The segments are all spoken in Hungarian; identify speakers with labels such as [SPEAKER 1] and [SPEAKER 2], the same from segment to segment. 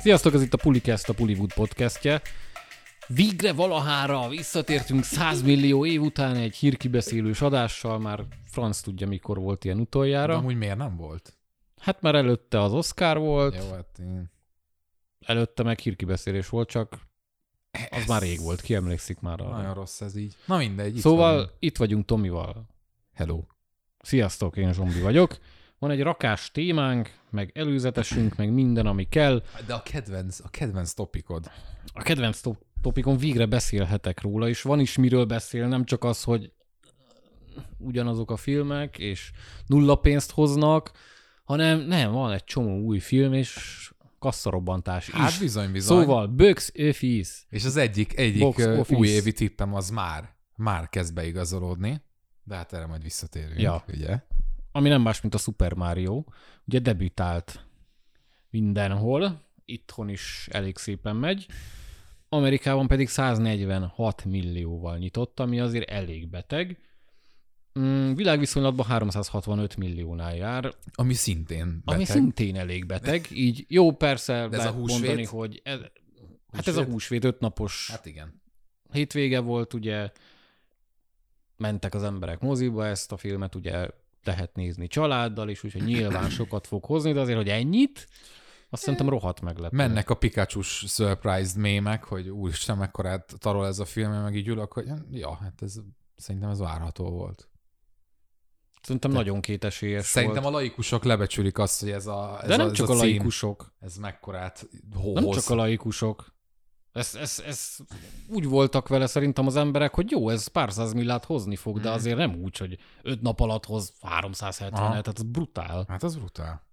[SPEAKER 1] Sziasztok, ez itt a Pulicast, a Pullywood podcastje. Végre valahára visszatértünk 100 millió év után egy hírkibeszélős adással, már franc tudja, mikor volt ilyen
[SPEAKER 2] De
[SPEAKER 1] utoljára.
[SPEAKER 2] amúgy miért nem volt?
[SPEAKER 1] Hát már előtte az Oscar volt,
[SPEAKER 2] Jó, hát én...
[SPEAKER 1] előtte meg hírkibeszélés volt, csak az
[SPEAKER 2] Ez
[SPEAKER 1] már rég volt, ki emlékszik már arra.
[SPEAKER 2] Nagyon rossz ez így. Na mindegy. itt
[SPEAKER 1] Szóval
[SPEAKER 2] vagyunk.
[SPEAKER 1] itt vagyunk Tomival.
[SPEAKER 2] Hello.
[SPEAKER 1] Sziasztok, én Zsombi vagyok. Van egy rakás témánk, meg előzetesünk, meg minden, ami kell.
[SPEAKER 2] De a kedvenc, a kedvenc topikod.
[SPEAKER 1] A kedvenc top- topikon végre beszélhetek róla, és van is miről beszél, nem csak az, hogy ugyanazok a filmek, és nulla pénzt hoznak, hanem nem, van egy csomó új film, és kasszarobbantás
[SPEAKER 2] Hát
[SPEAKER 1] is.
[SPEAKER 2] bizony, bizony.
[SPEAKER 1] Szóval Box Office.
[SPEAKER 2] És az egyik, egyik
[SPEAKER 1] office.
[SPEAKER 2] újévi tippem az már, már kezd beigazolódni. De hát erre majd visszatérünk,
[SPEAKER 1] Ja.
[SPEAKER 2] ugye?
[SPEAKER 1] Ami nem más, mint a Super Mario, ugye debütált mindenhol, itthon is elég szépen megy, Amerikában pedig 146 millióval nyitott, ami azért elég beteg. Mm, világviszonylatban 365 milliónál jár,
[SPEAKER 2] Ami szintén beteg.
[SPEAKER 1] ami szintén elég beteg. Így jó, persze
[SPEAKER 2] ez
[SPEAKER 1] lehet
[SPEAKER 2] a húsvét?
[SPEAKER 1] mondani, hogy ez, hát ez a
[SPEAKER 2] Húsvét?
[SPEAKER 1] húsvét ötnapos
[SPEAKER 2] Hát igen.
[SPEAKER 1] hétvége volt, ugye mentek az emberek moziba, ezt a filmet ugye lehet nézni családdal is, úgyhogy nyilván sokat fog hozni, de azért, hogy ennyit, azt szerintem rohadt meglepő.
[SPEAKER 2] Mennek a pikachu surprised mémek, hogy úristen, mekkorát tarol ez a film, meg így ülök, hogy ja, hát ez szerintem ez várható volt.
[SPEAKER 1] Szerintem nagyon kétesélyes
[SPEAKER 2] Szerintem
[SPEAKER 1] volt.
[SPEAKER 2] a laikusok lebecsülik azt, hogy ez a, ez
[SPEAKER 1] De nem
[SPEAKER 2] a, ez
[SPEAKER 1] csak
[SPEAKER 2] a,
[SPEAKER 1] a
[SPEAKER 2] cím,
[SPEAKER 1] laikusok.
[SPEAKER 2] ez mekkorát
[SPEAKER 1] Nem
[SPEAKER 2] hoz.
[SPEAKER 1] csak a laikusok. Ez, ez, ez úgy voltak vele szerintem az emberek, hogy jó, ez pár száz millát hozni fog,
[SPEAKER 2] Mhm.
[SPEAKER 1] de azért nem úgy, hogy öt nap alatt hoz 370
[SPEAKER 2] Aha.
[SPEAKER 1] tehát ez brutál.
[SPEAKER 2] Hát az brutál.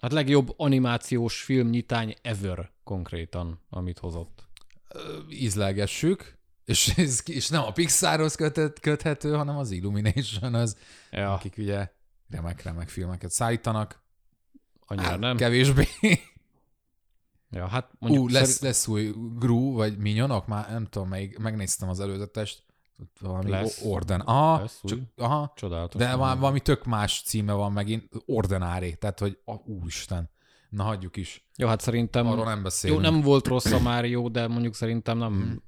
[SPEAKER 1] Hát legjobb animációs filmnyitány ever konkrétan, amit hozott.
[SPEAKER 2] Ö, Ízlelgessük, és, ez, és nem a Pixarhoz köthet, köthető, hanem az Illumination az,
[SPEAKER 1] Ja,
[SPEAKER 2] akik ugye remek-remek filmeket szállítanak.
[SPEAKER 1] annyira
[SPEAKER 2] Hát,
[SPEAKER 1] nem.
[SPEAKER 2] Kevésbé.
[SPEAKER 1] Ja, hát mondjuk
[SPEAKER 2] Ú, lesz,
[SPEAKER 1] szerint-
[SPEAKER 2] lesz új Gru, vagy Minyonok, már nem tudom, melyik, megnéztem az előzetest. Valami
[SPEAKER 1] Lesz.
[SPEAKER 2] Orden. Aha,
[SPEAKER 1] Lesz új.
[SPEAKER 2] csak, aha,
[SPEAKER 1] Csodálatos.
[SPEAKER 2] de már valami tök más címe van megint, Ordinári, tehát hogy a, úristen. Na hagyjuk is,
[SPEAKER 1] Jó, hát szerintem
[SPEAKER 2] arról nem
[SPEAKER 1] jó,
[SPEAKER 2] beszélünk.
[SPEAKER 1] nem volt rossz a Mário, de mondjuk szerintem nem
[SPEAKER 2] Hmm.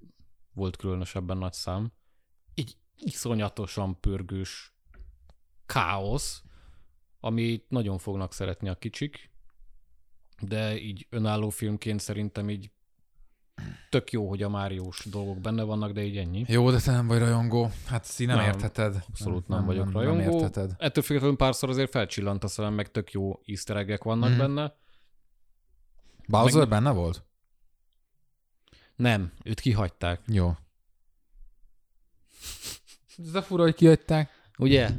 [SPEAKER 1] volt különösebben nagy szám. Egy iszonyatosan pörgős káosz, amit nagyon fognak szeretni a kicsik, de így önálló filmként szerintem így tök jó, hogy a Máriós dolgok benne vannak, de így ennyi.
[SPEAKER 2] Jó, de te nem vagy rajongó. Hát ezt így nem,
[SPEAKER 1] Nem,
[SPEAKER 2] értheted.
[SPEAKER 1] Abszolút nem, vagyok
[SPEAKER 2] nem,
[SPEAKER 1] rajongó.
[SPEAKER 2] Nem értheted.
[SPEAKER 1] Ettől függetlenül párszor azért felcsillant a szemem, meg tök jó easter vannak
[SPEAKER 2] Mhm.
[SPEAKER 1] benne.
[SPEAKER 2] Bowser
[SPEAKER 1] Meg-
[SPEAKER 2] benne volt?
[SPEAKER 1] Nem, őt kihagyták.
[SPEAKER 2] Jó. Ez a fura, hogy kihagyták.
[SPEAKER 1] Ugye?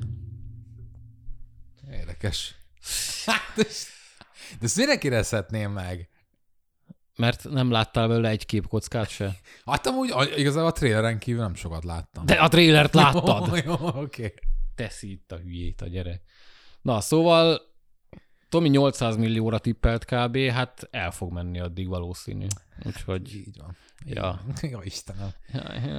[SPEAKER 2] Érdekes. Hát, de ezt miért kérdezhetném meg?
[SPEAKER 1] Mert nem láttál belőle egy képkockát se?
[SPEAKER 2] Hát amúgy igazából a traileren kívül nem sokat láttam.
[SPEAKER 1] De a trélert láttad!
[SPEAKER 2] Jó, jó, oké. Okay.
[SPEAKER 1] Teszi itt a hülyét a gyerek. Na, szóval Tomi 800 millióra tippelt kb. Hát el fog menni addig valószínű. Úgyhogy...
[SPEAKER 2] Így van.
[SPEAKER 1] Ja.
[SPEAKER 2] Jó Istenem.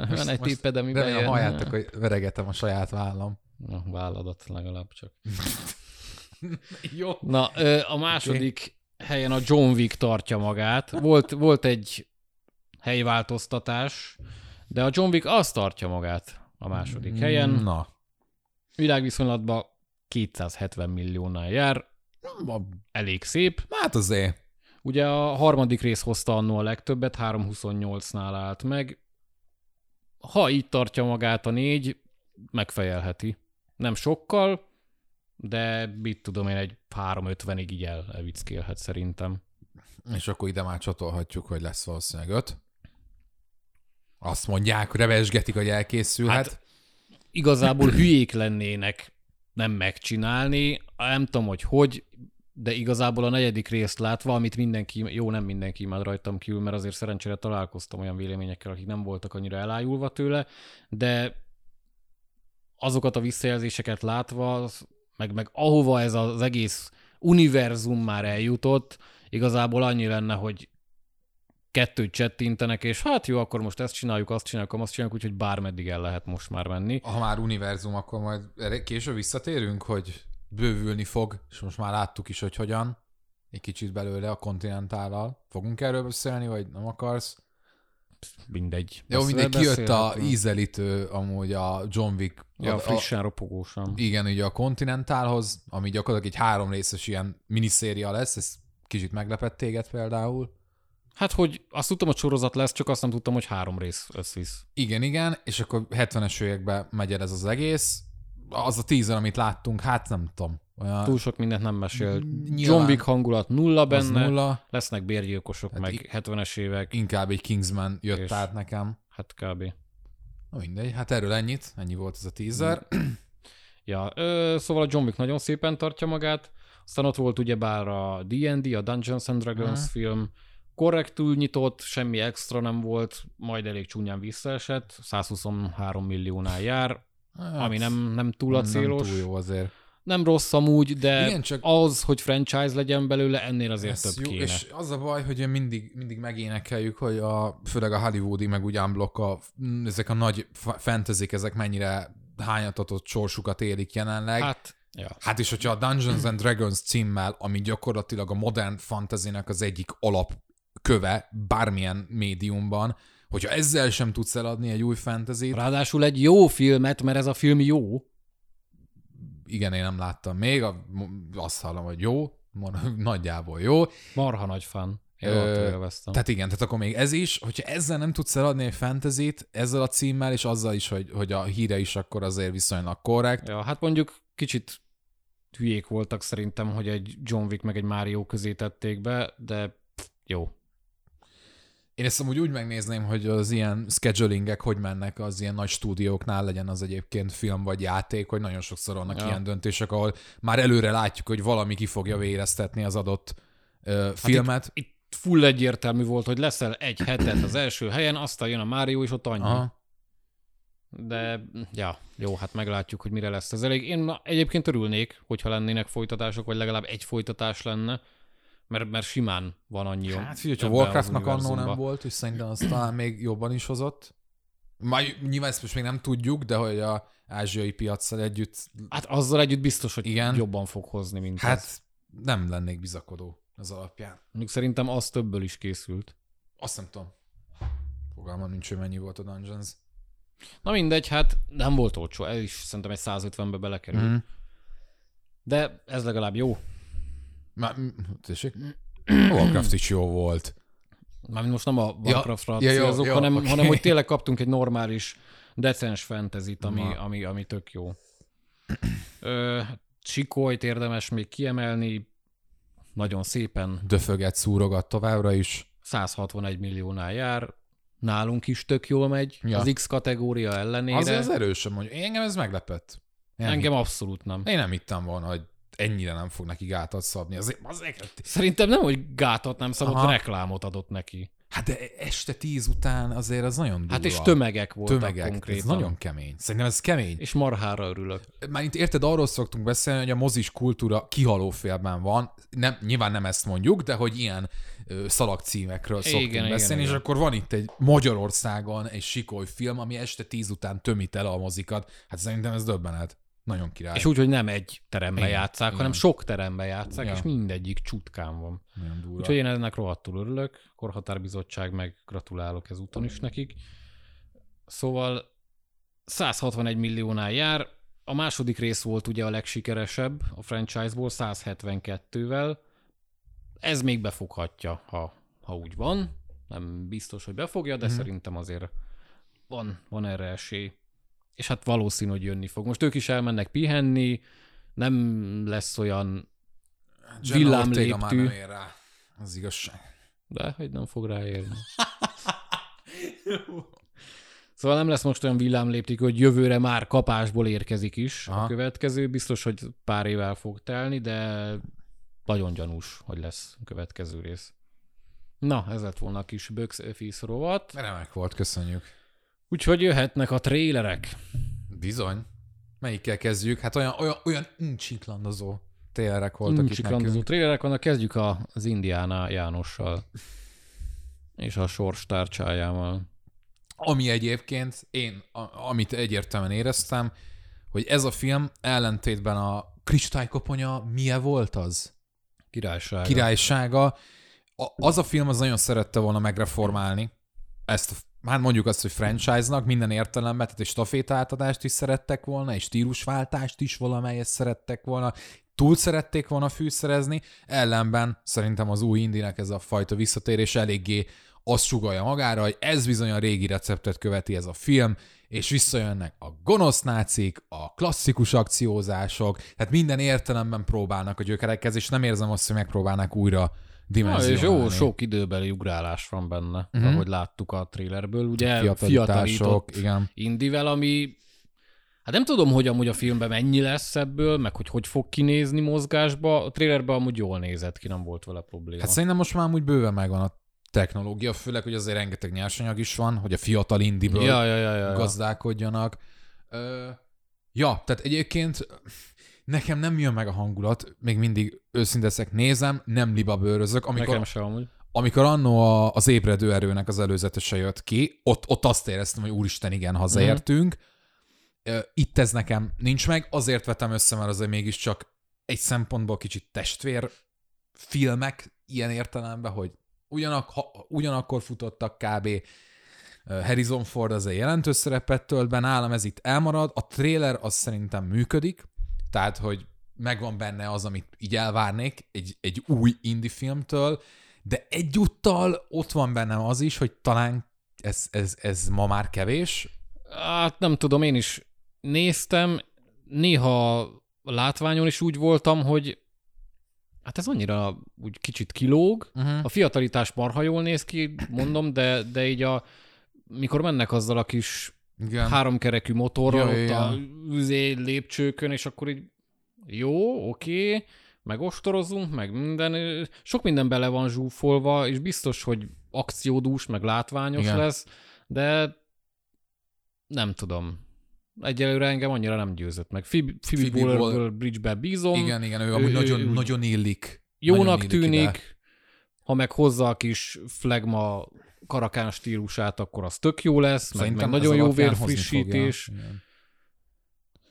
[SPEAKER 1] Van egy tipped, ami
[SPEAKER 2] Remélem halljátok, hogy veregetem a saját vállam.
[SPEAKER 1] Na, válladat legalább csak.
[SPEAKER 2] Jó.
[SPEAKER 1] Na, a második helyen a John Wick tartja magát. Volt, volt egy helyváltoztatás, de a John Wick azt tartja magát a második helyen.
[SPEAKER 2] Na.
[SPEAKER 1] Világviszonylatban 270 milliónál jár, elég szép.
[SPEAKER 2] Hát azért.
[SPEAKER 1] Ugye a harmadik rész hozta annó a legtöbbet, 328-nál állt meg. Ha így tartja magát a négy, megfejelheti. Nem sokkal, de mit tudom én, egy 350-ig így el, elvickélhet szerintem.
[SPEAKER 2] És akkor ide már csatolhatjuk, hogy lesz valószínűleg öt. Azt mondják, revesgetik, hogy elkészülhet.
[SPEAKER 1] Hát-
[SPEAKER 2] Hát,
[SPEAKER 1] Igazából hülyék lennének nem megcsinálni, nem tudom, hogy hogy, de igazából a negyedik részt látva, amit mindenki, jó, nem mindenki imád rajtam kívül, mert azért szerencsére találkoztam olyan véleményekkel, akik nem voltak annyira elájulva tőle, de azokat a visszajelzéseket látva, az- meg, meg ahova ez az egész univerzum már eljutott, igazából annyi lenne, hogy kettőt csettintenek, és hát jó, akkor most ezt csináljuk, azt csináljuk, azt csináljuk, úgyhogy bármeddig el lehet most már menni.
[SPEAKER 2] ha már univerzum, akkor majd később visszatérünk, hogy bővülni fog, és most már láttuk is, hogy hogyan. egy kicsit belőle a kontinentállal. Fogunk erről beszélni, vagy nem akarsz?
[SPEAKER 1] Mindegy.
[SPEAKER 2] Jó, mindegy, kijött a ízelítő amúgy a John Wick.
[SPEAKER 1] Ja,
[SPEAKER 2] a,
[SPEAKER 1] frissen ropogósan.
[SPEAKER 2] igen, ugye a Continentalhoz, ami gyakorlatilag egy három részes ilyen miniszéria lesz, ez kicsit meglepett téged például.
[SPEAKER 1] Hát, hogy azt tudtam, hogy sorozat lesz, csak azt nem tudtam, hogy három rész összvisz.
[SPEAKER 2] Igen, igen, és akkor 70-es években megy el ez az egész. Az a teaser, amit láttunk, hát nem tudom. Olyan,
[SPEAKER 1] Túl sok mindent nem mesél.
[SPEAKER 2] Nyilván.
[SPEAKER 1] John Wick hangulat nulla benne,
[SPEAKER 2] nulla,
[SPEAKER 1] lesznek bérgyilkosok,
[SPEAKER 2] Hát
[SPEAKER 1] meg
[SPEAKER 2] i-
[SPEAKER 1] 70-es évek,
[SPEAKER 2] inkább egy Kingsman jött
[SPEAKER 1] És-
[SPEAKER 2] át nekem.
[SPEAKER 1] hát kb.
[SPEAKER 2] Na mindegy, hát erről ennyit, ennyi volt ez a teaser.
[SPEAKER 1] Ja, ö, szóval a John Wick nagyon szépen tartja magát, aztán ott volt ugyebár a D&D, a Dungeons and Dragons
[SPEAKER 2] Aha.
[SPEAKER 1] film, korrektül nyitott, semmi extra nem volt, majd elég csúnyán visszaesett, 123 milliónál jár,
[SPEAKER 2] Hát,
[SPEAKER 1] ami nem, nem túl a célos.
[SPEAKER 2] Nem túl jó azért.
[SPEAKER 1] Nem rossz amúgy, de
[SPEAKER 2] Igen, csak-
[SPEAKER 1] az, hogy franchise legyen belőle, ennél azért
[SPEAKER 2] Ez
[SPEAKER 1] több
[SPEAKER 2] jó,
[SPEAKER 1] kéne.
[SPEAKER 2] és az a baj, hogy mindig, mindig megénekeljük, hogy a, főleg a hollywoodi, meg úgy unblock, a, ezek a nagy fa- fantasy ezek mennyire hányatatott sorsukat élik jelenleg. Hát,
[SPEAKER 1] Hát, ja.
[SPEAKER 2] hát és hogyha a Dungeons and Dragons címmel, ami gyakorlatilag a modern fantasynek az egyik alapköve bármilyen médiumban, hogyha ezzel sem tudsz eladni egy új fantasy
[SPEAKER 1] Ráadásul egy jó filmet, mert ez a film jó.
[SPEAKER 2] Igen, én nem láttam még, a, azt hallom, hogy jó, nagyjából jó,
[SPEAKER 1] Marha nagy fan. Én
[SPEAKER 2] Ö. Tehát igen, tehát akkor még ez is, hogyha ezzel nem tudsz eladni egy fantasy ezzel a címmel, és azzal is, hogy, hogy a híre is akkor azért viszonylag korrekt.
[SPEAKER 1] Ja, hát mondjuk kicsit hülyék voltak szerintem, hogy egy John Wick meg egy Mario közé tették be, de jó.
[SPEAKER 2] Én ezt amúgy úgy megnézném, hogy az ilyen schedulingek hogy mennek az ilyen nagy stúdióknál, legyen az egyébként film vagy játék, hogy nagyon sokszor vannak
[SPEAKER 1] Ja.
[SPEAKER 2] ilyen döntések, ahol már előre látjuk, hogy valami ki fogja véreztetni az adott ö, filmet.
[SPEAKER 1] Itt full egyértelmű volt, hogy leszel egy hetet az első helyen, aztán jön a Mario, és ott annyi.
[SPEAKER 2] Aha.
[SPEAKER 1] De, ja, jó, hát meglátjuk, hogy mire lesz ez elég. Én na, egyébként örülnék, hogyha lennének folytatások, vagy legalább egy folytatás lenne, mert, mert simán van annyi.
[SPEAKER 2] Hát figyelj, ha
[SPEAKER 1] ebben az
[SPEAKER 2] Warcraftnak annó nem volt, és szerintem az talán még jobban is hozott. Már nyilván ezt most még nem tudjuk, de hogy a ázsiai piacsal együtt,
[SPEAKER 1] Hát azzal együtt biztos, hogy
[SPEAKER 2] Igen.
[SPEAKER 1] jobban fog hozni, mint ez.
[SPEAKER 2] hát nem lennék bizakodó az alapján.
[SPEAKER 1] Mondjuk szerintem az többből is készült.
[SPEAKER 2] Azt nem tudom. Fogalmam nincs, hogy mennyi volt a Dungeons.
[SPEAKER 1] Na mindegy, hát nem volt olcsó, ez is szerintem egy 150-be belekerült. Mm. De ez legalább jó.
[SPEAKER 2] Már, mm, tessék? A Warcraft is jó volt.
[SPEAKER 1] Mármint most nem a Warcraftra
[SPEAKER 2] ja, jó,
[SPEAKER 1] célzok,
[SPEAKER 2] jó,
[SPEAKER 1] hanem,
[SPEAKER 2] oké.
[SPEAKER 1] hanem hogy tényleg kaptunk egy normális, decens fantasy ami,
[SPEAKER 2] Na.
[SPEAKER 1] ami, ami tök jó. Ö, Sikolyt érdemes még kiemelni, nagyon szépen
[SPEAKER 2] Döföget, szúrogat továbbra is.
[SPEAKER 1] 161 milliónál jár, nálunk is tök jól megy,
[SPEAKER 2] Ja.
[SPEAKER 1] ja. az X kategória ellenére.
[SPEAKER 2] Azért az erősen mondja. Engem ez meglepett. Én nem,
[SPEAKER 1] Engem abszolút nem.
[SPEAKER 2] én nem hittem volna, hogy ennyire nem fog neki gátat szabni. Azért, azért
[SPEAKER 1] Szerintem nem, hogy gátat nem szabott,
[SPEAKER 2] Aha.
[SPEAKER 1] reklámot adott neki.
[SPEAKER 2] Hát de este tíz után azért az nagyon durva.
[SPEAKER 1] Hát és tömegek voltak
[SPEAKER 2] Tömegek, ez
[SPEAKER 1] konkrétan.
[SPEAKER 2] nagyon kemény. Szerintem ez kemény.
[SPEAKER 1] És marhára örülök.
[SPEAKER 2] Már itt érted, arról szoktunk beszélni, hogy a mozis kultúra kihaló félben van. Nem, nyilván nem ezt mondjuk, de hogy ilyen ö, szalagcímekről szoktunk
[SPEAKER 1] Igen, igen,
[SPEAKER 2] beszélni,
[SPEAKER 1] igen.
[SPEAKER 2] és akkor van itt egy Magyarországon egy sikoly film, ami este tíz után tömít el a mozikat. Hát szerintem ez döbbenet. Nagyon király.
[SPEAKER 1] És úgy, hogy nem egy teremben
[SPEAKER 2] Igen,
[SPEAKER 1] játszák,
[SPEAKER 2] igen.
[SPEAKER 1] hanem sok teremben játszák,
[SPEAKER 2] Ja.
[SPEAKER 1] és mindegyik csutkán van. Úgyhogy én ennek rohadtul örülök, korhatárbizottság meg gratulálok ezúton is nekik. Szóval 161 milliónál jár, a második rész volt ugye a legsikeresebb a franchise-ból, 172-vel. Ez még befoghatja, ha, ha úgy van. Nem biztos, hogy befogja, de mm-hmm. szerintem azért van, van erre esély. És hát valószínű, hogy jönni fog. Most ők is elmennek pihenni, nem lesz olyan,
[SPEAKER 2] Ortega már
[SPEAKER 1] villámléptű.
[SPEAKER 2] nem ér rá. Az igazság.
[SPEAKER 1] de hogy nem fog ráérni. Szóval nem lesz most olyan villámlépték, hogy jövőre már kapásból érkezik is Aha. A következő. Biztos, hogy pár évvel fog telni, de nagyon gyanús, hogy lesz a következő rész. Na, ez lett volna a kis Box Office rovat.
[SPEAKER 2] Remek volt, köszönjük.
[SPEAKER 1] Úgyhogy jöhetnek a trélerek.
[SPEAKER 2] Bizony. Melyikkel kezdjük? Hát olyan, olyan, olyan incsiklandozó trélerek voltak itt
[SPEAKER 1] Csiklandozó
[SPEAKER 2] nekünk.
[SPEAKER 1] trélerek vannak, kezdjük a, az Indiana Jánossal. És a sors tárcsájával.
[SPEAKER 2] Ami egyébként én, a, amit egyértelműen éreztem, hogy ez a film ellentétben a kristálykoponyja milyen volt az?
[SPEAKER 1] Királysága.
[SPEAKER 2] királysága. A, az a film az nagyon szerette volna megreformálni ezt, a- hát mondjuk azt, hogy franchise-nak minden értelemben, tehát egy stafétaátadást is szerettek volna, egy stílusváltást is valamelyet szerettek volna, túl szerették volna fűszerezni, ellenben szerintem az új indinek ez a fajta visszatérés eléggé azt sugalja magára, hogy ez bizony a régi receptet követi ez a film, és visszajönnek a gonosz nácik, a klasszikus akciózások, tehát minden értelemben próbálnak a gyökerekhez, és nem érzem azt, hogy megpróbálnák újra Dimenzionálni.
[SPEAKER 1] és jó, sok időbeli ugrálás van benne, uh-huh. ahogy láttuk a trailerből. Ugye fiatalított
[SPEAKER 2] igen.
[SPEAKER 1] Indivel, ami Hát nem tudom, hogy amúgy a filmben mennyi lesz ebből, meg hogy hogy fog kinézni mozgásba. A trailerben amúgy jól nézett ki, nem volt vele probléma.
[SPEAKER 2] Hát szerintem most már amúgy bőven megvan a technológia, főleg, hogy azért rengeteg nyersanyag is van, hogy a fiatal indiből
[SPEAKER 1] ja, ja, ja, ja, ja.
[SPEAKER 2] gazdálkodjanak. Ö, ja, tehát egyébként nekem nem jön meg a hangulat, még mindig őszinte leszek, nézem, nem libabőrözök. Amikor,
[SPEAKER 1] Nekem sem amúgy.
[SPEAKER 2] amikor annó az ébredő erőnek az előzetese jött ki, ott, ott azt éreztem, hogy úristen, igen, hazaértünk. Ö, Itt ez nekem nincs meg, azért vetem össze, mert azért mégiscsak egy szempontból kicsit testvér filmek ilyen értelemben, hogy ugyanak, ha, ugyanakkor futottak kb. Harrison Ford az egy jelentős szerepet tölt be, nálam ez itt elmarad, a trailer az szerintem működik, tehát, hogy megvan benne az, amit így elvárnék egy, egy új indie filmtől, de egyúttal ott van bennem az is, hogy talán ez, ez, ez ma már kevés.
[SPEAKER 1] Hát nem tudom, én is néztem, néha látványon is úgy voltam, hogy hát ez annyira úgy kicsit kilóg.
[SPEAKER 2] Uh-huh.
[SPEAKER 1] A fiatalitás marha jól néz ki, mondom, de, de így a mikor mennek azzal a kis
[SPEAKER 2] Igen.
[SPEAKER 1] háromkerekű motorral
[SPEAKER 2] Ja,
[SPEAKER 1] ott
[SPEAKER 2] ja,
[SPEAKER 1] a üzé lépcsőkön, és akkor így jó, oké, meg ostorozunk, meg minden. Sok minden bele van zsúfolva, és biztos, hogy akciódús, meg látványos
[SPEAKER 2] Igen.
[SPEAKER 1] Lesz, de nem tudom. Egyelőre engem annyira nem győzött meg. Phoebe, Phoebe, Waller-Bridge-be bízom.
[SPEAKER 2] Igen, igen, ő
[SPEAKER 1] ő-
[SPEAKER 2] amúgy
[SPEAKER 1] ő-
[SPEAKER 2] nagyon,
[SPEAKER 1] ő-
[SPEAKER 2] nagyon illik.
[SPEAKER 1] Jónak
[SPEAKER 2] Nagyon illik
[SPEAKER 1] tűnik,
[SPEAKER 2] ide.
[SPEAKER 1] ha meg hozza a kis flagma karakán stílusát, akkor az tök jó lesz, meg, meg
[SPEAKER 2] Szerintem
[SPEAKER 1] nagyon jó vérfrissítés.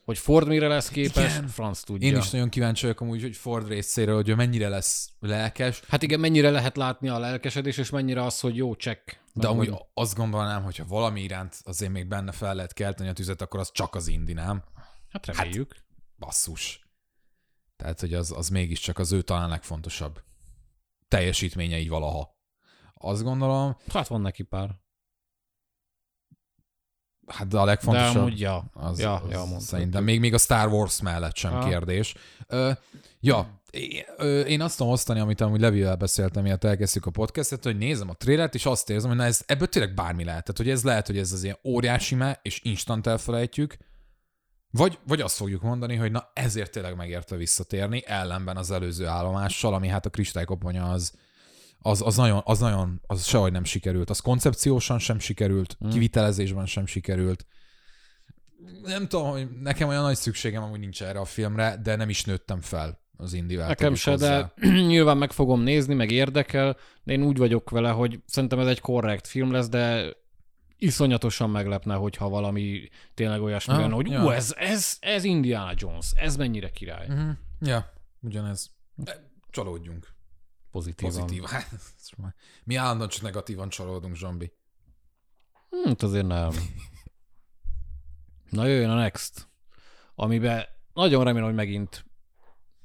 [SPEAKER 1] Hogy Ford mire lesz képes,
[SPEAKER 2] Igen.
[SPEAKER 1] franc tudja.
[SPEAKER 2] Én is nagyon kíváncsi vagyok amúgy, hogy Ford részéről, hogy ő mennyire lesz lelkes,
[SPEAKER 1] Hát igen, mennyire lehet látni a lelkesedés, és mennyire az, hogy jó, csekk.
[SPEAKER 2] de
[SPEAKER 1] Meg
[SPEAKER 2] amúgy
[SPEAKER 1] vagy-
[SPEAKER 2] azt gondolnám, hogyha valami iránt azért még benne fel lehet kelteni a tüzet, akkor az csak az indi, nem?
[SPEAKER 1] Hát reméljük.
[SPEAKER 2] Basszus. Tehát, hogy az, az mégiscsak az ő talán legfontosabb teljesítménye így valaha. Azt gondolom,
[SPEAKER 1] Hát van neki pár.
[SPEAKER 2] hát de a
[SPEAKER 1] De
[SPEAKER 2] legfontosabb...
[SPEAKER 1] amúgy, ja.
[SPEAKER 2] Az,
[SPEAKER 1] ja,
[SPEAKER 2] az
[SPEAKER 1] ja, mondtad.
[SPEAKER 2] szerintem még, még a Star Wars mellett sem
[SPEAKER 1] Ah.
[SPEAKER 2] kérdés. Ö, ja, én, azt tudom osztani, amit amúgy Levivel beszéltem, miatt elkezdjük a podcastet, hogy nézem a trailert, és azt érzem, hogy na ez, ebből tényleg bármi lehet. Tehát, hogy ez lehet, hogy ez az ilyen óriási me, és instant elfelejtjük, vagy, vagy azt fogjuk mondani, hogy na ezért tényleg megérte visszatérni, ellenben az előző állomással, ami hát a kristálykoponya az, az, az, nagyon, az nagyon, az sehogy nem sikerült. Az koncepciósan sem sikerült,
[SPEAKER 1] Hmm.
[SPEAKER 2] kivitelezésben sem sikerült. Nem tudom, hogy nekem olyan nagy szükségem amúgy nincs erre a filmre, de nem is nőttem fel az indivel.
[SPEAKER 1] Nekem se,
[SPEAKER 2] hozzá.
[SPEAKER 1] de nyilván meg fogom nézni, meg érdekel, de én úgy vagyok vele, hogy szerintem ez egy korrekt film lesz, de iszonyatosan meglepne, hogyha valami tényleg olyasmi
[SPEAKER 2] Ah,
[SPEAKER 1] lenne, hogy
[SPEAKER 2] ja.
[SPEAKER 1] ú, ez, ez, ez Indiana Jones, ez mennyire király.
[SPEAKER 2] Uh-huh. Ja, ugyanez. De Csalódjunk.
[SPEAKER 1] Pozitívan.
[SPEAKER 2] Pozitív. Hát, Mi állandóan csak negatívan csalódunk, Zsombi.
[SPEAKER 1] Hát azért nem. Na jöjjön a next, amiben nagyon remélem, hogy megint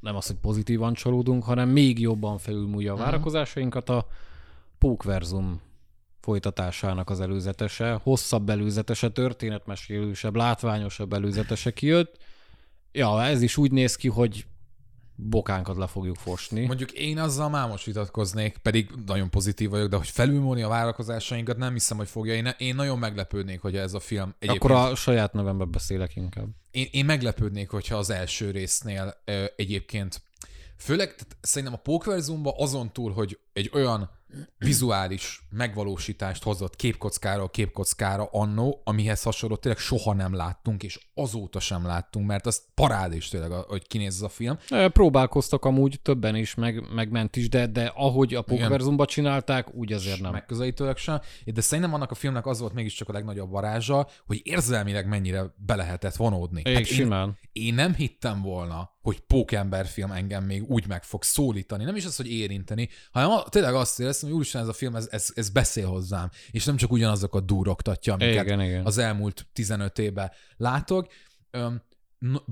[SPEAKER 1] nem az, hogy pozitívan csalódunk, hanem még jobban felülmúlja a
[SPEAKER 2] Mhm.
[SPEAKER 1] várakozásainkat a Pókverzum folytatásának az előzetese, hosszabb előzetese, történetmesélősebb, látványosabb előzetese kijött. Ja, ez is úgy néz ki, hogy bokánkat le fogjuk fosni.
[SPEAKER 2] Mondjuk én azzal már most vitatkoznék, pedig nagyon pozitív vagyok, de hogy felülmúlni a várakozásainkat nem hiszem, hogy fogja. Én, én nagyon meglepődnék, hogy ez a film egyébként...
[SPEAKER 1] Akkor a saját nevemben beszélek inkább.
[SPEAKER 2] Én, én meglepődnék, hogyha az első résznél ö, egyébként Főleg tehát szerintem a Pókverzumban azon túl, hogy egy olyan vizuális megvalósítást hozott képkockára képkockára annó, amihez hasonló tényleg soha nem láttunk, és azóta sem láttunk, mert az parád is tényleg, hogy kinéz ez a film.
[SPEAKER 1] Próbálkoztak amúgy többen is, meg, meg ment is, de, de ahogy a Pókverzumban csinálták, úgy azért nem.
[SPEAKER 2] Megközelítőleg sem. De szerintem annak a filmnek az volt mégiscsak a legnagyobb varázsa, hogy érzelmileg mennyire be lehetett vonódni.
[SPEAKER 1] É, hát simán.
[SPEAKER 2] Én, én nem hittem volna, hogy Pókember film engem még úgy meg fog szólítani. Nem is az, hogy érinteni, hanem tényleg azt éreztem, hogy úristen ez a film, ez, ez, ez beszél hozzám, és nem csak ugyanazokat duroktatja, amiket igen, igen. az elmúlt 15 évben látok. Öm,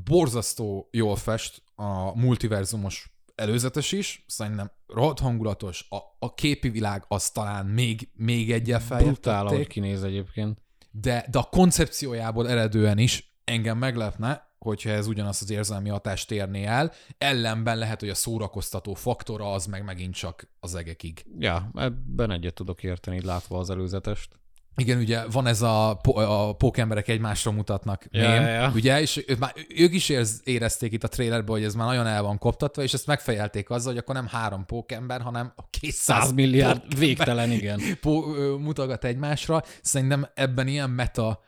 [SPEAKER 2] borzasztó jól fest a multiverzumos előzetes is, szerintem rohadt hangulatos, a, a képi világ az talán még, még egyel feljebb
[SPEAKER 1] Brutál, ahogy kinéz egyébként.
[SPEAKER 2] De, de a koncepciójából eredően is engem meglepne, hogyha ez ugyanazt az érzelmi hatást érné el, ellenben lehet, hogy a szórakoztató faktora az meg megint csak az egekig.
[SPEAKER 1] Ja, ebben egyet tudok érteni, látva az előzetest.
[SPEAKER 2] Igen, ugye van ez a, a pókemberek egymásra mutatnak
[SPEAKER 1] ja, mém, ja.
[SPEAKER 2] ugye, és ő, már, ők is érz, érezték itt a trailerben, hogy ez már nagyon el van koptatva, és ezt megfejelték azzal, hogy akkor nem három pókember, hanem a 200
[SPEAKER 1] milliárd, pókember végtelen, igen.
[SPEAKER 2] Pó, mutogat egymásra. Szerintem ebben ilyen meta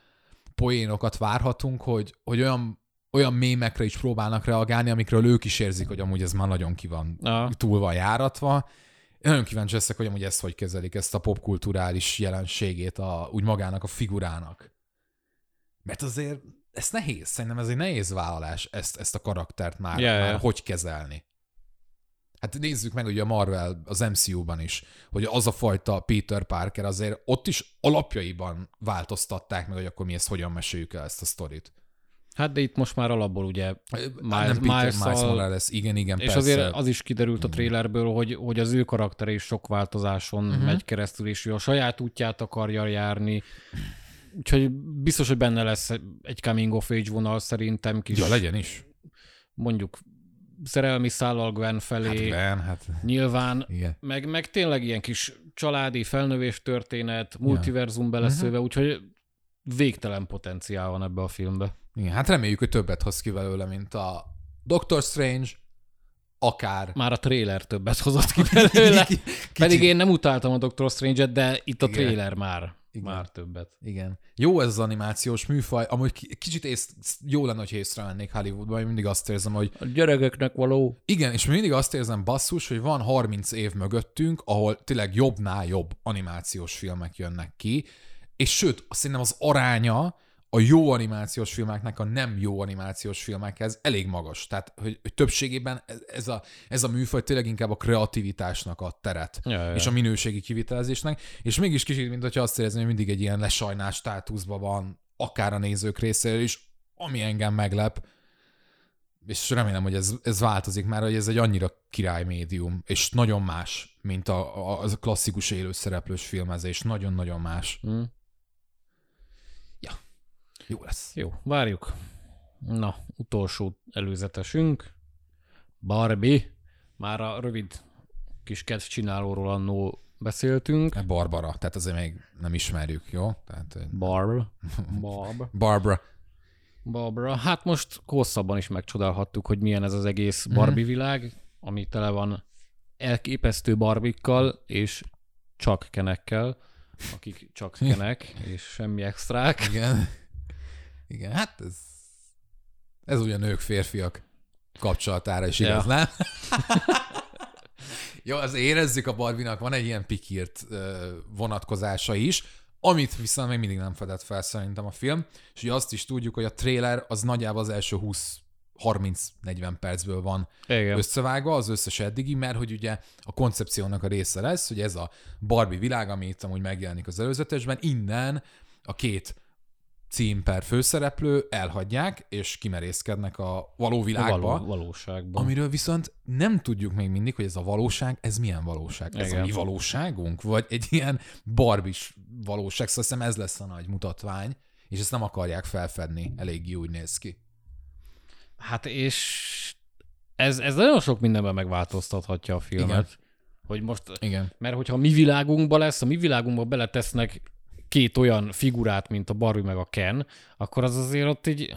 [SPEAKER 2] poénokat várhatunk, hogy, hogy olyan olyan mémekre is próbálnak reagálni, amikről ők is érzik, hogy amúgy ez már nagyon ki van, ja. túl van járatva. Én nagyon kíváncsi leszek, hogy amúgy ezt hogy kezelik, ezt a popkulturális jelenségét a, úgy magának a figurának. Mert azért ez nehéz, szerintem ez egy nehéz vállalás, ezt, ezt a karaktert már, yeah, már yeah. hogy kezelni. Hát nézzük meg ugye a Marvel, az MCU-ban is, hogy az a fajta Peter Parker azért ott is alapjaiban változtatták meg, hogy akkor mi ezt hogyan meséljük el ezt a sztorit.
[SPEAKER 1] Hát de itt most már alapból ugye
[SPEAKER 2] Miles, nem Peter, Miles, Miles Morales, igen, igen,
[SPEAKER 1] És persze. azért az is kiderült a trailerből, hogy, hogy az ő karaktere is sok változáson uh-huh. megy keresztül, és ő a saját útját akarja járni. Úgyhogy biztos, hogy benne lesz egy coming of age vonal szerintem kis.
[SPEAKER 2] Ja, legyen is.
[SPEAKER 1] Mondjuk szerelmi szállal Gwen felé.
[SPEAKER 2] Hát Gwen, hát...
[SPEAKER 1] Nyilván, igen. Meg, meg tényleg ilyen kis családi felnövés történet, multiverzum ja. beleszőve, uh-huh. úgyhogy végtelen potenciál van ebbe a filmbe.
[SPEAKER 2] Igen, hát reméljük, hogy többet hoz ki belőle, mint a Doctor Strange, akár.
[SPEAKER 1] Már a trailer többet hozott ki belőle. Kicsi. Pedig én nem utáltam a Doctor Strange-et, de itt a Igen. trailer már. Igen. Már többet.
[SPEAKER 2] Igen. Jó ez az animációs műfaj. Amúgy kicsit ész, jó lenne, hogy észrevennék Hollywoodban, én mindig azt érzem, hogy...
[SPEAKER 1] A gyerekeknek való.
[SPEAKER 2] Igen, és mindig azt érzem basszus, hogy van 30 év mögöttünk, ahol tényleg jobbnál jobb animációs filmek jönnek ki, és sőt, szerintem az aránya a jó animációs filmeknek a nem jó animációs filmekhez elég magas. Tehát, hogy, hogy többségében ez a, ez a műfaj tényleg inkább a kreativitásnak a teret, ja, ja. és a minőségi kivitelezésnek, és mégis kicsit, mint hogyha azt érezni, hogy mindig egy ilyen lesajnás státuszban van, akár a nézők részéről is, ami engem meglep, és remélem, hogy ez, ez változik már, hogy ez egy annyira király médium, és nagyon más, mint a, a, a klasszikus élőszereplős filmezés, nagyon-nagyon más. Mm. Jó lesz.
[SPEAKER 1] Jó, várjuk. Na, utolsó előzetesünk. Barbie. Már a rövid kis kedvcsinálóról annó beszéltünk.
[SPEAKER 2] Barbara, tehát azért még nem ismerjük, jó? Tehát,
[SPEAKER 1] Barb. Barb.
[SPEAKER 2] Barbara.
[SPEAKER 1] Barbara. Hát most hosszabban is megcsodálhattuk, hogy milyen ez az egész mhm. Barbie világ, ami tele van elképesztő barbikkal és csak kenekkel, akik csak kenek, és semmi extrák.
[SPEAKER 2] Igen. Igen, hát ez, ez ugye nők, férfiak kapcsolatára is igaz, ja. nem? Jó, az érezzük a Barbinak, van egy ilyen pikírt vonatkozása is, amit viszont még mindig nem fedett fel szerintem a film, és ugye azt is tudjuk, hogy a trailer az nagyjából az első 20 30-40 percből van Igen. összevágva az összes eddigi, mert hogy ugye a koncepciónak a része lesz, hogy ez a Barbie világ, ami itt amúgy megjelenik az előzetesben, innen a két cím per főszereplő elhagyják, és kimerészkednek a való világba. Való,
[SPEAKER 1] valóságban.
[SPEAKER 2] Amiről viszont nem tudjuk még mindig, hogy ez a valóság, ez milyen valóság? Ez Igen. a mi valóságunk? Vagy egy ilyen barbis valóság? Szóval hiszem ez lesz a nagy mutatvány, és ezt nem akarják felfedni, elég úgy néz ki.
[SPEAKER 1] Hát és ez, ez nagyon sok mindenben megváltoztathatja a filmet. Igen. Hogy most,
[SPEAKER 2] Igen.
[SPEAKER 1] mert hogyha a mi világunkban lesz, a mi világunkban beletesznek két olyan figurát, mint a Barbie meg a Ken, akkor az azért ott így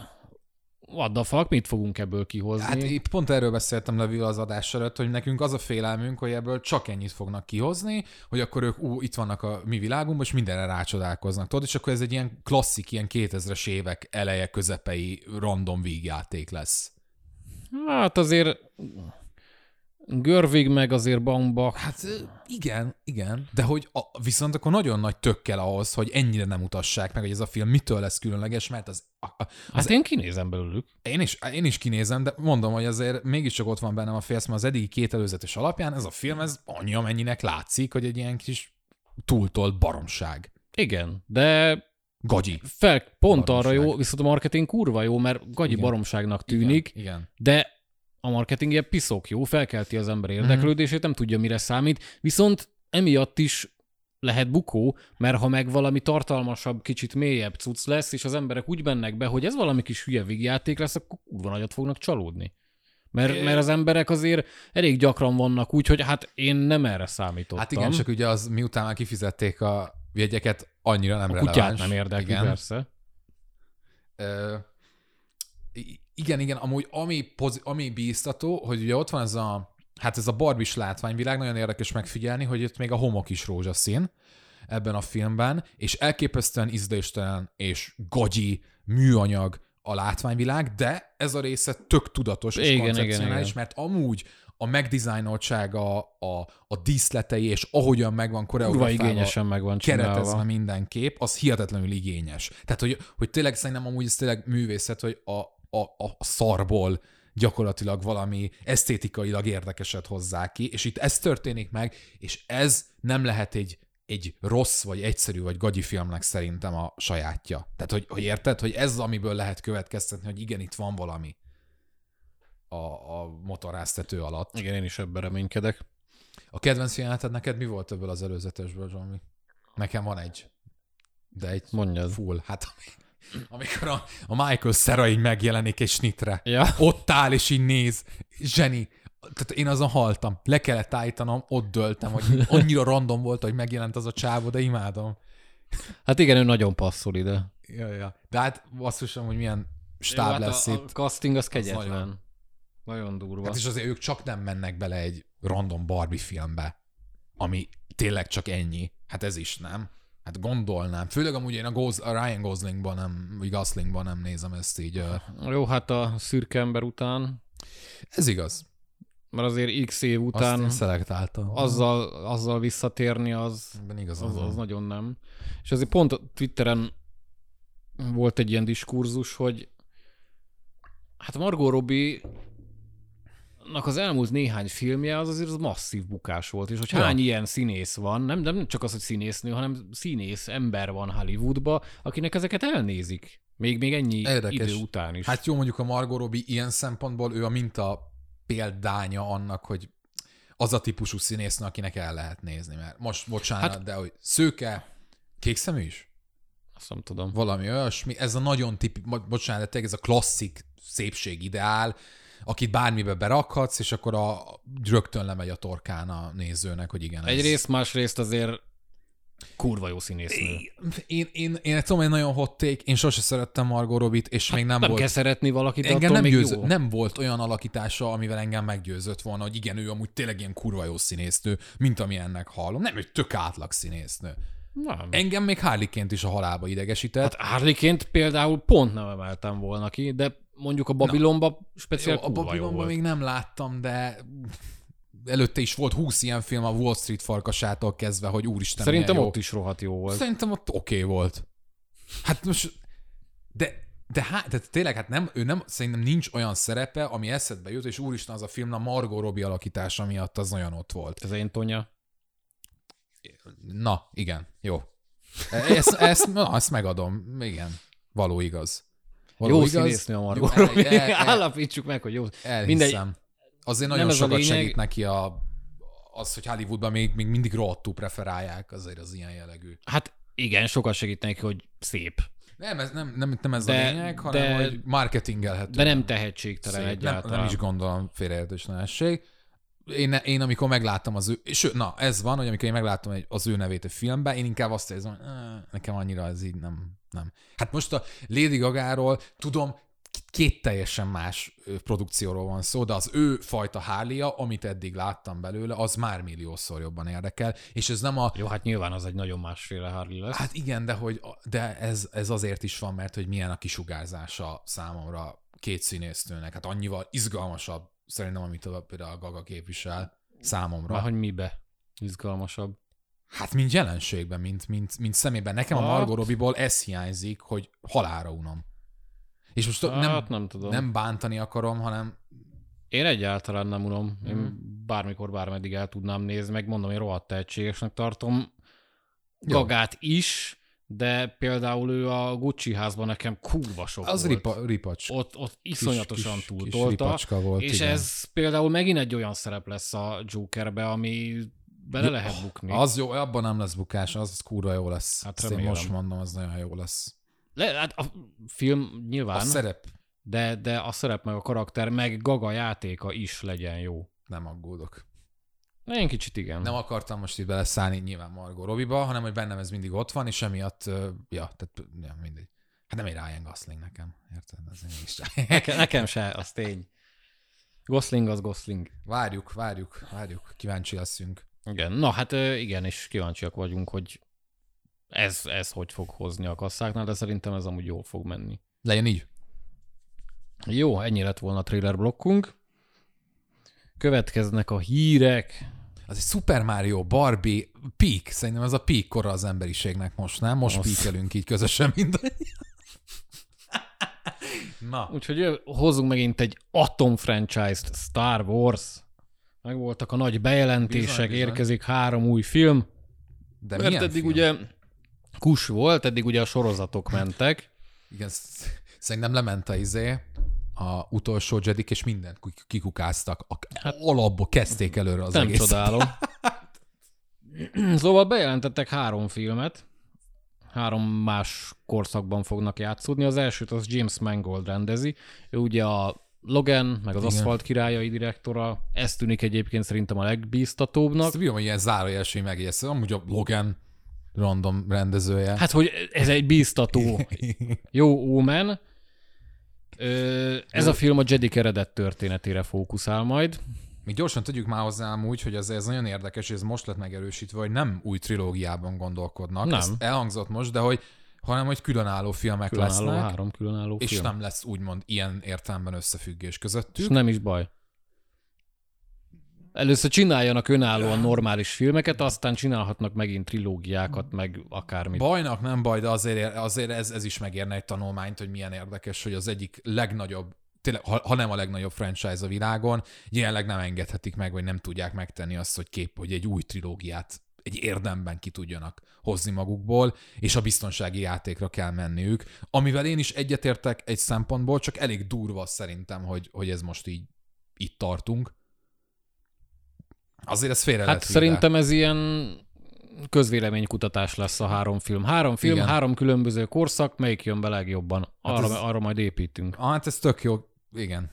[SPEAKER 1] what the fuck, mit fogunk ebből kihozni?
[SPEAKER 2] Hát itt pont erről beszéltem Levil az adás előtt, hogy nekünk az a félelmünk, hogy ebből csak ennyit fognak kihozni, hogy akkor ők ú, itt vannak a mi világunkban, és mindenre rácsodálkoznak. Tudod, és akkor ez egy ilyen klasszik, ilyen 2000-es évek eleje, közepei random vígjáték lesz.
[SPEAKER 1] Hát azért Görvig meg azért Baumbach.
[SPEAKER 2] Hát igen, igen, de hogy a, viszont akkor nagyon nagy tök kell ahhoz, hogy ennyire nem mutassák meg, hogy ez a film mitől lesz különleges, mert az, a, a,
[SPEAKER 1] Hát én kinézem belőlük.
[SPEAKER 2] én, is, én is kinézem, de mondom, hogy azért mégiscsak ott van bennem a félsz, mert az eddigi két előzetes alapján ez a film, ez annyi, amennyinek látszik, hogy egy ilyen kis túltolt baromság.
[SPEAKER 1] Igen, de
[SPEAKER 2] Gagyi.
[SPEAKER 1] fel, pont
[SPEAKER 2] Baromság.
[SPEAKER 1] arra jó, viszont a marketing kurva jó, mert gagyi
[SPEAKER 2] Igen.
[SPEAKER 1] baromságnak tűnik,
[SPEAKER 2] Igen. igen.
[SPEAKER 1] de a marketing ilyen piszok jó, felkelti az ember érdeklődését, nem tudja, mire számít, viszont emiatt is lehet bukó, mert ha meg valami tartalmasabb, kicsit mélyebb cucc lesz, és az emberek úgy mennek be, hogy ez valami kis hülye vígjáték lesz, akkor kurva nagyot fognak csalódni. Mert, mert az emberek azért elég gyakran vannak úgy, hogy hát én nem erre számítottam.
[SPEAKER 2] Hát igen, csak ugye az miután már kifizették a jegyeket, annyira nem
[SPEAKER 1] a
[SPEAKER 2] releváns.
[SPEAKER 1] kutyát nem érdekli,
[SPEAKER 2] igen.
[SPEAKER 1] persze.
[SPEAKER 2] Ö, igen, igen, amúgy ami, pozi- ami bíztató, hogy ugye ott van ez a, hát ez a barbis látványvilág, nagyon érdekes megfigyelni, hogy itt még a homok is rózsaszín ebben a filmben, és elképesztően ízléstelen és gagyi műanyag a látványvilág, de ez a része tök tudatos és
[SPEAKER 1] Igen,
[SPEAKER 2] koncepcionális,
[SPEAKER 1] igen.
[SPEAKER 2] mert amúgy a megdizájnoltsága, a, a díszletei, és ahogyan megvan koreografálva,
[SPEAKER 1] igényesen meg van
[SPEAKER 2] keretezve minden kép, az hihetetlenül igényes. Tehát, hogy, hogy tényleg szerintem amúgy ez tényleg művészet, hogy a, a, a szarból gyakorlatilag valami esztétikailag érdekeset hozzá ki, és itt ez történik meg, és ez nem lehet egy, egy rossz, vagy egyszerű, vagy gagyi filmnek szerintem a sajátja. Tehát, hogy, hogy érted, hogy ez az, amiből lehet következtetni, hogy igen, itt van valami a, a motoráztető alatt.
[SPEAKER 1] Igen, én is ebben reménykedek.
[SPEAKER 2] A kedvenc jeleneted neked mi volt ebből az előzetesből, Zsomi? Nekem van egy. De egy
[SPEAKER 1] Mondjad.
[SPEAKER 2] full. Hát ami- amikor a, a Michael Cera így megjelenik egy snitre.
[SPEAKER 1] Ja.
[SPEAKER 2] Ott áll és így néz. Zseni. Tehát én azon haltam. Le kellett állítanom, ott döltem, hogy annyira random volt, hogy megjelent az a csávó, de imádom.
[SPEAKER 1] Hát igen, ő nagyon passzol ide.
[SPEAKER 2] Ja, ja. De hát basszusom, hogy milyen stáb
[SPEAKER 1] hát
[SPEAKER 2] lesz
[SPEAKER 1] a,
[SPEAKER 2] itt.
[SPEAKER 1] a casting az kegyetlen.
[SPEAKER 2] nagyon-
[SPEAKER 1] nagyon, nagyon durva.
[SPEAKER 2] Hát és azért ők csak nem mennek bele egy random Barbie filmbe, ami tényleg csak ennyi. Hát ez is nem. Hát gondolnám. Főleg amúgy én a, Goz, a Ryan Goslingban nem, vagy Goslingban nem nézem ezt így.
[SPEAKER 1] Jó, hát a szürke ember után,
[SPEAKER 2] Ez igaz.
[SPEAKER 1] mert azért x év
[SPEAKER 2] Azt
[SPEAKER 1] után
[SPEAKER 2] én szelektáltam.
[SPEAKER 1] azzal, azzal visszatérni, az,
[SPEAKER 2] igazad
[SPEAKER 1] az, az nagyon nem. És azért pont a Twitteren volt egy ilyen diskurzus, hogy hát Margot Robbie az elmúlt néhány filmje az azért az masszív bukás volt, és hogy
[SPEAKER 2] Ja.
[SPEAKER 1] hány ilyen színész van, nem, nem csak az, hogy színésznő, hanem színész ember van Hollywoodba, akinek ezeket elnézik. Még, még ennyi
[SPEAKER 2] Érdekes.
[SPEAKER 1] idő után is.
[SPEAKER 2] Hát jó, mondjuk a Margot Robbie ilyen szempontból ő a minta példánya annak, hogy az a típusú színésznő, akinek el lehet nézni. Mert most, bocsánat, hát, de hogy szőke, kékszemű is?
[SPEAKER 1] Azt nem tudom.
[SPEAKER 2] valami olyasmi, ez a nagyon tipi, bocsánat, ez a klasszik szépség ideál, akit bármibe berakhatsz, és akkor a, rögtön lemegy a torkán a nézőnek, hogy igen. ez-
[SPEAKER 1] Egyrészt, másrészt azért kurva jó színésznő.
[SPEAKER 2] Én, én, én tudom, egy nagyon hot take, én sose szerettem Margot Robbit, és még nem,
[SPEAKER 1] Hát nem
[SPEAKER 2] volt...
[SPEAKER 1] kell szeretni valakit,
[SPEAKER 2] Engem nem, győző,
[SPEAKER 1] jó.
[SPEAKER 2] nem volt olyan alakítása, amivel engem meggyőzött volna, hogy igen, ő amúgy tényleg ilyen kurva jó színésznő, mint ami ennek hallom. Nem, egy tök átlag színésznő.
[SPEAKER 1] Nem.
[SPEAKER 2] Engem még Harley-ként is a halálba idegesített.
[SPEAKER 1] Hát Harley-ként például pont nem emeltem volna ki, de mondjuk a Babilonba speciál
[SPEAKER 2] Jó, a
[SPEAKER 1] jó volt.
[SPEAKER 2] még nem láttam, de előtte is volt 20 ilyen film a Wall Street farkasától kezdve, hogy úristen,
[SPEAKER 1] Szerintem ott is rohadt jó
[SPEAKER 2] jó.
[SPEAKER 1] volt.
[SPEAKER 2] Szerintem ott oké okay volt. Hát most, de, de hát, de tényleg, hát nem, ő nem, szerintem nincs olyan szerepe, ami eszedbe jut, és úristen az a film a Margot Robbie alakítása miatt az olyan ott volt.
[SPEAKER 1] Ez én Tonya.
[SPEAKER 2] Na, igen, jó. Ezt, ezt, na, ezt megadom, igen. Való igaz. Való
[SPEAKER 1] Jó
[SPEAKER 2] igaz?
[SPEAKER 1] színésznő a Margot Robbie.
[SPEAKER 2] el- el-
[SPEAKER 1] Állapítsuk meg, hogy jó.
[SPEAKER 2] Elhiszem.
[SPEAKER 1] Mindegy.
[SPEAKER 2] Azért
[SPEAKER 1] Nem
[SPEAKER 2] nagyon
[SPEAKER 1] a
[SPEAKER 2] sokat
[SPEAKER 1] lényeg.
[SPEAKER 2] segít neki a, az, hogy Hollywoodban még, még mindig rohadtul preferálják azért az ilyen jellegű.
[SPEAKER 1] Hát igen, sokat segít neki, hogy szép.
[SPEAKER 2] Nem, ez, nem, nem, nem ez
[SPEAKER 1] De-
[SPEAKER 2] a lényeg, hanem
[SPEAKER 1] de-
[SPEAKER 2] hogy marketingelhető.
[SPEAKER 1] De nem tehetségtelen
[SPEAKER 2] Szép.
[SPEAKER 1] egyáltalán.
[SPEAKER 2] Nem, nem is gondolom félreértés nehesség. Én, én, amikor megláttam az ő, és na, ez van, hogy amikor én megláttam egy, az ő nevét a filmben, én inkább azt érzem, hogy "Eh, nekem annyira ez így nem, nem. Hát most a Lady Gagáról tudom, két teljesen más produkcióról van szó, de az ő fajta harley amit eddig láttam belőle, az már milliószor jobban érdekel, és ez nem a...
[SPEAKER 1] Jó, hát nyilván az egy nagyon másféle Harley lesz.
[SPEAKER 2] Hát igen, de, hogy, de ez, ez azért is van, mert hogy milyen a kisugárzása számomra két színésztőnek. Hát annyival izgalmasabb szerintem, amit a, például a Gaga képvisel számomra.
[SPEAKER 1] Már hogy mibe izgalmasabb?
[SPEAKER 2] Hát, mint jelenségben, mint, mint, mint szemében. Nekem hát. a Margot Robbie-ból ez hiányzik, hogy halára unom. És most hát, nem, nem, tudom. nem bántani akarom, hanem...
[SPEAKER 1] Én egyáltalán nem unom. Én hmm. bármikor, bármeddig el tudnám nézni, meg mondom, én rohadt tehetségesnek tartom. Gagát Jó. is, de például ő a Gucci házban nekem kurva sok
[SPEAKER 2] Az
[SPEAKER 1] volt.
[SPEAKER 2] Ripa, ripacs.
[SPEAKER 1] Ott, ott iszonyatosan túltolta. volt, és igen. ez például megint egy olyan szerep lesz a Jokerbe, ami bele jó, lehet bukni.
[SPEAKER 2] Az jó, abban nem lesz bukás, az kurva jó lesz. Hát Ezt én most mondom, az nagyon jó lesz.
[SPEAKER 1] Le, hát a film nyilván. A
[SPEAKER 2] szerep.
[SPEAKER 1] De, de a szerep meg a karakter, meg Gaga játéka is legyen jó.
[SPEAKER 2] Nem aggódok.
[SPEAKER 1] Én kicsit igen.
[SPEAKER 2] Nem akartam most itt beleszállni nyilván Margot Robiba, hanem hogy bennem ez mindig ott van, és emiatt, ja, tehát ja, mindegy. Hát nem egy Ryan Gosling nekem, érted? Ez is
[SPEAKER 1] nekem, nekem se, az tény. Gosling az Gosling.
[SPEAKER 2] Várjuk, várjuk, várjuk, kíváncsi leszünk.
[SPEAKER 1] Igen, na hát igen, és kíváncsiak vagyunk, hogy ez, ez hogy fog hozni a kasszáknál, de szerintem ez amúgy jól fog menni.
[SPEAKER 2] Legyen így.
[SPEAKER 1] Jó, ennyi lett volna a trailer blokkunk. Következnek a hírek.
[SPEAKER 2] Az egy Super Mario, Barbie, peak. Szerintem ez a peak kora az emberiségnek most, nem? Most Most. peakelünk így közösen mindannyian.
[SPEAKER 1] Na. Úgyhogy hozzunk megint egy Atom franchise-t, Star Wars. Megvoltak a nagy bejelentések, bizony, bizony. érkezik három új film. De Mert eddig film? ugye kus volt, eddig ugye a sorozatok mentek.
[SPEAKER 2] Igen, szerintem lement a izé, a utolsó Jedik, és mindent kikukáztak. A hát, alapból kezdték előre az
[SPEAKER 1] nem
[SPEAKER 2] egész.
[SPEAKER 1] csodálom. szóval bejelentettek három filmet, három más korszakban fognak játszódni. Az elsőt az James Mangold rendezi. Ő ugye a Logan, meg az Igen. Aszfalt királyai direktora. Ez tűnik egyébként szerintem a legbíztatóbbnak. Ezt
[SPEAKER 2] bírom, hogy ilyen zárójelsi megjegyzés. Amúgy a Logan random rendezője.
[SPEAKER 1] Hát, hogy ez egy bíztató. Jó Omen. Ez a film a Jedi eredet történetére fókuszál majd.
[SPEAKER 2] Még gyorsan tegyük már hozzá úgy, hogy ez, ez nagyon érdekes, és ez most lett megerősítve, hogy nem új trilógiában gondolkodnak. Nem. Ez elhangzott most, de hogy hanem hogy különálló filmek különálló, lesznek.
[SPEAKER 1] három különálló
[SPEAKER 2] és
[SPEAKER 1] film.
[SPEAKER 2] nem lesz úgymond ilyen értelemben összefüggés közöttük.
[SPEAKER 1] És nem is baj. Először csináljanak önállóan normális filmeket, aztán csinálhatnak megint trilógiákat, meg akármit.
[SPEAKER 2] Bajnak nem baj, de azért, azért ez, ez is megérne egy tanulmányt, hogy milyen érdekes, hogy az egyik legnagyobb tényleg, ha, ha nem a legnagyobb franchise a világon, jelenleg nem engedhetik meg, vagy nem tudják megtenni azt, hogy kép, hogy egy új trilógiát egy érdemben ki tudjanak hozni magukból, és a biztonsági játékra kell menniük, amivel én is egyetértek egy szempontból, csak elég durva szerintem, hogy, hogy ez most így itt tartunk. Azért ez félre
[SPEAKER 1] Hát szerintem ez ilyen közvéleménykutatás lesz a három film. Három film, Igen. három különböző korszak, melyik jön be legjobban? Hát arra, ez, arra majd építünk.
[SPEAKER 2] Ah, hát ez tök jó. Igen.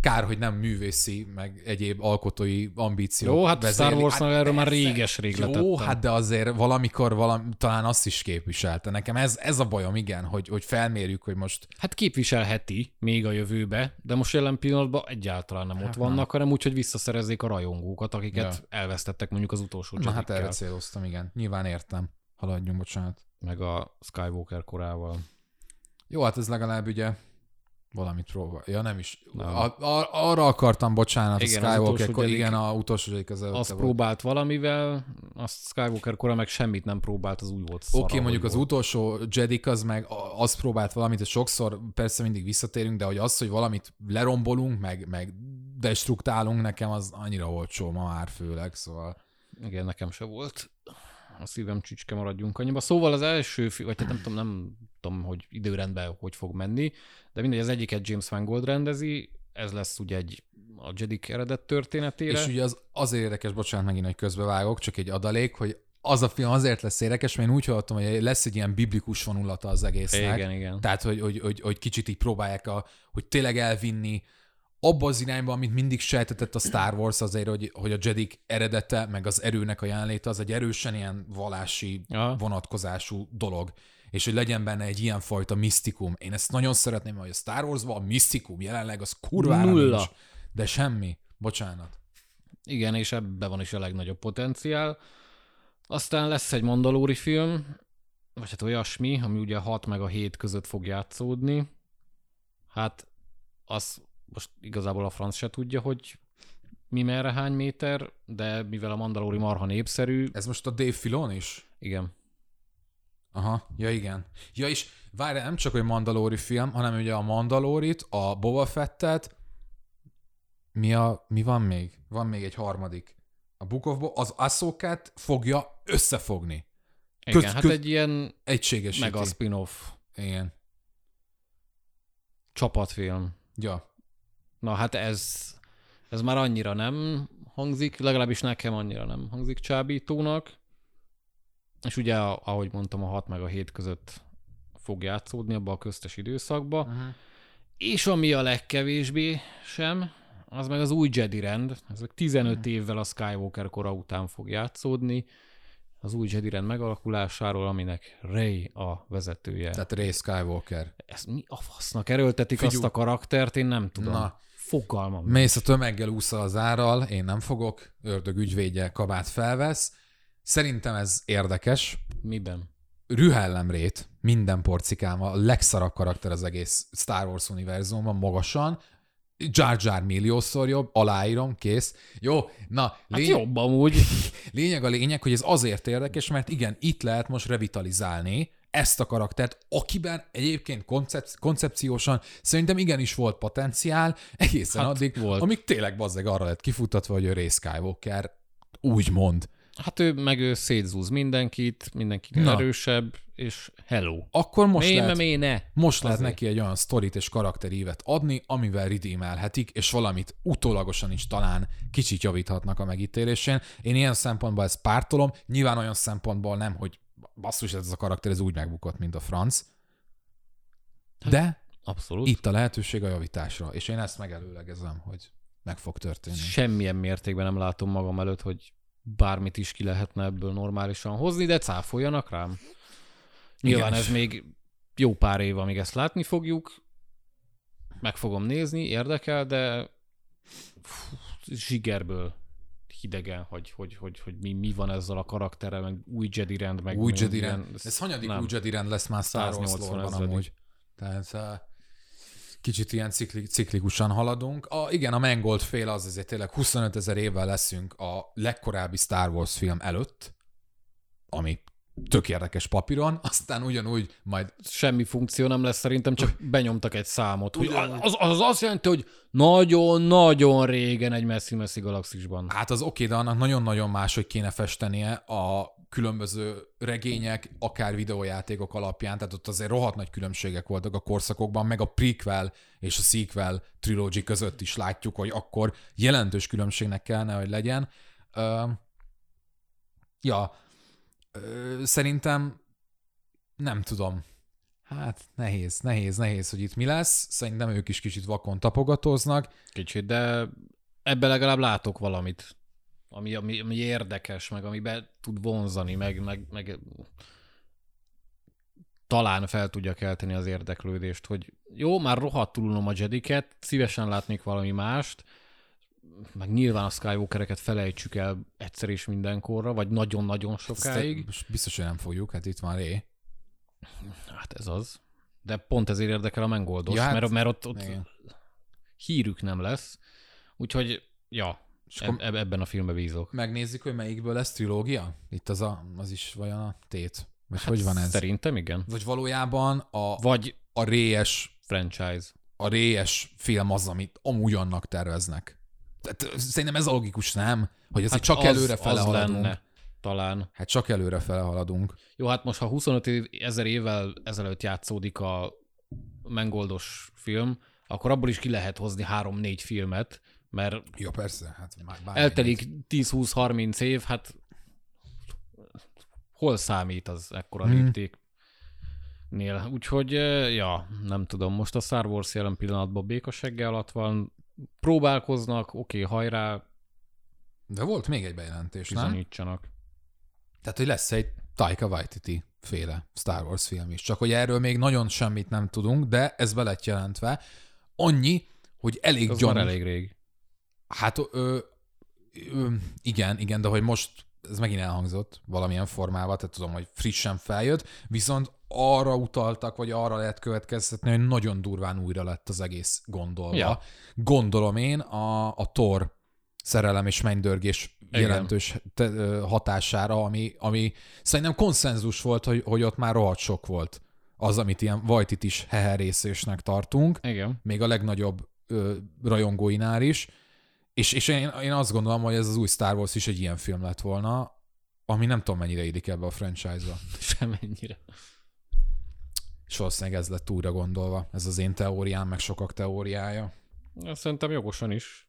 [SPEAKER 2] Kár, hogy nem művészi, meg egyéb alkotói ambíciók
[SPEAKER 1] Jó, hát vezérli. Star Wars-nál hát erről már réges rég
[SPEAKER 2] Jó, hát de azért valamikor valami, talán azt is képviselte. Nekem ez, ez a bajom, igen, hogy, hogy felmérjük, hogy most...
[SPEAKER 1] Hát képviselheti még a jövőbe, de most jelen pillanatban egyáltalán nem hát ott vannak, nem. hanem úgy, hogy visszaszerezzék a rajongókat, akiket ja. elvesztettek mondjuk az utolsó
[SPEAKER 2] Na hát erre céloztam, igen. Nyilván értem. Haladjunk, bocsánat.
[SPEAKER 1] Meg a Skywalker korával.
[SPEAKER 2] Jó, hát ez legalább ugye Valamit próbál. Ja, nem is. Nem. A, a, arra akartam, bocsánat, igen, a Skywalker, kor, igen, a utolsó egyik az
[SPEAKER 1] Azt volt. próbált valamivel, azt Skywalker kora meg semmit nem próbált, az úgy volt
[SPEAKER 2] Oké, okay, mondjuk volt. az utolsó Jedi az meg azt próbált valamit, és sokszor persze mindig visszatérünk, de hogy az, hogy valamit lerombolunk, meg, meg destruktálunk, nekem az annyira olcsó ma már főleg, szóval.
[SPEAKER 1] Igen, nekem se volt a szívem csücske maradjunk annyiba. Szóval az első, vagy tehát nem tudom, nem tudom, hogy időrendben hogy fog menni, de mindegy, az egyiket James Mangold rendezi, ez lesz ugye egy a Jedi eredet történetére.
[SPEAKER 2] És ugye az azért érdekes, bocsánat megint, hogy közbevágok, csak egy adalék, hogy az a film azért lesz érdekes, mert én úgy hallottam, hogy lesz egy ilyen biblikus vonulata az egésznek.
[SPEAKER 1] Igen, igen.
[SPEAKER 2] Tehát, hogy, hogy, hogy, hogy kicsit így próbálják, a, hogy tényleg elvinni abba az irányba, amit mindig sejtetett a Star Wars azért, hogy, hogy a Jedik eredete, meg az erőnek a jelenléte, az egy erősen ilyen vallási Aha. vonatkozású dolog. És hogy legyen benne egy ilyen fajta misztikum. Én ezt nagyon szeretném, hogy a Star Wars-ban a misztikum jelenleg az kurvára
[SPEAKER 1] Nulla.
[SPEAKER 2] nincs. De semmi. Bocsánat.
[SPEAKER 1] Igen, és ebben van is a legnagyobb potenciál. Aztán lesz egy Mandalóri film, vagy hát olyasmi, ami ugye a 6 meg a 7 között fog játszódni. Hát az most igazából a franc se tudja, hogy mi merre hány méter, de mivel a Mandalóri marha népszerű,
[SPEAKER 2] Ez most a Dave Filon is?
[SPEAKER 1] igen,
[SPEAKER 2] Aha, ja igen. Ja és várj, nem csak hogy Mandalori film, hanem ugye a Mandalorit, a Boba Fettet, mi, a, mi van még? Van még egy harmadik. A Book of Bo- az Ahsoka-t fogja összefogni.
[SPEAKER 1] igen
[SPEAKER 2] Köz-
[SPEAKER 1] hát
[SPEAKER 2] köz-
[SPEAKER 1] egy ilyen
[SPEAKER 2] Egységesíti.
[SPEAKER 1] mega spin-off
[SPEAKER 2] Igen.
[SPEAKER 1] csapatfilm.
[SPEAKER 2] Ja.
[SPEAKER 1] Na hát ez, ez már annyira nem hangzik, legalábbis nekem annyira nem hangzik csábítónak. És ugye, ahogy mondtam, a 6 meg a 7 között fog játszódni abba a köztes időszakba.
[SPEAKER 2] Uh-huh.
[SPEAKER 1] És ami a legkevésbé sem, az meg az új Jedi rend. Ez meg 15 évvel a Skywalker kora után fog játszódni. Az új Jedi rend megalakulásáról, aminek Rey a vezetője.
[SPEAKER 2] Tehát Ray Skywalker.
[SPEAKER 1] Ezt mi a fasznak erőltetik
[SPEAKER 2] Figyú.
[SPEAKER 1] azt a karaktert, én nem tudom.
[SPEAKER 2] Na.
[SPEAKER 1] Fogalmam.
[SPEAKER 2] Mész a tömeggel úszol az árral, én nem fogok, ördög ügyvédje kabát felvesz. Szerintem ez érdekes.
[SPEAKER 1] Miben?
[SPEAKER 2] Rühellemrét minden porcikáma, a legszarabb karakter az egész Star Wars univerzumban, magasan. Jar Jar milliószor jobb, aláírom, kész. Jó, na,
[SPEAKER 1] Hát
[SPEAKER 2] lény-
[SPEAKER 1] jobb amúgy.
[SPEAKER 2] lényeg a lényeg, hogy ez azért érdekes, mert igen, itt lehet most revitalizálni ezt a karaktert, akiben egyébként koncep- koncepciósan szerintem igenis volt potenciál, egészen
[SPEAKER 1] Hát
[SPEAKER 2] addig,
[SPEAKER 1] volt.
[SPEAKER 2] amíg tényleg bazzeg arra lett kifutatva, hogy ő Ray Skywalker úgy mond.
[SPEAKER 1] Hát ő meg ő szétzúz mindenkit, mindenki
[SPEAKER 2] Na.
[SPEAKER 1] erősebb, és hello.
[SPEAKER 2] Akkor most
[SPEAKER 1] Mé,
[SPEAKER 2] lehet...
[SPEAKER 1] mé, ne.
[SPEAKER 2] Most lehet neki egy olyan sztorit és karakterívet adni, amivel redeemelhetik, és valamit utólagosan is talán kicsit javíthatnak a megítélésén. Én ilyen szempontból ezt pártolom, nyilván olyan szempontból nem, hogy basszus, ez a karakter ez úgy megbukott, mint a franc. De
[SPEAKER 1] Abszolút.
[SPEAKER 2] itt a lehetőség a javításra, és én ezt megelőlegezem, hogy meg fog történni.
[SPEAKER 1] Semmilyen mértékben nem látom magam előtt, hogy bármit is ki lehetne ebből normálisan hozni, de cáfoljanak rám. Nyilván
[SPEAKER 2] Igen.
[SPEAKER 1] ez még jó pár év, amíg ezt látni fogjuk. Meg fogom nézni, érdekel, de fú, zsigerből hidegen, hogy, hogy, hogy, hogy mi, mi van ezzel a karakterrel, meg új Jedi rend, meg
[SPEAKER 2] Új Jedi rend. Ez hanyadik
[SPEAKER 1] nem.
[SPEAKER 2] új Jedi rend lesz már Star Wars
[SPEAKER 1] 180
[SPEAKER 2] lore
[SPEAKER 1] ezredik.
[SPEAKER 2] amúgy. Tehát uh, kicsit ilyen cikli, ciklikusan haladunk. A, igen, a Mangold fél az azért tényleg 25 ezer évvel leszünk a legkorábbi Star Wars film előtt, ami tök érdekes papíron, aztán ugyanúgy majd
[SPEAKER 1] semmi funkció nem lesz szerintem, csak benyomtak egy számot. Hogy
[SPEAKER 2] Ugyanúgy.
[SPEAKER 1] az, az azt jelenti, hogy nagyon-nagyon régen egy messzi-messzi galaxisban.
[SPEAKER 2] Hát az oké, de annak nagyon-nagyon máshogy kéne festenie a különböző regények, akár videójátékok alapján, tehát ott azért rohadt nagy különbségek voltak a korszakokban, meg a prequel és a sequel trilogy között is látjuk, hogy akkor jelentős különbségnek kellene, hogy legyen. Ö, ja, szerintem nem tudom. Hát nehéz, nehéz, nehéz, hogy itt mi lesz. Szerintem ők is kicsit vakon tapogatóznak.
[SPEAKER 1] Kicsit, de ebbe legalább látok valamit, ami, ami, ami érdekes, meg ami be tud vonzani, meg, meg, meg talán fel tudja kelteni az érdeklődést, hogy jó, már rohadtul unom a Jediket, szívesen látnék valami mást, meg nyilván a Skywalkereket felejtsük el egyszer és mindenkorra, vagy nagyon-nagyon sokáig.
[SPEAKER 2] Ezt biztos, hogy nem fogjuk, hát itt van Ré.
[SPEAKER 1] Hát ez az. De pont ezért érdekel a Mengoldos,
[SPEAKER 2] Ja, hát-
[SPEAKER 1] mert, mert ott, ott
[SPEAKER 2] Igen.
[SPEAKER 1] hírük nem lesz. Úgyhogy, ja,
[SPEAKER 2] És
[SPEAKER 1] eb- ebben a filmben bízok.
[SPEAKER 2] megnézzük, hogy melyikből lesz trilógia? Itt az, a, az is vajon a tét? Vagy hát hogy van ez?
[SPEAKER 1] Szerintem igen.
[SPEAKER 2] Vagy valójában a,
[SPEAKER 1] Vagy
[SPEAKER 2] a rées,
[SPEAKER 1] franchise.
[SPEAKER 2] a rées film az, amit amúgy annak terveznek. Tehát szerintem ez a logikus, nem? Hogy azért hát csak előre fele
[SPEAKER 1] az
[SPEAKER 2] haladunk.
[SPEAKER 1] lenne, talán.
[SPEAKER 2] Hát csak előre fele haladunk.
[SPEAKER 1] Jó, hát most ha 25 év- ezer évvel ezelőtt játszódik a Mengoldos film, akkor abból is ki lehet hozni három-négy filmet, mert
[SPEAKER 2] Ja, persze, hát már
[SPEAKER 1] eltelik 10-20-30 év, hát hol számít az ekkora
[SPEAKER 2] Hmm.
[SPEAKER 1] léptéknél? Úgyhogy, ja, nem tudom, most a Star Wars jelen pillanatban békasegge alatt van, próbálkoznak, oké, okay, hajrá,
[SPEAKER 2] De volt még egy bejelentés, nem?
[SPEAKER 1] bizonyítsanak.
[SPEAKER 2] Tehát, hogy lesz egy Taika Waititi féle Star Wars film is. Csak hogy erről még nagyon semmit nem tudunk, de ez be lett jelentve. Annyi, hogy elég
[SPEAKER 1] Az
[SPEAKER 2] gyanús.
[SPEAKER 1] elég rég.
[SPEAKER 2] Hát ö, ö, igen, igen, de hogy most ez megint elhangzott valamilyen formával, tehát tudom, hogy frissen feljött, viszont arra utaltak, vagy arra lehet következtetni, hogy nagyon durván újra lett az egész gondolva.
[SPEAKER 1] Ja.
[SPEAKER 2] Gondolom én a, a Thor szerelem és mennydörgés
[SPEAKER 1] Igen.
[SPEAKER 2] jelentős te, ö, hatására, ami, ami szerintem konszenzus volt, hogy, hogy ott már rohadt sok volt az, amit ilyen Vajtit is heherészésnek tartunk
[SPEAKER 1] Igen.
[SPEAKER 2] még a legnagyobb ö, rajongóinál is, és, és én, én azt gondolom, hogy ez az új Star Wars is egy ilyen film lett volna, ami nem tudom mennyire illik ebbe a franchise-ba.
[SPEAKER 1] Semennyire.
[SPEAKER 2] És valószínűleg ez lett újra gondolva. Ez az én teóriám, meg sokak teóriája.
[SPEAKER 1] Szerintem jogosan is.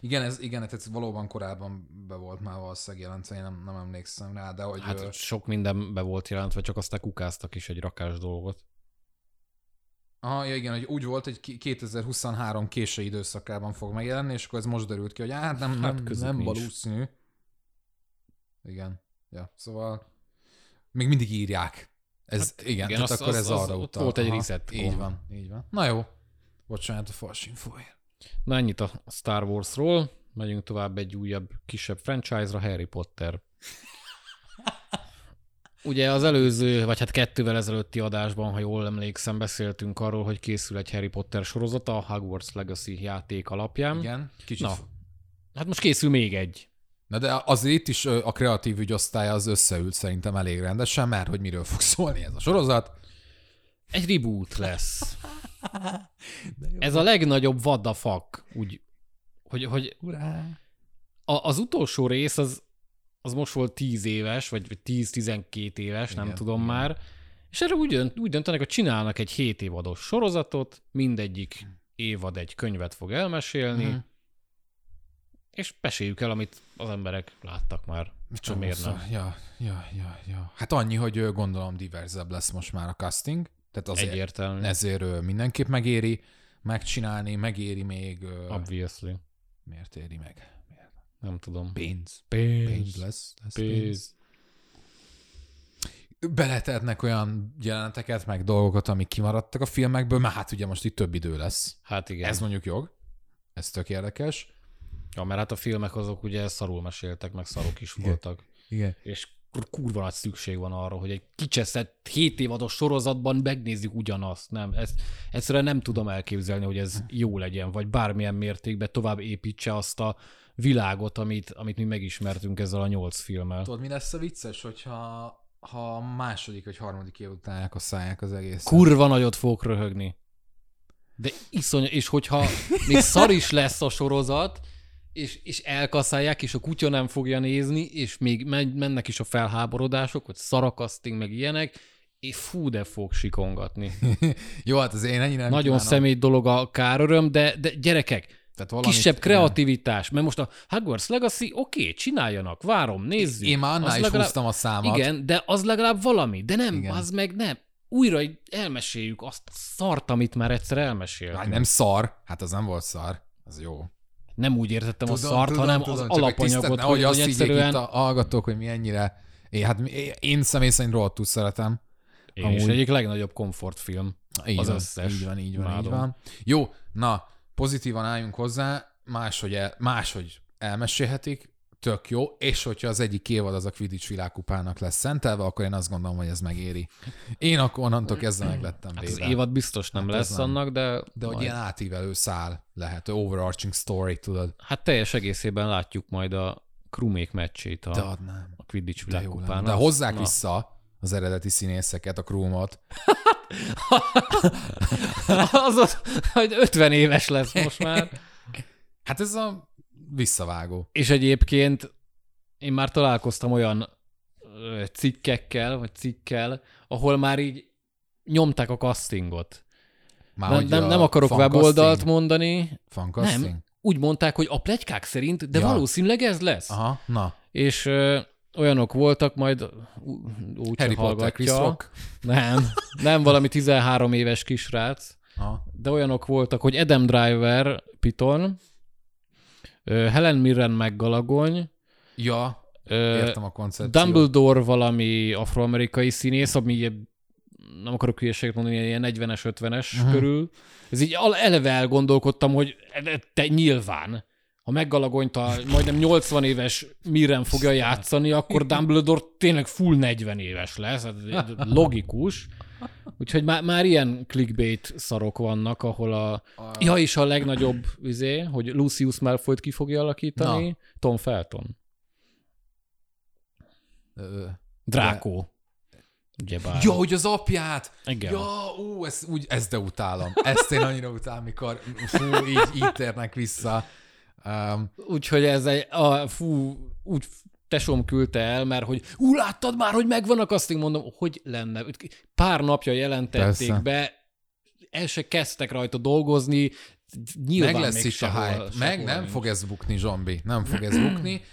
[SPEAKER 2] Igen, ez, igen, tehát ez valóban korábban be volt már valószínűleg jelentve, én nem, nem emlékszem rá, de hogy...
[SPEAKER 1] Hát
[SPEAKER 2] ö,
[SPEAKER 1] sok minden be volt jelentve, csak aztán kukáztak is egy rakás dolgot.
[SPEAKER 2] Aha, ja, igen, hogy úgy volt, hogy ki- 2023 késő időszakában fog megjelenni, és akkor ez most derült ki, hogy hát nem,
[SPEAKER 1] Hát
[SPEAKER 2] nem,
[SPEAKER 1] közük
[SPEAKER 2] nem valószínű. Igen. Ja, szóval még mindig írják. Ez, hát, igen,
[SPEAKER 1] igen,
[SPEAKER 2] tehát
[SPEAKER 1] az-
[SPEAKER 2] akkor
[SPEAKER 1] az-
[SPEAKER 2] ez
[SPEAKER 1] az-
[SPEAKER 2] arra utal.
[SPEAKER 1] volt egy
[SPEAKER 2] Aha,
[SPEAKER 1] reset
[SPEAKER 2] Így
[SPEAKER 1] gomb.
[SPEAKER 2] van, így van. Na jó. Bocsánat a fals infóért.
[SPEAKER 1] Na ennyit a Star Warsról. Megyünk tovább egy újabb, kisebb franchise-ra, Harry Potter. Ugye az előző, vagy hát kettővel ezelőtti adásban, ha jól emlékszem, beszéltünk arról, hogy készül egy Harry Potter sorozata a Hogwarts Legacy játék alapján.
[SPEAKER 2] Igen, kicsit.
[SPEAKER 1] Na. Hát most készül még egy.
[SPEAKER 2] Na de azért itt is a kreatív ügyosztály az összeült szerintem elég rendesen, mert hogy miről fog szólni ez a sorozat.
[SPEAKER 1] Egy reboot lesz. Ez a legnagyobb what the fuck, úgy, hogy, hogy
[SPEAKER 2] Urá!
[SPEAKER 1] a, az utolsó rész az, az most volt 10 éves, vagy, vagy 10-12 éves, nem
[SPEAKER 2] Igen,
[SPEAKER 1] tudom
[SPEAKER 2] igen.
[SPEAKER 1] már, és erre úgy, dönt, úgy döntenek, hogy csinálnak egy 7 évados sorozatot, mindegyik évad egy könyvet fog elmesélni,
[SPEAKER 2] Mhm.
[SPEAKER 1] és meséljük el, amit az emberek láttak már.
[SPEAKER 2] Csomó
[SPEAKER 1] miért
[SPEAKER 2] szó.
[SPEAKER 1] nem?
[SPEAKER 2] Ja, ja, ja, ja. Hát annyi, hogy gondolom diverzebb lesz most már a casting, tehát azért
[SPEAKER 1] Egyértelmű.
[SPEAKER 2] ezért mindenképp megéri megcsinálni, megéri még...
[SPEAKER 1] Obviously.
[SPEAKER 2] Miért éri meg?
[SPEAKER 1] Nem tudom.
[SPEAKER 2] Pénz.
[SPEAKER 1] Pénz.
[SPEAKER 2] Pénz lesz. lesz pénz.
[SPEAKER 1] Pénz.
[SPEAKER 2] Beletetnek olyan jeleneteket, meg dolgokat, amik kimaradtak a filmekből, mert hát ugye most itt több idő lesz.
[SPEAKER 1] Hát igen.
[SPEAKER 2] Ez mondjuk jog. Ez tök érdekes.
[SPEAKER 1] Ja, mert hát a filmek azok ugye szarul meséltek, meg szarok is voltak.
[SPEAKER 2] Igen.
[SPEAKER 1] És kur- kurva nagy szükség van arra, hogy egy kicseszett 7 évados sorozatban megnézzük ugyanazt. Nem, ezt egyszerűen nem tudom elképzelni, hogy ez jó legyen, vagy bármilyen mértékben tovább építse azt a világot, amit, amit mi megismertünk ezzel a nyolc filmmel.
[SPEAKER 2] Tudod, mi lesz a vicces, hogyha ha a második vagy harmadik év után elkasszálják az egész.
[SPEAKER 1] Kurva nagyot fogok röhögni. De iszony, és hogyha még szar is lesz a sorozat, és, és elkaszálják, és a kutya nem fogja nézni, és még men- mennek is a felháborodások, hogy szarakaszting, meg ilyenek, és fú, de fog sikongatni.
[SPEAKER 2] Jó, hát az én ennyire nem
[SPEAKER 1] Nagyon
[SPEAKER 2] kívánom.
[SPEAKER 1] személy dolog a káröröm, de, de gyerekek,
[SPEAKER 2] Tehát valamit,
[SPEAKER 1] kisebb kreativitás, mert most a Hogwarts Legacy, oké, okay, csináljanak, várom, nézzük.
[SPEAKER 2] Én már annál
[SPEAKER 1] Az
[SPEAKER 2] is
[SPEAKER 1] legalább-
[SPEAKER 2] húztam a számat.
[SPEAKER 1] Igen, de az legalább valami, de nem,
[SPEAKER 2] Igen.
[SPEAKER 1] Az meg nem. Újra elmeséljük azt a szart, amit már egyszer elmeséltünk.
[SPEAKER 2] Hát nem szar. Hát az nem volt szar. Az jó.
[SPEAKER 1] nem úgy értettem a szart, hanem az
[SPEAKER 2] csak hogy
[SPEAKER 1] alapanyagot, hogy, hogy
[SPEAKER 2] azt
[SPEAKER 1] egyszerűen...
[SPEAKER 2] itt a hallgatók, hogy mi ennyire... Én, hát én személy szerint rohadtul szeretem.
[SPEAKER 1] Én is
[SPEAKER 2] amúgy-
[SPEAKER 1] egyik legnagyobb komfortfilm.
[SPEAKER 2] Így
[SPEAKER 1] Az
[SPEAKER 2] van,
[SPEAKER 1] összes.
[SPEAKER 2] Így van, így van, így van. Jó, na, pozitívan álljunk hozzá, máshogy, el, máshogy elmesélhetik, tök jó, és hogyha az egyik évad az a Quidditch világkupának lesz szentelve, akkor én azt gondolom, hogy ez megéri. Én akkor onnantól kezdve meg lettem
[SPEAKER 1] Hát az
[SPEAKER 2] véve.
[SPEAKER 1] évad biztos nem
[SPEAKER 2] Hát
[SPEAKER 1] lesz
[SPEAKER 2] nem.
[SPEAKER 1] annak, de,
[SPEAKER 2] De hogy
[SPEAKER 1] majd-
[SPEAKER 2] ilyen átívelő szál lehet, overarching story, tudod.
[SPEAKER 1] hát teljes egészében látjuk majd a crewmék meccsét a,
[SPEAKER 2] De adnám.
[SPEAKER 1] a Quidditch
[SPEAKER 2] De jó lenne.
[SPEAKER 1] világkupán.
[SPEAKER 2] De
[SPEAKER 1] Az-
[SPEAKER 2] hozzák
[SPEAKER 1] na.
[SPEAKER 2] vissza az eredeti színészeket, a crewmot.
[SPEAKER 1] az az, hogy 50 éves lesz most már.
[SPEAKER 2] Hát ez a visszavágó.
[SPEAKER 1] És egyébként én már találkoztam olyan cikkekkel, vagy cikkel, ahol már így nyomták a castingot.
[SPEAKER 2] Már
[SPEAKER 1] Nem, nem, nem akarok weboldalt mondani,
[SPEAKER 2] fancasting?
[SPEAKER 1] nem. Úgy mondták, hogy a plegykák szerint, de
[SPEAKER 2] Ja.
[SPEAKER 1] valószínűleg ez lesz.
[SPEAKER 2] Aha, na.
[SPEAKER 1] És olyanok voltak, majd úgy
[SPEAKER 2] Harry
[SPEAKER 1] se
[SPEAKER 2] Potter,
[SPEAKER 1] hallgatja.
[SPEAKER 2] Rock.
[SPEAKER 1] Nem, nem valami 13 éves kisrác,
[SPEAKER 2] Aha.
[SPEAKER 1] de olyanok voltak, hogy Adam Driver, Piton, Helen Mirren meg Galagony,
[SPEAKER 2] Ja, Értem a koncepciót.
[SPEAKER 1] Dumbledore valami afroamerikai színész, ami nem akarok hülyeséget mondani, ilyen 40-es, 50-es
[SPEAKER 2] Mhm.
[SPEAKER 1] uh-huh. körül. Ez így eleve elgondolkodtam, hogy e- te nyilván, ha meggalagonyta majdnem 80 éves Mirren fogja játszani, akkor Dumbledore tényleg full 40 éves lesz. Ez logikus. Úgyhogy már, már ilyen clickbait szarok vannak, ahol a...
[SPEAKER 2] A-
[SPEAKER 1] Ja, és a legnagyobb izé, hogy Lucius Malfoyt ki fogja alakítani,
[SPEAKER 2] Na.
[SPEAKER 1] Tom Felton. Drákó. Ugyebár.
[SPEAKER 2] Ja, hogy az apját!
[SPEAKER 1] Igen.
[SPEAKER 2] Ja, ú, ezt, úgy, ezt de utálom. Ezt én annyira utálom, mikor fú, így, így térnek vissza. Um,
[SPEAKER 1] Úgyhogy ez egy, a, fú, úgy tesóm küldte el, mert hogy ú, láttad már, hogy megvan a casting, mondom, hogy lenne. Pár napja jelentették
[SPEAKER 2] Persze.
[SPEAKER 1] be, el se kezdtek rajta dolgozni, nyilván
[SPEAKER 2] meg lesz itt a hype. Meg nem
[SPEAKER 1] nincs.
[SPEAKER 2] fog ez bukni, zombi. Nem fog ez bukni.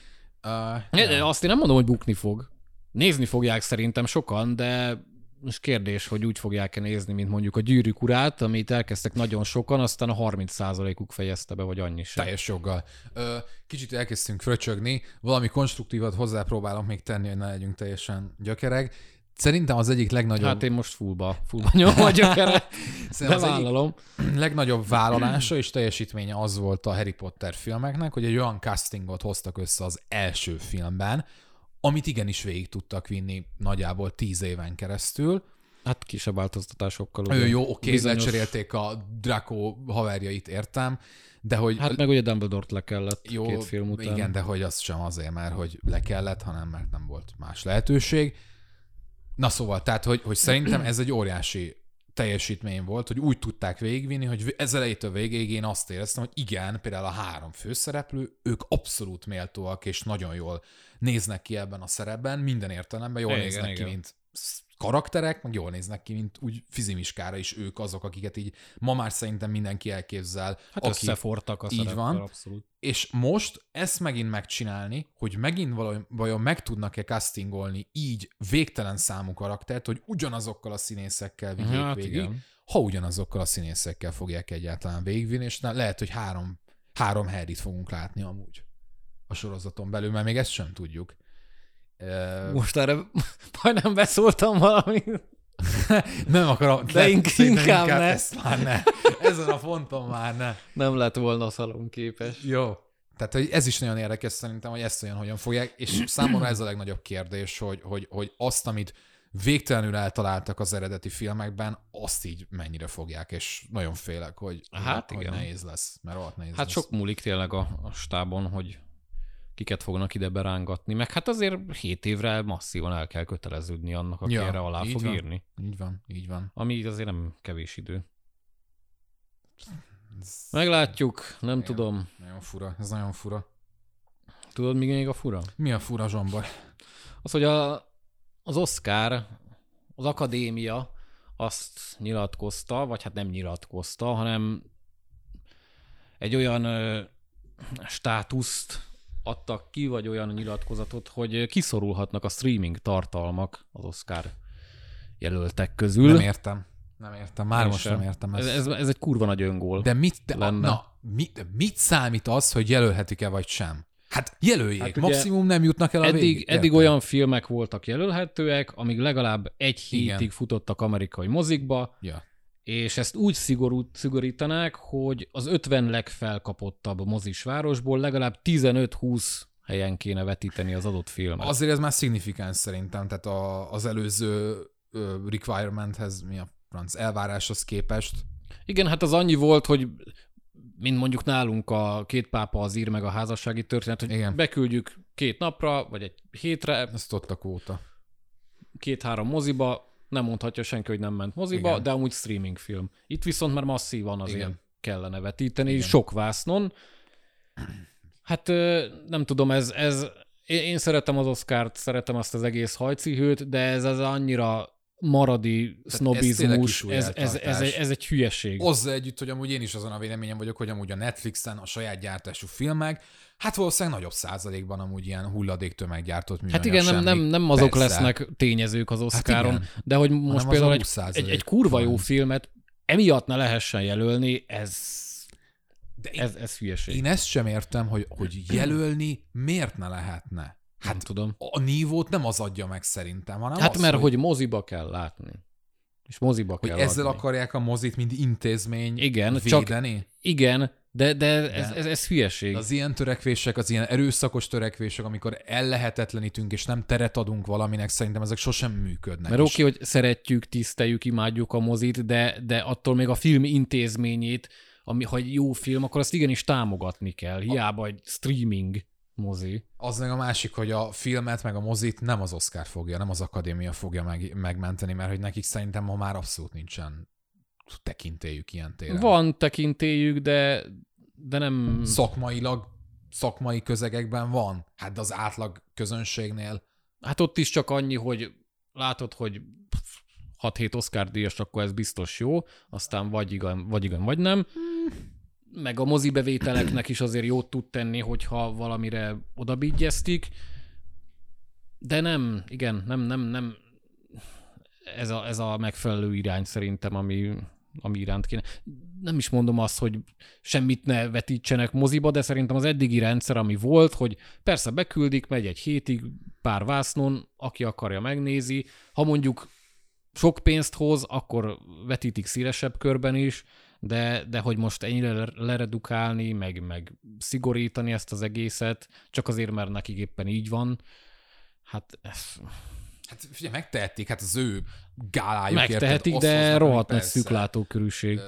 [SPEAKER 2] Uh,
[SPEAKER 1] Ne, de Azt én nem mondom, hogy bukni fog. Nézni fogják szerintem sokan, de most kérdés, hogy úgy fogják-e nézni, mint mondjuk a gyűrűk urát, amit elkezdtek nagyon sokan, aztán a 30%-uk fejezte be, vagy annyi sem.
[SPEAKER 2] Teljes joggal. Ö, kicsit elkezdtünk fröcsögni, valami konstruktívat hozzápróbálom még tenni, hogy ne legyünk teljesen gyökereg. Szerintem az egyik legnagyobb,
[SPEAKER 1] Hát én most fullba, fullba nyom a gyökeret, de vállalom.
[SPEAKER 2] legnagyobb vállalása és teljesítménye az volt a Harry Potter filmeknek, hogy egy olyan castingot hoztak össze az első filmben, amit igenis végig tudtak vinni nagyjából tíz éven keresztül.
[SPEAKER 1] Hát kisebb változtatásokkal.
[SPEAKER 2] Ő
[SPEAKER 1] ugye.
[SPEAKER 2] jó, oké,
[SPEAKER 1] Bizonyos-
[SPEAKER 2] lecserélték a Draco haverjait, értem, de hogy
[SPEAKER 1] Hát meg ugye Dumbledore-t le kellett
[SPEAKER 2] jó,
[SPEAKER 1] két film után.
[SPEAKER 2] igen, de hogy az sem azért, mert hogy le kellett, hanem mert nem volt más lehetőség. Na szóval, tehát, hogy, hogy szerintem ez egy óriási teljesítmény volt, hogy úgy tudták végigvinni, hogy ez elejétől végéig én azt éreztem, hogy igen, például a három főszereplő, ők abszolút méltóak, és nagyon jól néznek ki ebben a szerepben, minden értelemben jól
[SPEAKER 1] Igen,
[SPEAKER 2] néznek ki,
[SPEAKER 1] igen.
[SPEAKER 2] mint sz- karakterek, meg jól néznek ki, mint úgy fizimiskára is ők azok, akiket így ma már szerintem mindenki elképzel.
[SPEAKER 1] Hát
[SPEAKER 2] aki,
[SPEAKER 1] összefortak a
[SPEAKER 2] így van.
[SPEAKER 1] abszolút.
[SPEAKER 2] és most ezt megint megcsinálni, hogy megint vajon, vajon meg tudnak-e castingolni így végtelen számú karaktert, hogy ugyanazokkal a színészekkel vigyék
[SPEAKER 1] Hát
[SPEAKER 2] végig,
[SPEAKER 1] igen.
[SPEAKER 2] ha ugyanazokkal a színészekkel fogják egyáltalán végigvinni, és lehet, hogy három, három Harryt fogunk látni amúgy a sorozaton belül, mert még ezt sem tudjuk.
[SPEAKER 1] Most erre majdnem beszóltam valami.
[SPEAKER 2] nem akarom,
[SPEAKER 1] De ink-
[SPEAKER 2] szerintem
[SPEAKER 1] inkább ne.
[SPEAKER 2] Ezt már ne. Ezen a ponton már ne.
[SPEAKER 1] Nem lett volna szalonképes.
[SPEAKER 2] Jó. Tehát hogy ez is nagyon érdekes szerintem, hogy ezt olyan hogyan fogják, és számomra ez a legnagyobb kérdés, hogy, hogy, hogy azt, amit végtelenül eltaláltak az eredeti filmekben, azt így mennyire fogják, és nagyon félek, hogy,
[SPEAKER 1] Hát
[SPEAKER 2] hogy
[SPEAKER 1] igen.
[SPEAKER 2] nehéz lesz, mert rohadt nehéz
[SPEAKER 1] Hát
[SPEAKER 2] lesz.
[SPEAKER 1] sok múlik tényleg a, a stábon, hogy kiket fognak ide berángatni. Meg hát azért 7 évre masszívan el kell köteleződni annak, aki
[SPEAKER 2] Ja,
[SPEAKER 1] erre alá fog
[SPEAKER 2] van.
[SPEAKER 1] írni.
[SPEAKER 2] Így van, így van.
[SPEAKER 1] Ami azért nem kevés idő.
[SPEAKER 2] Ez
[SPEAKER 1] Meglátjuk, nem
[SPEAKER 2] Igen.
[SPEAKER 1] tudom.
[SPEAKER 2] nagyon fura, ez nagyon fura.
[SPEAKER 1] Tudod, mi még a fura?
[SPEAKER 2] Mi a fura, Zsombor?
[SPEAKER 1] Az, hogy a, az Oscar, az akadémia azt nyilatkozta, vagy hát nem nyilatkozta, hanem egy olyan ö, státuszt adtak ki, vagy olyan nyilatkozatot, hogy kiszorulhatnak a streaming tartalmak az Oscar jelöltek közül.
[SPEAKER 2] Nem értem. Nem értem, már
[SPEAKER 1] Én
[SPEAKER 2] most
[SPEAKER 1] sem.
[SPEAKER 2] nem értem
[SPEAKER 1] Ez,
[SPEAKER 2] ezt.
[SPEAKER 1] ez, ez egy kurva nagy öngól.
[SPEAKER 2] De mit, de,
[SPEAKER 1] lenne.
[SPEAKER 2] na, mit, mit számít az, hogy jelölhetik-e vagy sem? Hát jelöljék,
[SPEAKER 1] Hát
[SPEAKER 2] Maximum nem jutnak el a
[SPEAKER 1] eddig,
[SPEAKER 2] végig.
[SPEAKER 1] eddig olyan filmek voltak jelölhetőek, amíg legalább egy hétig
[SPEAKER 2] Igen.
[SPEAKER 1] futottak amerikai mozikba,
[SPEAKER 2] Ja.
[SPEAKER 1] És ezt úgy szigorú, szigorítanák, hogy az 50 legfelkapottabb mozis városból legalább 15-20 helyen kéne vetíteni az adott filmet. Az...
[SPEAKER 2] Azért ez már szignifikáns szerintem, tehát a, az előző requirementhez, mi a franc, elváráshoz képest.
[SPEAKER 1] Igen, hát az annyi volt, hogy mint mondjuk nálunk a két pápa az ír meg a házassági történet, hogy
[SPEAKER 2] Igen.
[SPEAKER 1] beküldjük két napra, vagy egy hétre,
[SPEAKER 2] Ezt ott a kvóta.
[SPEAKER 1] két-három moziba, nem mondhatja senki, hogy nem ment moziba,
[SPEAKER 2] Igen.
[SPEAKER 1] De amúgy streaming film. Itt viszont már masszívan azért
[SPEAKER 2] Igen.
[SPEAKER 1] Kellene vetíteni,
[SPEAKER 2] Igen.
[SPEAKER 1] Sok vásznon. Hát nem tudom, ez, ez én szeretem az Oscárt, szeretem azt az egész hajcihőt, de ez az annyira maradi sznobizmus, ez, ez, ez, ez, ez egy hülyeség.
[SPEAKER 2] Hozzá együtt, hogy amúgy én is azon a véleményem vagyok, hogy amúgy a Netflixen a saját gyártású filmek, hát valószínűleg nagyobb százalékban amúgy ilyen hulladék tömeggyártott műanyag
[SPEAKER 1] Hát igen, nem, nem, nem azok
[SPEAKER 2] Persze.
[SPEAKER 1] lesznek tényezők az Oscaron,
[SPEAKER 2] igen.
[SPEAKER 1] de hogy most például egy,
[SPEAKER 2] 20%
[SPEAKER 1] egy, egy kurva jó filmet emiatt ne lehessen jelölni, ez,
[SPEAKER 2] De én,
[SPEAKER 1] ez, ez hülyeség.
[SPEAKER 2] én ezt sem értem, hogy, hogy jelölni miért ne lehetne.
[SPEAKER 1] Hát nem tudom.
[SPEAKER 2] A nívót nem az adja meg szerintem, hanem
[SPEAKER 1] Hát
[SPEAKER 2] az,
[SPEAKER 1] mert hogy... hogy moziba kell látni. És moziba
[SPEAKER 2] hogy
[SPEAKER 1] kell
[SPEAKER 2] ezzel
[SPEAKER 1] adni.
[SPEAKER 2] akarják a mozit, mint intézmény
[SPEAKER 1] Igen, csak-
[SPEAKER 2] védeni?
[SPEAKER 1] Igen, de, de ez, ez, ez hülyeség.
[SPEAKER 2] Az ilyen törekvések, az ilyen erőszakos törekvések, amikor ellehetetlenítünk és nem teret adunk valaminek, szerintem ezek sosem működnek.
[SPEAKER 1] Mert oké, okay, hogy szeretjük, tiszteljük, imádjuk a mozit, de, de attól még a film intézményét, ami, ha egy jó film, akkor azt igenis támogatni kell. Hiába egy streaming mozi.
[SPEAKER 2] Az meg a másik, hogy a filmet meg a mozit nem az Oscar fogja, nem az akadémia fogja meg, megmenteni, mert hogy nekik szerintem ma már abszolút nincsen tekintélyük ilyen téren.
[SPEAKER 1] Van tekintélyük, de, de nem...
[SPEAKER 2] Szakmailag, szakmai közegekben van. Hát az átlag közönségnél
[SPEAKER 1] Hát ott is csak annyi, hogy látod, hogy 6-7 Oscar díjas, akkor ez biztos jó, aztán vagy igen, vagy, igen, vagy nem. Meg a mozi bevételeknek is azért jót tud tenni, hogyha valamire odabigyeztik. De nem, igen, nem, nem, nem ez a, ez a megfelelő irány szerintem, ami, ami iránt kéne. Nem is mondom azt, hogy semmit ne vetítsenek moziba, de szerintem az eddigi rendszer, ami volt, hogy persze beküldik, megy egy hétig pár vásznon, aki akarja megnézi. Ha mondjuk sok pénzt hoz, akkor vetítik szélesebb körben is, de, de hogy most ennyire leredukálni, meg, meg szigorítani ezt az egészet, csak azért, mert nekik éppen így van, hát ez
[SPEAKER 2] Hát figyelj, megtehetik, hát az ő gálájuk.
[SPEAKER 1] megtehetik, de rohadt nagy szűklátókörűség.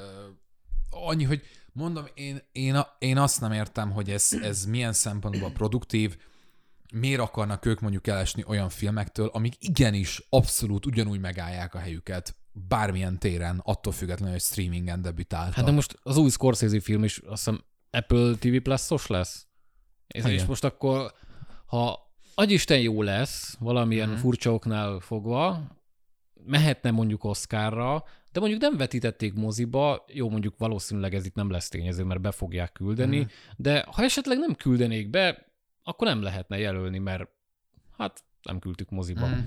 [SPEAKER 2] Annyi, hogy mondom, én, én, én azt nem értem, hogy ez, ez milyen szempontból produktív, miért akarnak ők mondjuk elesni olyan filmektől, amik igenis abszolút ugyanúgy megállják a helyüket bármilyen téren, attól függetlenül, hogy streamingen debütáltak.
[SPEAKER 1] Hát de most az új Scorsese film is azt hiszem Apple TV Plus-os lesz. És, és most akkor, ha agyisten jó lesz, valamilyen
[SPEAKER 2] Mhm.
[SPEAKER 1] mm. furcsa oknál fogva, mehetne mondjuk Oscarra, de mondjuk nem vetítették moziba, jó, mondjuk valószínűleg ez itt nem lesz tényező, mert be fogják küldeni,
[SPEAKER 2] Mhm.
[SPEAKER 1] de ha esetleg nem küldenék be, akkor nem lehetne jelölni, mert hát nem küldtük moziba.
[SPEAKER 2] Mhm.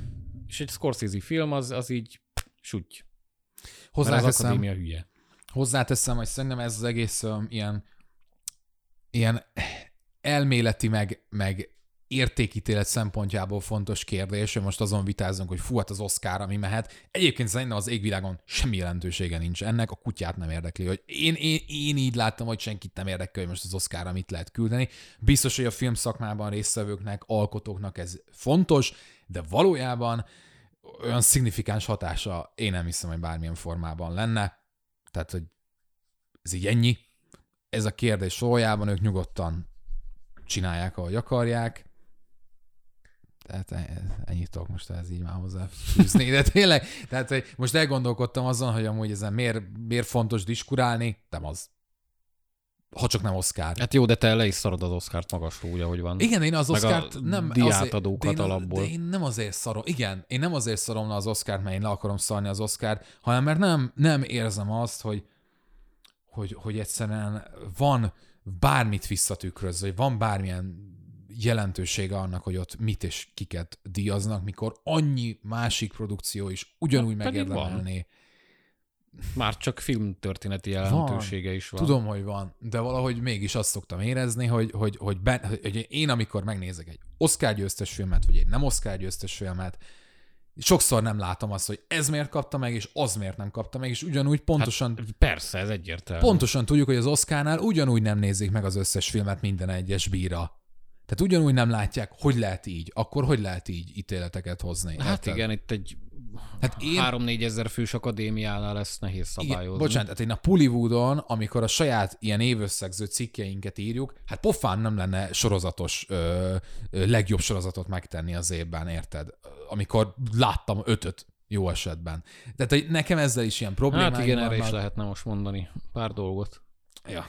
[SPEAKER 1] És egy Scorsese film az, az így suty. Mert az
[SPEAKER 2] Hozzáteszem,
[SPEAKER 1] akadémia hülye.
[SPEAKER 2] hozzáteszem, hogy szerintem ez az egész um, ilyen, ilyen elméleti, meg, meg értékítélet szempontjából fontos kérdés, hogy most azon vitázunk, hogy fú, hát az Oscar, ami mehet. Egyébként szerintem az égvilágon semmi jelentősége nincs ennek, a kutyát nem érdekli, hogy én, én, én így láttam, hogy senkit nem érdekel, hogy most az Oscarra mit lehet küldeni. Biztos, hogy a film szakmában résztvevőknek, alkotóknak ez fontos, de valójában olyan szignifikáns hatása én nem hiszem, hogy bármilyen formában lenne. Tehát, hogy ez így ennyi. Ez a kérdés valójában ők nyugodtan csinálják, ahogy akarják. Tehát e- ennyit tudok most ez így már hozzáfűzni, de tényleg, tehát hogy most elgondolkodtam azon, hogy amúgy ezen miért, miért fontos diskurálni, nem az. Ha csak nem Oscar.
[SPEAKER 1] Hát jó, de te le is szarod az Oscárt magasról, úgy, ahogy van.
[SPEAKER 2] Igen, én az Oscárt nem
[SPEAKER 1] diátadókat
[SPEAKER 2] de én, az-
[SPEAKER 1] alapból.
[SPEAKER 2] De én nem azért szarom, igen, én nem azért szarom le az Oscárt, mert én le akarom szarni az Oscárt, hanem mert nem, nem érzem azt, hogy, hogy, hogy egyszerűen van bármit visszatükröz, vagy van bármilyen jelentősége annak, hogy ott mit és kiket díjaznak, mikor annyi másik produkció is ugyanúgy
[SPEAKER 1] Hát
[SPEAKER 2] megérdemelné.
[SPEAKER 1] Már csak filmtörténeti jelentősége is van.
[SPEAKER 2] Tudom, hogy van, de valahogy mégis azt szoktam érezni, hogy, hogy, hogy, ben, hogy én amikor megnézek egy Oscar győztes filmet, vagy egy nem Oscar győztes filmet, sokszor nem látom azt, hogy ez miért kapta meg, és az miért nem kapta meg, és ugyanúgy pontosan, hát,
[SPEAKER 1] Persze, ez egyértelmű.
[SPEAKER 2] pontosan tudjuk, hogy az Oscarnál ugyanúgy nem nézik meg az összes filmet minden egyes bíra. Tehát ugyanúgy nem látják, hogy lehet így, akkor hogy lehet így ítéleteket hozni.
[SPEAKER 1] Hát
[SPEAKER 2] érted?
[SPEAKER 1] igen, itt egy
[SPEAKER 2] Hát én-
[SPEAKER 1] 3-4 ezer fős akadémiánál lesz nehéz szabályozni.
[SPEAKER 2] Igen, bocsánat, hát én a Pullywoodon, amikor a saját ilyen évösszegző cikkeinket írjuk, hát pofán nem lenne sorozatos, ö, ö, legjobb sorozatot megtenni az évben, érted? Amikor láttam ötöt jó esetben. Tehát nekem ezzel is ilyen problémáim
[SPEAKER 1] Hát igen, erre
[SPEAKER 2] vannak.
[SPEAKER 1] is lehetne most mondani pár dolgot.
[SPEAKER 2] Ja.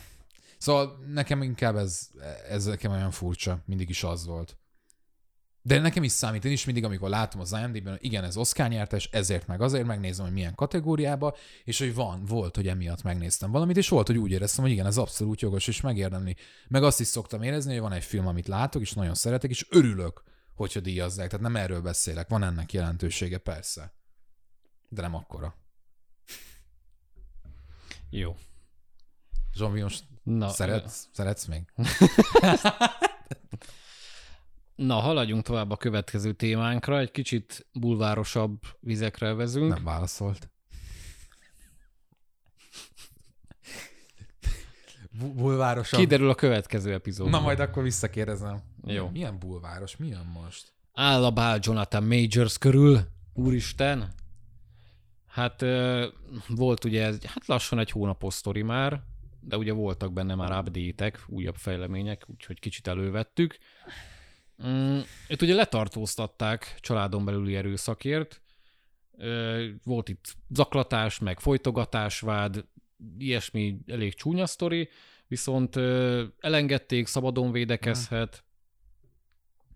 [SPEAKER 2] Szóval nekem inkább ez, ez nekem olyan furcsa, mindig is az volt. De nekem is számít, én is mindig, amikor látom az IMDb-ben, igen, ez Oscar nyertes, ezért meg azért megnézem, hogy milyen kategóriába, és hogy van, volt, hogy emiatt megnéztem valamit, és volt, hogy úgy éreztem, hogy igen, ez abszolút jogos, és megérdemli. Meg azt is szoktam érezni, hogy van egy film, amit látok, és nagyon szeretek, és örülök, hogyha díjazzák. Tehát nem erről beszélek, van ennek jelentősége, persze. De nem akkora.
[SPEAKER 1] Jó.
[SPEAKER 2] Zsombi, most
[SPEAKER 1] Na,
[SPEAKER 2] szeretsz, szeretsz még?
[SPEAKER 1] Na, haladjunk tovább a következő témánkra, egy kicsit bulvárosabb vizekre vezünk.
[SPEAKER 2] Nem válaszolt. Bu- bulvárosabb.
[SPEAKER 1] Kiderül a következő epizódban.
[SPEAKER 2] Na majd akkor visszakérdezem.
[SPEAKER 1] Jó.
[SPEAKER 2] Milyen bulváros? Milyen most?
[SPEAKER 1] Áll a bál Jonathan Majors körül, úristen. Hát ö, volt ugye, ez- hát lassan egy hónapos sztori már, de ugye voltak benne már update újabb fejlemények, úgyhogy kicsit elővettük. Mm, őt ugye letartóztatták családon belüli erőszakért. Volt itt zaklatás, meg folytogatásvád, ilyesmi elég csúnya sztori, viszont elengedték, szabadon védekezhet,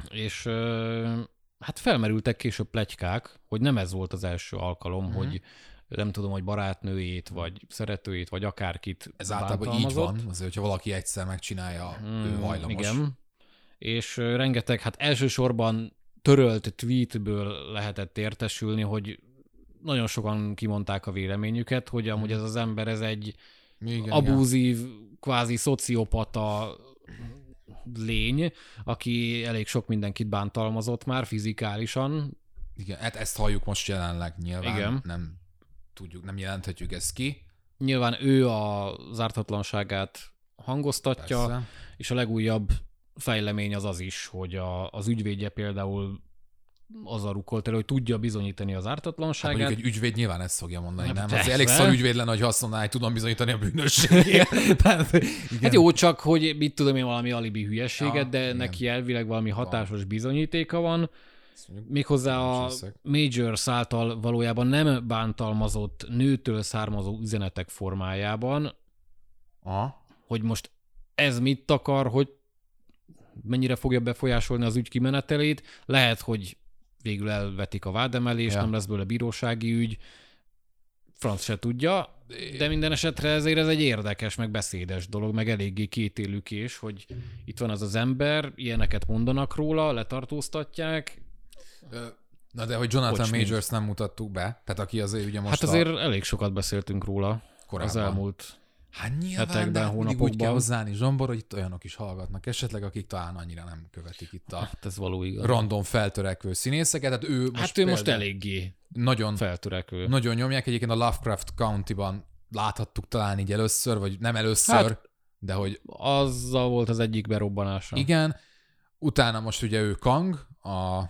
[SPEAKER 1] és ö, hát felmerültek később plegykák, hogy nem ez volt az első alkalom,
[SPEAKER 2] Mhm.
[SPEAKER 1] hogy nem tudom, hogy barátnőjét, vagy szeretőjét, vagy akárkit
[SPEAKER 2] Ez általában így van, azért, hogyha valaki egyszer megcsinálja, ő
[SPEAKER 1] Mm,
[SPEAKER 2] hajlamos.
[SPEAKER 1] Igen. És rengeteg, hát elsősorban törölt tweetből lehetett értesülni, hogy nagyon sokan kimondták a véleményüket, hogy amúgy ez az ember ez egy
[SPEAKER 2] Igen, igen.
[SPEAKER 1] abúzív, kvázi szociopata lény, aki elég sok mindenkit bántalmazott már fizikálisan.
[SPEAKER 2] Igen, hát ezt halljuk most jelenleg nyilván.
[SPEAKER 1] Igen.
[SPEAKER 2] Nem tudjuk, nem jelenthetjük ezt ki.
[SPEAKER 1] Nyilván ő a zártatlanságát hangoztatja,
[SPEAKER 2] Persze.
[SPEAKER 1] és a legújabb fejlemény az az is, hogy a, az ügyvédje például az a rukolt el, hogy tudja bizonyítani az
[SPEAKER 2] Hát
[SPEAKER 1] ártatlanságát.
[SPEAKER 2] mondjuk egy ügyvéd nyilván ezt fogja mondani,
[SPEAKER 1] Hát
[SPEAKER 2] nem?
[SPEAKER 1] persze.
[SPEAKER 2] Az elég szar ügyvéd lenne, hogy azt mondaná, hogy tudom bizonyítani a bűnösségét. Tehát, igen.
[SPEAKER 1] Hát jó, csak hogy mit tudom én valami alibi hülyeséget,
[SPEAKER 2] Ja,
[SPEAKER 1] de
[SPEAKER 2] igen.
[SPEAKER 1] neki elvileg valami hatásos bizonyítéka van. Méghozzá a. Majors által valójában nem bántalmazott nőtől származó üzenetek formájában,
[SPEAKER 2] Aha.
[SPEAKER 1] hogy most ez mit akar, hogy mennyire fogja befolyásolni az ügy kimenetelét. Lehet, hogy végül elvetik a vádemelést,
[SPEAKER 2] Ja.
[SPEAKER 1] nem lesz belőle bírósági ügy, franc se tudja, de minden esetre ezért ez egy érdekes, meg beszédes dolog, meg eléggé kétélükés, hogy itt van az az ember, ilyeneket mondanak róla, letartóztatják.
[SPEAKER 2] Na de hogy Jonathan
[SPEAKER 1] Bocs.
[SPEAKER 2] Majors nem mutattuk be, tehát aki azért ugye most
[SPEAKER 1] hát azért elég sokat beszéltünk róla
[SPEAKER 2] korábban.
[SPEAKER 1] az elmúlt.
[SPEAKER 2] Hát nyilván,
[SPEAKER 1] hetekben,
[SPEAKER 2] de hát mindig úgy
[SPEAKER 1] hónapokban.
[SPEAKER 2] kell hozzáállni Zsombor, hogy itt olyanok is hallgatnak esetleg, akik talán annyira nem követik itt a
[SPEAKER 1] Hát ez való igaz.
[SPEAKER 2] random feltörekvő színészeket. Hát ő most,
[SPEAKER 1] hát ő most eléggé
[SPEAKER 2] nagyon,
[SPEAKER 1] feltörekvő.
[SPEAKER 2] nagyon nyomják. Egyébként a Lovecraft County-ban láthattuk talán így először, vagy nem először, hát,
[SPEAKER 1] Hát-
[SPEAKER 2] de hogy
[SPEAKER 1] Azzal volt az egyik berobbanása.
[SPEAKER 2] igen. Utána most ugye ő Kang, a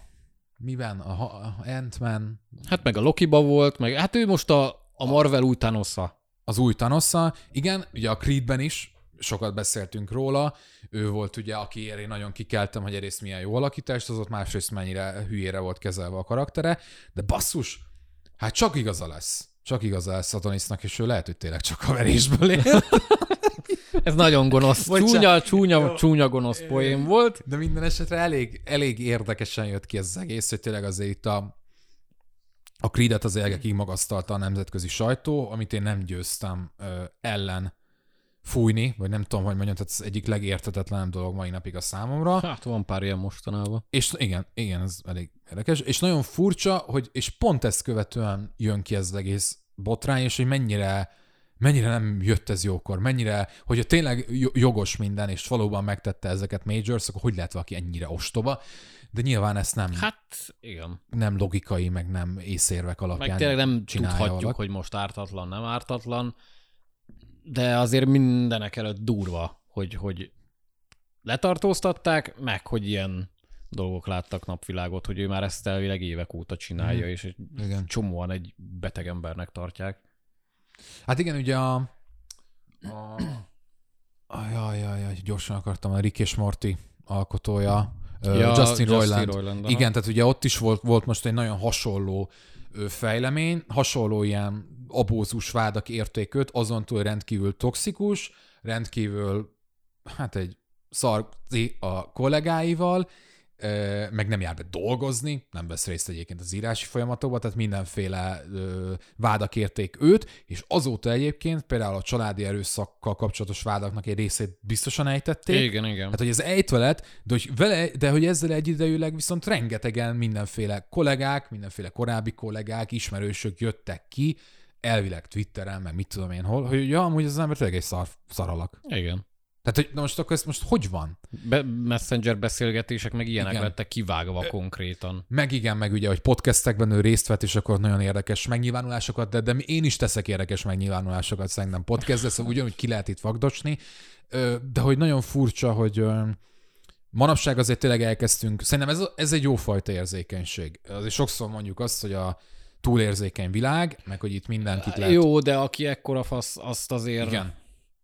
[SPEAKER 2] miben? A, Ant-Man,
[SPEAKER 1] Hát meg a Lokiba volt, meg hát ő most a, a Marvel új Thanosza.
[SPEAKER 2] az új Thanosza. Igen, ugye a Creedben is sokat beszéltünk róla. Ő volt ugye, akiért én nagyon kikeltem, hogy egyrészt milyen jó alakítást hozott, másrészt mennyire hülyére volt kezelve a karaktere. De basszus, hát csak igaza lesz. Csak igaza lesz Satonisnak, és ő lehet, hogy tényleg csak a verésből él.
[SPEAKER 1] Ez nagyon gonosz.
[SPEAKER 2] Bocsánat.
[SPEAKER 1] Csúnya, csúnya,
[SPEAKER 2] Jó.
[SPEAKER 1] csúnya gonosz poén volt.
[SPEAKER 2] De minden esetre elég, elég érdekesen jött ki ez az egész, hogy tényleg azért itt a, a Creed-et az élgekig magasztalta a nemzetközi sajtó, amit én nem győztem ö, ellen fújni, vagy nem tudom, hogy mondjam, tehát ez egyik legértetetlenebb dolog mai napig a számomra.
[SPEAKER 1] Hát van pár ilyen mostanában.
[SPEAKER 2] És igen, igen, ez elég érdekes. És nagyon furcsa, hogy és pont ezt követően jön ki ez az egész botrány, és hogy mennyire mennyire nem jött ez jókor, mennyire, hogyha tényleg jo- jogos minden, és valóban megtette ezeket Majors, akkor hogy lehet valaki ennyire ostoba, de nyilván ezt nem,
[SPEAKER 1] Hát igen.
[SPEAKER 2] nem logikai, meg nem észérvek alapján
[SPEAKER 1] Meg tényleg nem tudhatjuk,
[SPEAKER 2] valaki.
[SPEAKER 1] hogy most ártatlan, nem ártatlan, de azért mindenek előtt durva, hogy, hogy letartóztatták, meg hogy ilyen dolgok láttak napvilágot, hogy ő már ezt elvileg évek óta csinálja,
[SPEAKER 2] Mhm.
[SPEAKER 1] és egy
[SPEAKER 2] Igen.
[SPEAKER 1] csomóan egy beteg embernek tartják.
[SPEAKER 2] Hát igen, ugye a... a a jaj, jaj, jaj, gyorsan akartam, a Rick és Morty alkotója, ja, Justin Roiland.
[SPEAKER 1] Roiland
[SPEAKER 2] Igen, tehát ugye ott is volt, volt most egy nagyon hasonló fejlemény, hasonló ilyen abózus vádak érték őt, azon túl rendkívül toxikus, rendkívül, hát egy szarzi a kollégáival, meg nem jár be dolgozni, nem vesz részt egyébként az írási folyamatokban, tehát mindenféle vádak érték őt, és azóta egyébként például a családi erőszakkal kapcsolatos vádaknak egy részét biztosan ejtették,
[SPEAKER 1] Igen, igen.
[SPEAKER 2] Hát, hogy ez ejtve lett, de hogy, vele, de hogy ezzel egyidejűleg viszont rengetegen mindenféle kollégák, mindenféle korábbi kollégák, ismerősök jöttek ki, elvileg Twitteren, meg mit tudom én hol, hogy ja, amúgy az ember tényleg egy szar, szaralak.
[SPEAKER 1] Igen.
[SPEAKER 2] Tehát, hogy na most akkor ez most hogy van?
[SPEAKER 1] Be- messenger beszélgetések, meg ilyenek
[SPEAKER 2] Igen.
[SPEAKER 1] lettek kivágva konkrétan.
[SPEAKER 2] Meg igen, meg ugye, hogy podcastekben ő részt vett, és akkor nagyon érdekes megnyilvánulásokat, de, de én is teszek érdekes megnyilvánulásokat szerintem podcast, szóval ugyanúgy ki lehet itt vagdosni, de hogy nagyon furcsa, hogy manapság azért tényleg elkezdtünk, szerintem ez, ez egy jófajta érzékenység. Azért sokszor mondjuk azt, hogy a túlérzékeny világ, meg hogy itt mindenkit lehet...
[SPEAKER 1] Jó, de aki ekkora fasz, azt azért
[SPEAKER 2] Igen.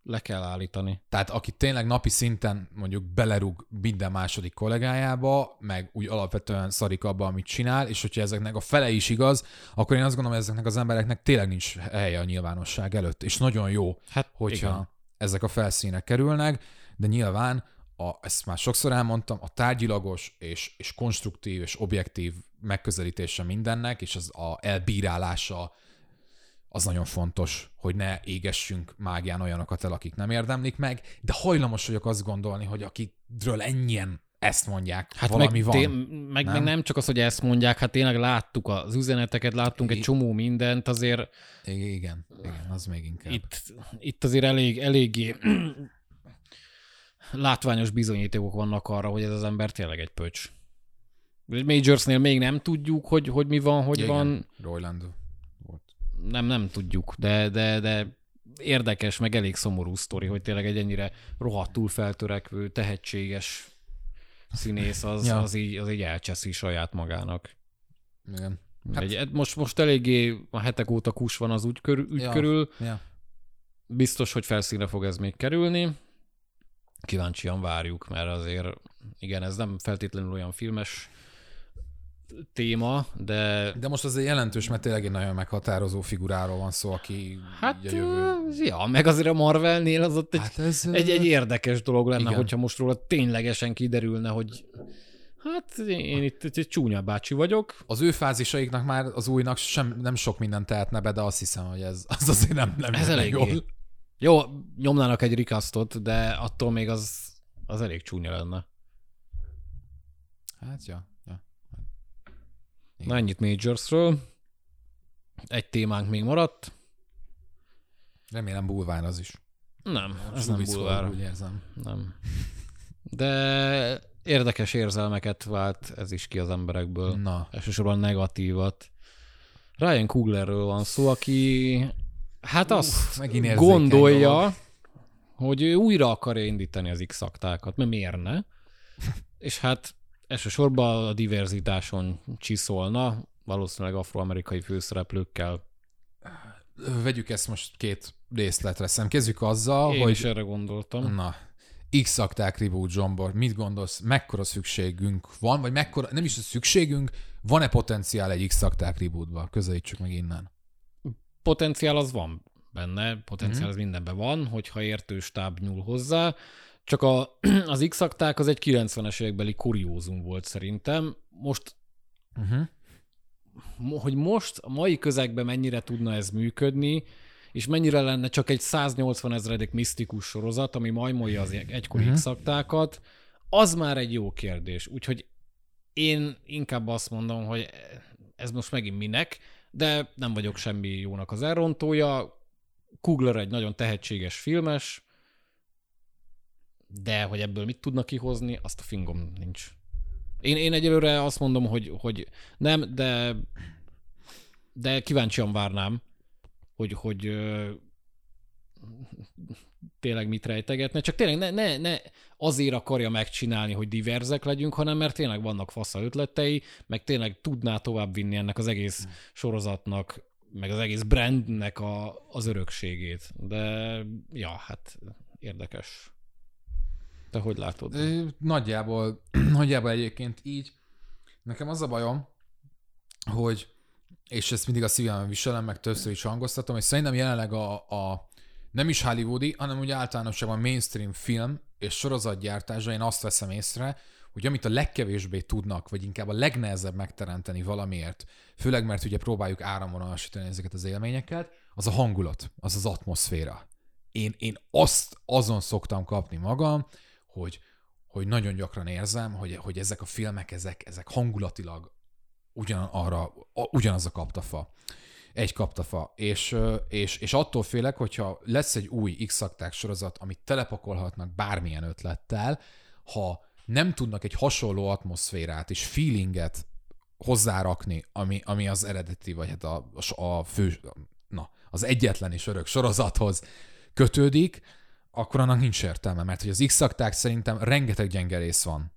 [SPEAKER 1] Le kell állítani.
[SPEAKER 2] Tehát aki tényleg napi szinten mondjuk belerúg minden második kollégájába, meg úgy alapvetően szarik abba, amit csinál, és hogyha ezeknek a fele is igaz, akkor én azt gondolom, hogy ezeknek az embereknek tényleg nincs helye a nyilvánosság előtt. És nagyon jó,
[SPEAKER 1] Hát
[SPEAKER 2] hogyha
[SPEAKER 1] igen.
[SPEAKER 2] ezek a felszínek kerülnek, de nyilván, a, ezt már sokszor elmondtam, a tárgyilagos és, és konstruktív és objektív megközelítése mindennek, és az a elbírálása az nagyon fontos, hogy ne égessünk mágián olyanokat el, akik nem érdemlik meg, de hajlamos vagyok azt gondolni, hogy akikről ennyien ezt mondják, hát valami
[SPEAKER 1] meg,
[SPEAKER 2] van.
[SPEAKER 1] té- meg,
[SPEAKER 2] nem?
[SPEAKER 1] meg nem csak az, hogy ezt mondják, hát tényleg láttuk az üzeneteket, láttunk egy
[SPEAKER 2] I-
[SPEAKER 1] csomó mindent, azért
[SPEAKER 2] Igen, igen, az még inkább.
[SPEAKER 1] itt, itt azért elég, eléggé látványos bizonyítékok vannak arra, hogy ez az ember tényleg egy pöcs. Majorsnél még nem tudjuk, hogy, hogy mi van, hogy
[SPEAKER 2] Ja,
[SPEAKER 1] van.
[SPEAKER 2] igen, Royland.
[SPEAKER 1] Nem, nem tudjuk, de, de, de érdekes, meg elég szomorú sztori, hogy tényleg egy ennyire rohadtul feltörekvő, tehetséges színész az,
[SPEAKER 2] Ja.
[SPEAKER 1] az, így, az így elcseszi saját magának.
[SPEAKER 2] Igen.
[SPEAKER 1] Hát, egy, most, most eléggé a hetek óta kus van az úgy körül, ügy
[SPEAKER 2] Ja.
[SPEAKER 1] körül.
[SPEAKER 2] Ja.
[SPEAKER 1] Biztos, hogy felszínre fog ez még kerülni. Kíváncsian várjuk, mert azért igen, ez nem feltétlenül olyan filmes téma, de
[SPEAKER 2] De most azért jelentős, mert tényleg egy nagyon meghatározó figuráról van szó, aki
[SPEAKER 1] hát
[SPEAKER 2] a jövő.
[SPEAKER 1] ja, meg azért a Marvelnél az ott egy,
[SPEAKER 2] Hát ez,
[SPEAKER 1] egy, egy érdekes dolog lenne,
[SPEAKER 2] igen.
[SPEAKER 1] hogyha most róla ténylegesen kiderülne, hogy hát én itt egy, egy csúnya bácsi vagyok.
[SPEAKER 2] az ő fázisaiknak már az újnak sem, nem sok mindent tehetne be, de azt hiszem, hogy ez az azért nem, nem
[SPEAKER 1] Ez eléggé.
[SPEAKER 2] jól.
[SPEAKER 1] Jó, nyomnának egy rikasztot, de attól még az, az elég csúnya lenne.
[SPEAKER 2] Hát, ja.
[SPEAKER 1] Na ennyit Majorsről. Egy témánk még maradt.
[SPEAKER 2] Remélem bulvár az is.
[SPEAKER 1] Nem, ez nem bulvár.
[SPEAKER 2] Úgy érzem.
[SPEAKER 1] Nem. De érdekes érzelmeket vált ez is ki az emberekből.
[SPEAKER 2] Na,
[SPEAKER 1] Elsősorban negatívat. Ryan Cooglerről van szó, aki hát azt
[SPEAKER 2] megint érzékeny
[SPEAKER 1] gondolja,
[SPEAKER 2] dolog.
[SPEAKER 1] hogy ő újra akarja indítani az x aktákat, mert miért ne? És hát elsősorban a diverzitáson csiszolna, valószínűleg afroamerikai főszereplőkkel.
[SPEAKER 2] vegyük ezt most két részletre szem. Kezdjük azzal,
[SPEAKER 1] Én
[SPEAKER 2] hogy
[SPEAKER 1] is erre gondoltam.
[SPEAKER 2] Na, x akták reboot Zsombor, mit gondolsz, mekkora szükségünk van, vagy mekkora, nem is a szükségünk, van-e potenciál egy x akták rebootba? Közelítsük meg innen.
[SPEAKER 1] Potenciál az van benne, potenciál
[SPEAKER 2] Mhm.
[SPEAKER 1] az mindenben van, hogyha értő stáb nyúl hozzá. Csak a, az x az egy 90-es évekbeli kuriózum volt szerintem. Most
[SPEAKER 2] Uh-huh.
[SPEAKER 1] hogy most a mai közegben mennyire tudna ez működni, és mennyire lenne csak egy 180 ezredik misztikus sorozat, ami majmolja az egykori uh-huh. az már egy jó kérdés. Úgyhogy én inkább azt mondom, hogy ez most megint minek, de nem vagyok semmi jónak az elrontója. Kugler egy nagyon tehetséges filmes, de hogy ebből mit tudnak kihozni, azt a fingom nincs. Én, én egyelőre azt mondom, hogy, hogy nem, de de kíváncsian várnám, hogy, hogy tényleg mit rejtegetne. Csak tényleg ne, ne, ne azért akarja megcsinálni, hogy diverzek legyünk, hanem mert tényleg vannak fasza ötletei, meg tényleg tudná tovább vinni ennek az egész sorozatnak, meg az egész brandnek a, az örökségét. De ja, hát érdekes. Te hogy látod?
[SPEAKER 2] Nagyjából, nagyjából egyébként így. Nekem az a bajom, hogy, és ezt mindig a szívemben viselem, meg többször is hangoztatom, és szerintem jelenleg a, a nem is hollywoodi, hanem úgy általánosságban mainstream film és sorozatgyártása, én azt veszem észre, hogy amit a legkevésbé tudnak, vagy inkább a legnehezebb megteremteni valamiért, főleg mert ugye próbáljuk áramvonalasítani ezeket az élményeket, az a hangulat, az az atmoszféra. Én, én azt azon szoktam kapni magam, hogy, hogy nagyon gyakran érzem, hogy, hogy ezek a filmek, ezek, ezek hangulatilag ugyan arra, ugyanaz a kaptafa. Egy kaptafa. És, és, és attól félek, hogyha lesz egy új x sorozat, amit telepakolhatnak bármilyen ötlettel, ha nem tudnak egy hasonló atmoszférát és feelinget hozzárakni, ami, ami az eredeti, vagy hát a, a fő, na, az egyetlen és örök sorozathoz kötődik, akkor annak nincs értelme, mert hogy az x szerintem rengeteg gyenge rész van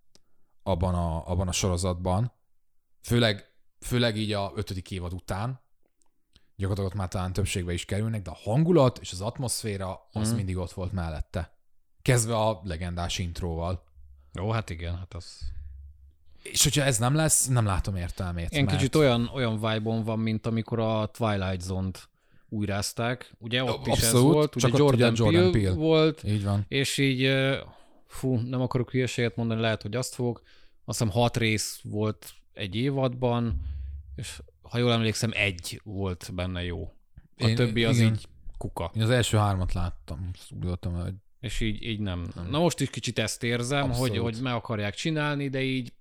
[SPEAKER 2] abban a, abban a sorozatban, főleg, főleg így a ötödik évad után, gyakorlatilag ott már talán többségbe is kerülnek, de a hangulat és az atmoszféra az mm. mindig ott volt mellette. Kezdve a legendás intróval.
[SPEAKER 1] Jó, hát igen, hát az...
[SPEAKER 2] És hogyha ez nem lesz, nem látom értelmét.
[SPEAKER 1] Ilyen mert... kicsit olyan, olyan vibe van, mint amikor a Twilight Zone-t újrázták. Ugye ott Abszolút, is ez volt, ugye csak Jordan, Jordan Peele, Peele volt.
[SPEAKER 2] Így van.
[SPEAKER 1] És így, fú, nem akarok hülyeséget mondani, lehet, hogy azt fog. Azt hiszem hat rész volt egy évadban, és ha jól emlékszem, egy volt benne jó. A Én, többi az igen. így kuka.
[SPEAKER 2] Én az első hármat láttam, gondoltam, hogy
[SPEAKER 1] és így, így nem. nem. Na most is kicsit ezt érzem, hogy, hogy meg akarják csinálni, de így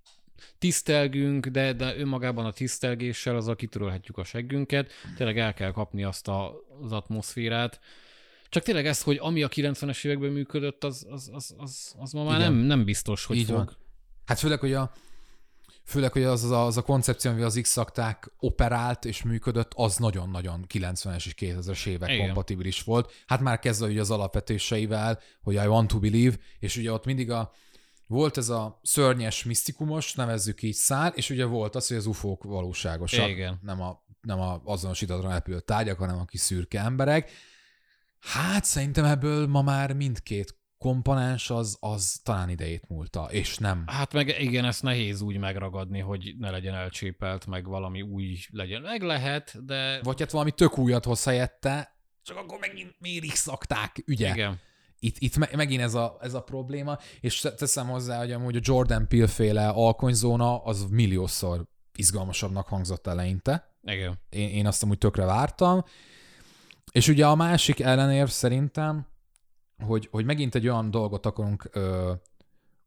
[SPEAKER 1] tisztelgünk, de, de önmagában a tisztelgéssel azzal kitörölhetjük a seggünket. Tényleg el kell kapni azt a, az atmoszférát. Csak tényleg ez, hogy ami a 90-es években működött, az, az, az, az, az ma már nem, nem biztos, hogy Így fog. Van.
[SPEAKER 2] Hát főleg, hogy a, Főleg, hogy az, az, a, az a koncepció, ami az x operált és működött, az nagyon-nagyon 90-es és 2000-es évek Igen. kompatibilis volt. Hát már kezdve ugye az alapvetéseivel, hogy I want to believe, és ugye ott mindig a, volt ez a szörnyes, misztikumos, nevezzük így szál, és ugye volt az, hogy az ufók valóságosak.
[SPEAKER 1] Igen.
[SPEAKER 2] Nem, a, nem a azonosítatlan repülő tárgyak, hanem a kis szürke emberek. Hát szerintem ebből ma már mindkét komponens az, az talán idejét múlta, és nem.
[SPEAKER 1] Hát meg igen, ezt nehéz úgy megragadni, hogy ne legyen elcsépelt, meg valami új legyen. Meg lehet, de...
[SPEAKER 2] Vagy hát valami tök újat hoz helyette, csak akkor megint miért szakták, ugye?
[SPEAKER 1] Igen.
[SPEAKER 2] Itt, itt me- megint ez a, ez a probléma, és teszem hozzá, hogy amúgy a Jordan Peele féle alkonyzóna az milliószor izgalmasabbnak hangzott eleinte.
[SPEAKER 1] Igen.
[SPEAKER 2] Én, én azt amúgy tökre vártam. És ugye a másik ellenérv szerintem, hogy, hogy megint egy olyan dolgot akarunk ö,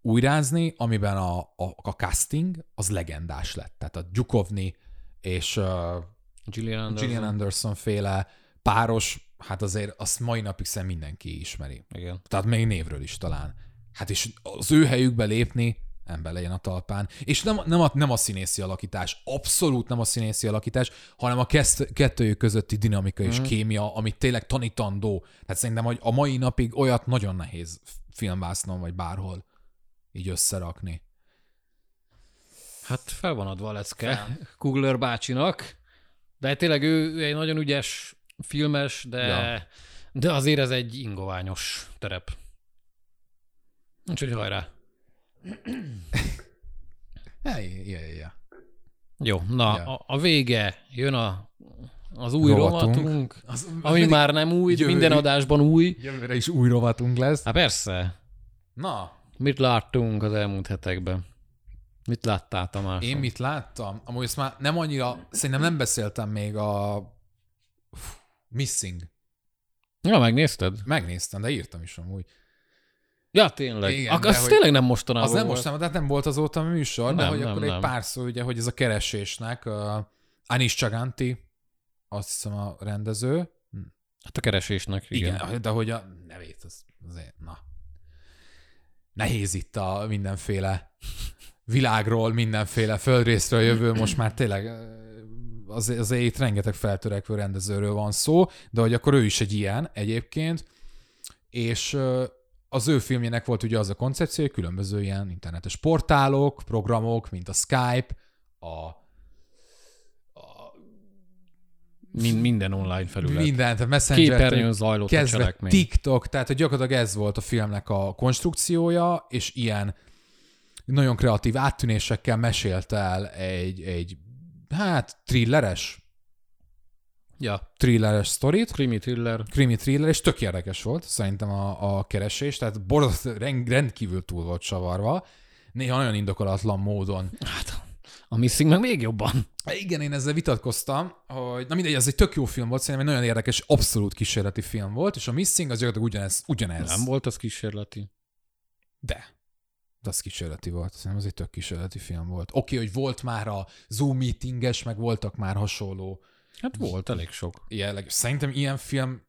[SPEAKER 2] újrázni, amiben a, a, a casting az legendás lett. Tehát a Gyukovni és ö,
[SPEAKER 1] Gillian, Anderson.
[SPEAKER 2] Gillian Anderson féle páros, hát azért azt mai napig szem mindenki ismeri.
[SPEAKER 1] Igen.
[SPEAKER 2] Tehát még névről is talán. Hát és az ő helyükbe lépni, ember legyen a talpán. És nem, nem, a, nem a színészi alakítás, abszolút nem a színészi alakítás, hanem a keszt, kettőjük közötti dinamika és mm. kémia, amit tényleg tanítandó. Tehát szerintem, hogy a mai napig olyat nagyon nehéz filmvásznon, vagy bárhol így összerakni.
[SPEAKER 1] Hát fel van adva a lecke Kugler bácsinak, de tényleg ő, ő egy nagyon ügyes filmes, de, ja. de azért ez egy ingoványos terep. Úgyhogy hajrá!
[SPEAKER 2] ja, ja, ja.
[SPEAKER 1] Jó, na, ja. a, a vége, jön a, az új rovatunk, rovatunk az, ami már nem új, jövő, minden adásban új.
[SPEAKER 2] Jövőre is új rovatunk lesz.
[SPEAKER 1] Hát persze.
[SPEAKER 2] Na.
[SPEAKER 1] Mit láttunk az elmúlt hetekben? Mit láttál, Tamás?
[SPEAKER 2] Én mit láttam? Amúgy ezt már nem annyira, szerintem nem beszéltem még a Missing.
[SPEAKER 1] Ja, megnézted?
[SPEAKER 2] Megnéztem, de írtam is amúgy.
[SPEAKER 1] Ja, tényleg. Igen, Ak- az tényleg nem mostanában
[SPEAKER 2] Az nem mostanában, tehát nem volt azóta a műsor, nem, de hogy nem, akkor nem. egy pár szó, ugye, hogy ez a keresésnek, uh, Anis Chaganti, azt hiszem a rendező. Hm.
[SPEAKER 1] Hát a keresésnek, igen.
[SPEAKER 2] igen de hogy a nevét, az, azért, na. Nehéz itt a mindenféle világról, mindenféle földrészről jövő, most már tényleg az, azért itt rengeteg feltörekvő rendezőről van szó, de hogy akkor ő is egy ilyen egyébként, és az ő filmjének volt ugye az a koncepció, hogy különböző ilyen internetes portálok, programok, mint a Skype, a,
[SPEAKER 1] Mind, minden online felület.
[SPEAKER 2] Minden, tehát Messenger,
[SPEAKER 1] Képernyőn zajlott kezdve a
[SPEAKER 2] TikTok, tehát hogy gyakorlatilag ez volt a filmnek a konstrukciója, és ilyen nagyon kreatív áttűnésekkel mesélte el egy, egy hát thrilleres
[SPEAKER 1] ja.
[SPEAKER 2] thrilleres sztorit.
[SPEAKER 1] Krimi thriller.
[SPEAKER 2] Krimi thriller, és tök érdekes volt szerintem a, a keresés, tehát borzasztó, rendkívül túl volt savarva, néha nagyon indokolatlan módon.
[SPEAKER 1] Hát, a Missing meg még jobban.
[SPEAKER 2] Igen, én ezzel vitatkoztam, hogy na mindegy, ez egy tök jó film volt, szerintem egy nagyon érdekes, abszolút kísérleti film volt, és a Missing az gyakorlatilag ugyanez. ugyanez.
[SPEAKER 1] Nem volt az kísérleti.
[SPEAKER 2] De. Az kísérleti volt, szerintem az egy tök kísérleti film volt. Oké, okay, hogy volt már a Zoom meetinges, meg voltak már hasonló
[SPEAKER 1] Hát volt elég sok.
[SPEAKER 2] Jelleg. Szerintem ilyen film,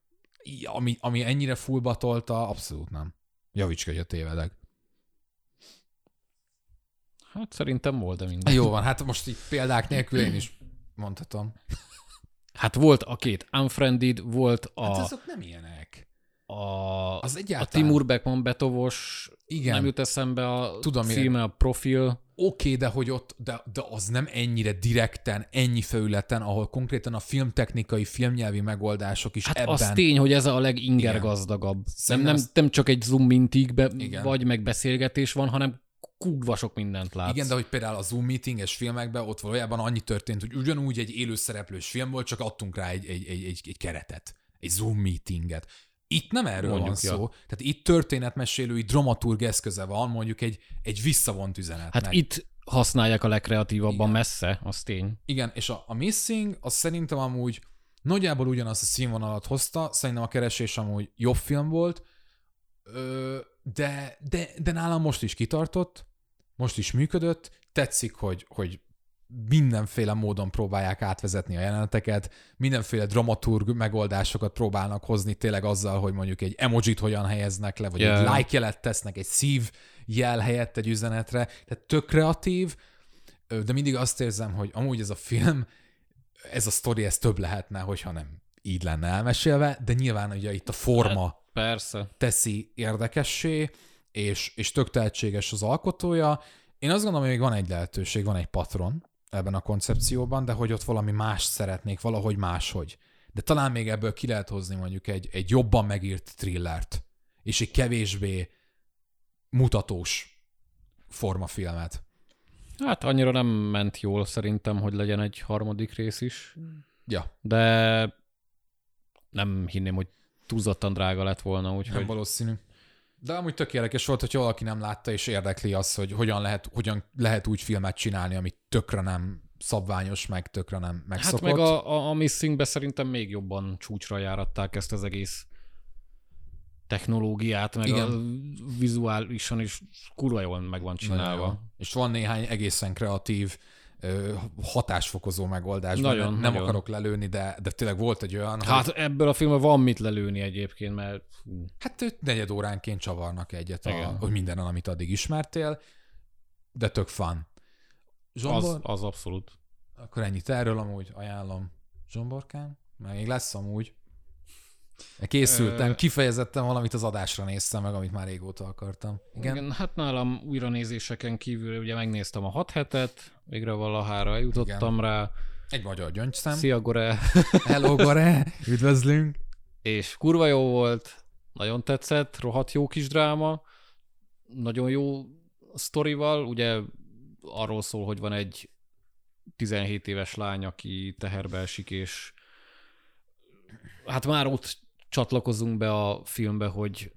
[SPEAKER 2] ami, ami ennyire fullba tolta, abszolút nem. Javíts hogy tévedek.
[SPEAKER 1] Hát szerintem volt, de minden.
[SPEAKER 2] Jó van, hát most így példák nélkül én is mondhatom.
[SPEAKER 1] Hát volt a két Unfriended, volt a,
[SPEAKER 2] Hát azok nem ilyenek.
[SPEAKER 1] A,
[SPEAKER 2] Az
[SPEAKER 1] a
[SPEAKER 2] egyáltalán...
[SPEAKER 1] Timur Beckman Betovos,
[SPEAKER 2] Igen.
[SPEAKER 1] nem jut eszembe a
[SPEAKER 2] Tudom,
[SPEAKER 1] címe, a profil.
[SPEAKER 2] Oké, okay, de hogy ott, de, de az nem ennyire direkten, ennyi felületen, ahol konkrétan a filmtechnikai, filmnyelvi megoldások is
[SPEAKER 1] Hát
[SPEAKER 2] ebben.
[SPEAKER 1] az tény, hogy ez a legingergazdagabb. Nem,
[SPEAKER 2] Szerintem
[SPEAKER 1] nem,
[SPEAKER 2] az-
[SPEAKER 1] nem csak egy zoom mintigbe vagy meg beszélgetés van, hanem kurva sok mindent látsz.
[SPEAKER 2] Igen, de hogy például a Zoom meetinges filmekben ott valójában annyi történt, hogy ugyanúgy egy élőszereplős film volt, csak adtunk rá egy, egy, egy, egy, egy keretet, egy Zoom meetinget. Itt nem erről
[SPEAKER 1] Mondjuk,
[SPEAKER 2] van
[SPEAKER 1] ja.
[SPEAKER 2] szó. Tehát itt történetmesélői dramaturg eszköze van, mondjuk egy, egy visszavont üzenetnek.
[SPEAKER 1] Hát itt használják a legkreatívabban
[SPEAKER 2] Igen.
[SPEAKER 1] messze, az tény.
[SPEAKER 2] Igen, és a, a Missing, az szerintem amúgy nagyjából ugyanazt a színvonalat hozta, szerintem a keresés amúgy jobb film volt, de, de, de nálam most is kitartott, most is működött, tetszik, hogy, hogy mindenféle módon próbálják átvezetni a jeleneteket, mindenféle dramaturg megoldásokat próbálnak hozni tényleg azzal, hogy mondjuk egy emojit hogyan helyeznek le, vagy
[SPEAKER 1] Ja.
[SPEAKER 2] egy like jelet tesznek egy szív jel helyett egy üzenetre, tehát tök kreatív, de mindig azt érzem, hogy amúgy ez a film, ez a sztori, ez több lehetne, hogyha nem így lenne elmesélve, de nyilván ugye itt a forma
[SPEAKER 1] Persze.
[SPEAKER 2] teszi érdekessé, és, és tök tehetséges az alkotója. Én azt gondolom, hogy még van egy lehetőség, van egy patron ebben a koncepcióban, de hogy ott valami más szeretnék, valahogy máshogy. De talán még ebből ki lehet hozni mondjuk egy, egy jobban megírt thrillert, és egy kevésbé mutatós formafilmet.
[SPEAKER 1] Hát annyira nem ment jól szerintem, hogy legyen egy harmadik rész is,
[SPEAKER 2] Ja,
[SPEAKER 1] de nem hinném, hogy túlzottan drága lett volna,
[SPEAKER 2] nem
[SPEAKER 1] úgyhogy
[SPEAKER 2] valószínű. De amúgy tök érdekes volt, hogy valaki nem látta és érdekli az, hogy hogyan lehet, hogyan lehet úgy filmet csinálni, ami tökre nem szabványos, meg tökre nem
[SPEAKER 1] hát
[SPEAKER 2] megszokott.
[SPEAKER 1] meg a, a, a Missingbe szerintem még jobban csúcsra járatták ezt az egész technológiát, meg
[SPEAKER 2] Igen.
[SPEAKER 1] a vizuálisan is kurva jól meg van csinálva.
[SPEAKER 2] És van néhány egészen kreatív hatásfokozó megoldás.
[SPEAKER 1] Nagyon,
[SPEAKER 2] nem
[SPEAKER 1] nagyon.
[SPEAKER 2] akarok lelőni, de, de tényleg volt egy olyan,
[SPEAKER 1] Hát
[SPEAKER 2] hogy
[SPEAKER 1] ebből a filmben van mit lelőni egyébként, mert
[SPEAKER 2] hát őt negyed óránként csavarnak egyet, a,
[SPEAKER 1] Igen.
[SPEAKER 2] hogy mindenen, amit addig ismertél, de tök fun.
[SPEAKER 1] az,
[SPEAKER 2] Zsombor,
[SPEAKER 1] az abszolút.
[SPEAKER 2] akkor ennyit erről amúgy ajánlom. Zsomborkám? Még lesz amúgy. Készültem,
[SPEAKER 1] Ö-
[SPEAKER 2] kifejezetten valamit az adásra néztem meg, amit már régóta akartam.
[SPEAKER 1] Igen? Igen, hát nálam újranézéseken kívül ugye megnéztem a 6 hetet, végre valahára eljutottam
[SPEAKER 2] Igen.
[SPEAKER 1] rá.
[SPEAKER 2] Egy magyar gyöngyszem.
[SPEAKER 1] Szia, Gore!
[SPEAKER 2] Hello, Gore! Üdvözlünk!
[SPEAKER 1] És kurva jó volt, nagyon tetszett, rohadt jó kis dráma, nagyon jó sztorival, ugye arról szól, hogy van egy 17 éves lány, aki teherbe esik, és hát már ott csatlakozunk be a filmbe, hogy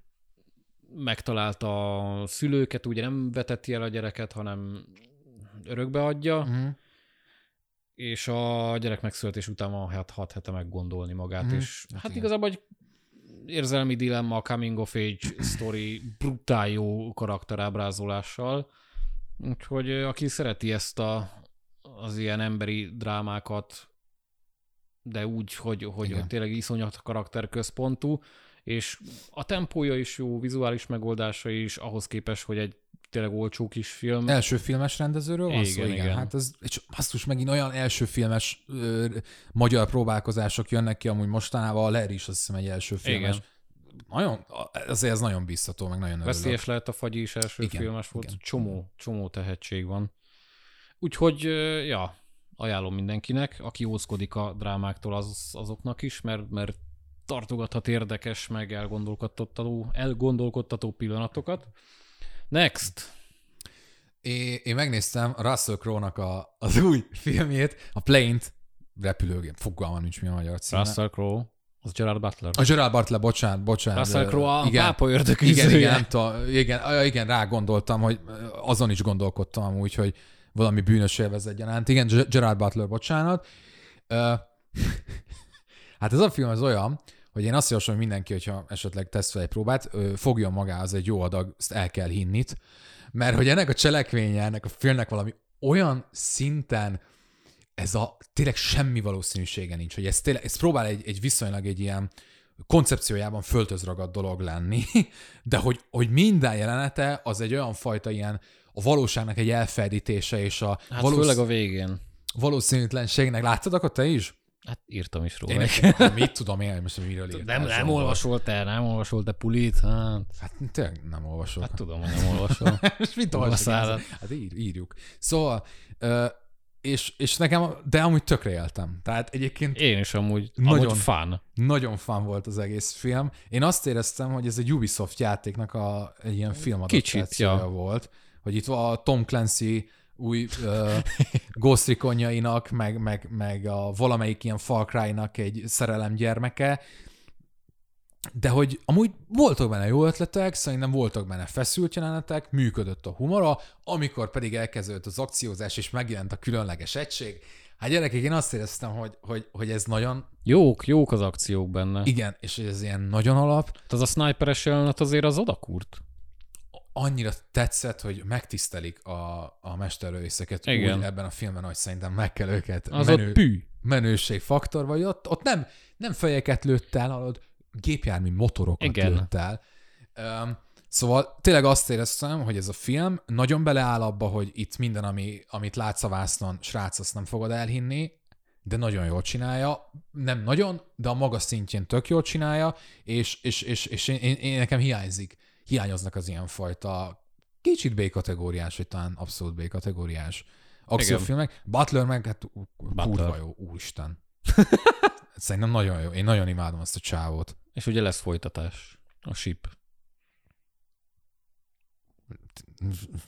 [SPEAKER 1] megtalálta a szülőket, ugye nem veteti el a gyereket, hanem örökbe adja,
[SPEAKER 2] Uh-huh.
[SPEAKER 1] és a gyerek megszületés után van hát hat hete meggondolni magát,
[SPEAKER 2] Mhm.
[SPEAKER 1] és
[SPEAKER 2] Hát
[SPEAKER 1] hát
[SPEAKER 2] igen.
[SPEAKER 1] igazából egy érzelmi dilemma, coming of age story, brutál jó karakterábrázolással, úgyhogy aki szereti ezt a, az ilyen emberi drámákat, de úgy, hogy, hogy,
[SPEAKER 2] Igen.
[SPEAKER 1] hogy tényleg iszonyat karakterközpontú, és a tempója is jó, vizuális megoldása is, ahhoz képest, hogy egy tényleg olcsó kis film.
[SPEAKER 2] Első filmes rendezőről van
[SPEAKER 1] Igen,
[SPEAKER 2] szó? Igen,
[SPEAKER 1] igen.
[SPEAKER 2] Hát ez, és basszus, megint olyan első filmes ö, magyar próbálkozások jönnek ki amúgy mostanában, a Ler is azt hiszem egy első filmes.
[SPEAKER 1] Igen.
[SPEAKER 2] Nagyon, azért ez nagyon biztató, meg nagyon örülök.
[SPEAKER 1] Veszélyes lehet a fagy is, első
[SPEAKER 2] Igen,
[SPEAKER 1] filmes volt,
[SPEAKER 2] igen.
[SPEAKER 1] csomó, csomó tehetség van. Úgyhogy, ja, ajánlom mindenkinek, aki ózkodik a drámáktól, az, azoknak is, mert, mert tartogathat érdekes, meg elgondolkodtató, elgondolkodtató pillanatokat. Next!
[SPEAKER 2] Én, én megnéztem Russell Crowe-nak a, az új filmjét, a Plane-t, repülőgép, fogalmam nincs mi a magyar címe.
[SPEAKER 1] Russell Crowe, az Gerard Butler.
[SPEAKER 2] A Gerard Butler, bocsánat, bocsánat.
[SPEAKER 1] Russell Crowe a
[SPEAKER 2] igen,
[SPEAKER 1] pápa
[SPEAKER 2] igen,
[SPEAKER 1] ördögűzője.
[SPEAKER 2] igen, igen, ah, igen, rá gondoltam, hogy azon is gondolkodtam amúgy, hogy valami bűnös élvezet gyanánt. Igen, Ge- Gerard Butler, bocsánat. Hát ez a film az olyan, hogy én azt javaslom hogy mindenki, hogyha esetleg tesz fel egy próbát, fogjon magához egy jó adag, ezt el kell hinnit, mert hogy ennek a cselekvénye, ennek a filmnek valami olyan szinten ez a tényleg semmi valószínűsége nincs, hogy ez, tényleg, ez próbál egy, egy viszonylag egy ilyen koncepciójában föltözragadt dolog lenni, de hogy, hogy minden jelenete az egy olyan fajta ilyen a valóságnak egy elferdítése, és a
[SPEAKER 1] Hát
[SPEAKER 2] valósz...
[SPEAKER 1] főleg a végén.
[SPEAKER 2] valószínűtlenségnek. Láttad akkor te is?
[SPEAKER 1] Hát írtam is róla.
[SPEAKER 2] Én nekem, mit tudom én, most miről írtál?
[SPEAKER 1] nem, nem
[SPEAKER 2] Zsombor?
[SPEAKER 1] olvasol te, nem olvasol te pulit? Hát,
[SPEAKER 2] Hát tényleg nem olvasok.
[SPEAKER 1] hát tudom, hogy nem olvasol.
[SPEAKER 2] És mit
[SPEAKER 1] szállod?
[SPEAKER 2] Hát ír, írjuk. Szóval, és, és nekem, de amúgy tökre éltem. Tehát egyébként
[SPEAKER 1] Én is amúgy,
[SPEAKER 2] Nagyon.
[SPEAKER 1] amúgy fun.
[SPEAKER 2] nagyon fan volt az egész film. Én azt éreztem, hogy ez egy Ubisoft játéknak a, egy ilyen filmadaptációja
[SPEAKER 1] Kicsit, ja.
[SPEAKER 2] volt, hogy itt a Tom Clancy új uh, Ghost Recon-jainak, meg, meg, meg a valamelyik ilyen Far Cry-nak egy szerelem gyermeke, de hogy amúgy voltak benne jó ötletek, szerintem voltak benne feszült jelenetek, működött a humora, amikor pedig elkezdődött az akciózás, és megjelent a különleges egység, hát gyerekek, én azt éreztem, hogy, hogy, hogy ez nagyon,
[SPEAKER 1] Jók, jók az akciók benne.
[SPEAKER 2] igen, és ez ilyen nagyon alap,
[SPEAKER 1] Hát az a sniperes jelenet azért az odakurt.
[SPEAKER 2] Annyira tetszett, hogy megtisztelik a, a mesterlövészeket
[SPEAKER 1] Igen.
[SPEAKER 2] úgy ebben a filmben, hogy szerintem meg kell őket
[SPEAKER 1] Az
[SPEAKER 2] menő,
[SPEAKER 1] ott pű.
[SPEAKER 2] menőségfaktor, vagy ott, ott nem, nem fejeket lőtt el, hallod, gépjármű motorokat
[SPEAKER 1] Igen.
[SPEAKER 2] lőtt el. Um, szóval tényleg azt éreztem, hogy ez a film nagyon beleáll abba, hogy itt minden, ami, amit látsz a vásznon, srác, azt nem fogod elhinni, de nagyon jól csinálja. Nem nagyon, de a maga szintjén tök jól csinálja, és, és, és, és én, én, én nekem hiányzik. Hiányoznak az ilyenfajta kicsit B-kategóriás, vagy talán abszolút B-kategóriás akciófilmek. Butler meg, hát kurva jó, úristen. Szerintem nagyon jó. Én nagyon imádom azt a csávót.
[SPEAKER 1] És ugye lesz folytatás. A ship.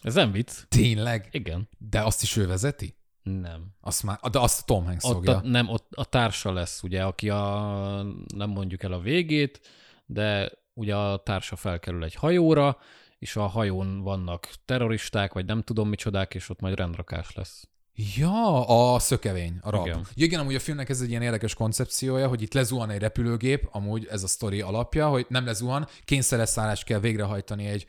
[SPEAKER 1] Ez nem vicc.
[SPEAKER 2] Tényleg?
[SPEAKER 1] Igen.
[SPEAKER 2] De azt is ő vezeti?
[SPEAKER 1] Nem.
[SPEAKER 2] Azt már, de azt Tom Hanks
[SPEAKER 1] Ott
[SPEAKER 2] fogja.
[SPEAKER 1] a, nem, ott a társa lesz, ugye, aki a, nem mondjuk el a végét, de ugye a társa felkerül egy hajóra, és a hajón vannak terroristák, vagy nem tudom micsodák, és ott majd rendrakás lesz.
[SPEAKER 2] Ja, a szökevény, a rab.
[SPEAKER 1] Igen.
[SPEAKER 2] Ja, igen, amúgy a filmnek ez egy ilyen érdekes koncepciója, hogy itt lezuhan egy repülőgép, amúgy ez a sztori alapja, hogy nem lezuhan, kényszereszállást kell végrehajtani egy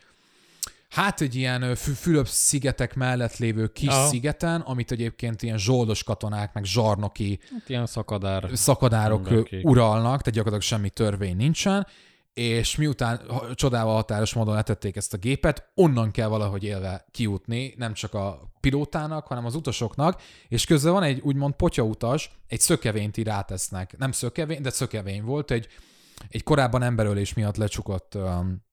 [SPEAKER 2] Hát egy ilyen Fülöp-szigetek mellett lévő kis
[SPEAKER 1] Aha.
[SPEAKER 2] szigeten, amit egyébként ilyen zsoldos katonák, meg zsarnoki
[SPEAKER 1] Hát ilyen szakadár.
[SPEAKER 2] szakadárok
[SPEAKER 1] Mindenki.
[SPEAKER 2] uralnak, tehát gyakorlatilag semmi törvény nincsen, és miután csodával határos módon letették ezt a gépet, onnan kell valahogy élve kijutni, nem csak a pilótának, hanem az utasoknak, és közben van egy úgymond potyautas, egy szökevényt így rátesznek. Nem szökevény, de szökevény volt, egy, egy korábban emberölés miatt lecsukott um,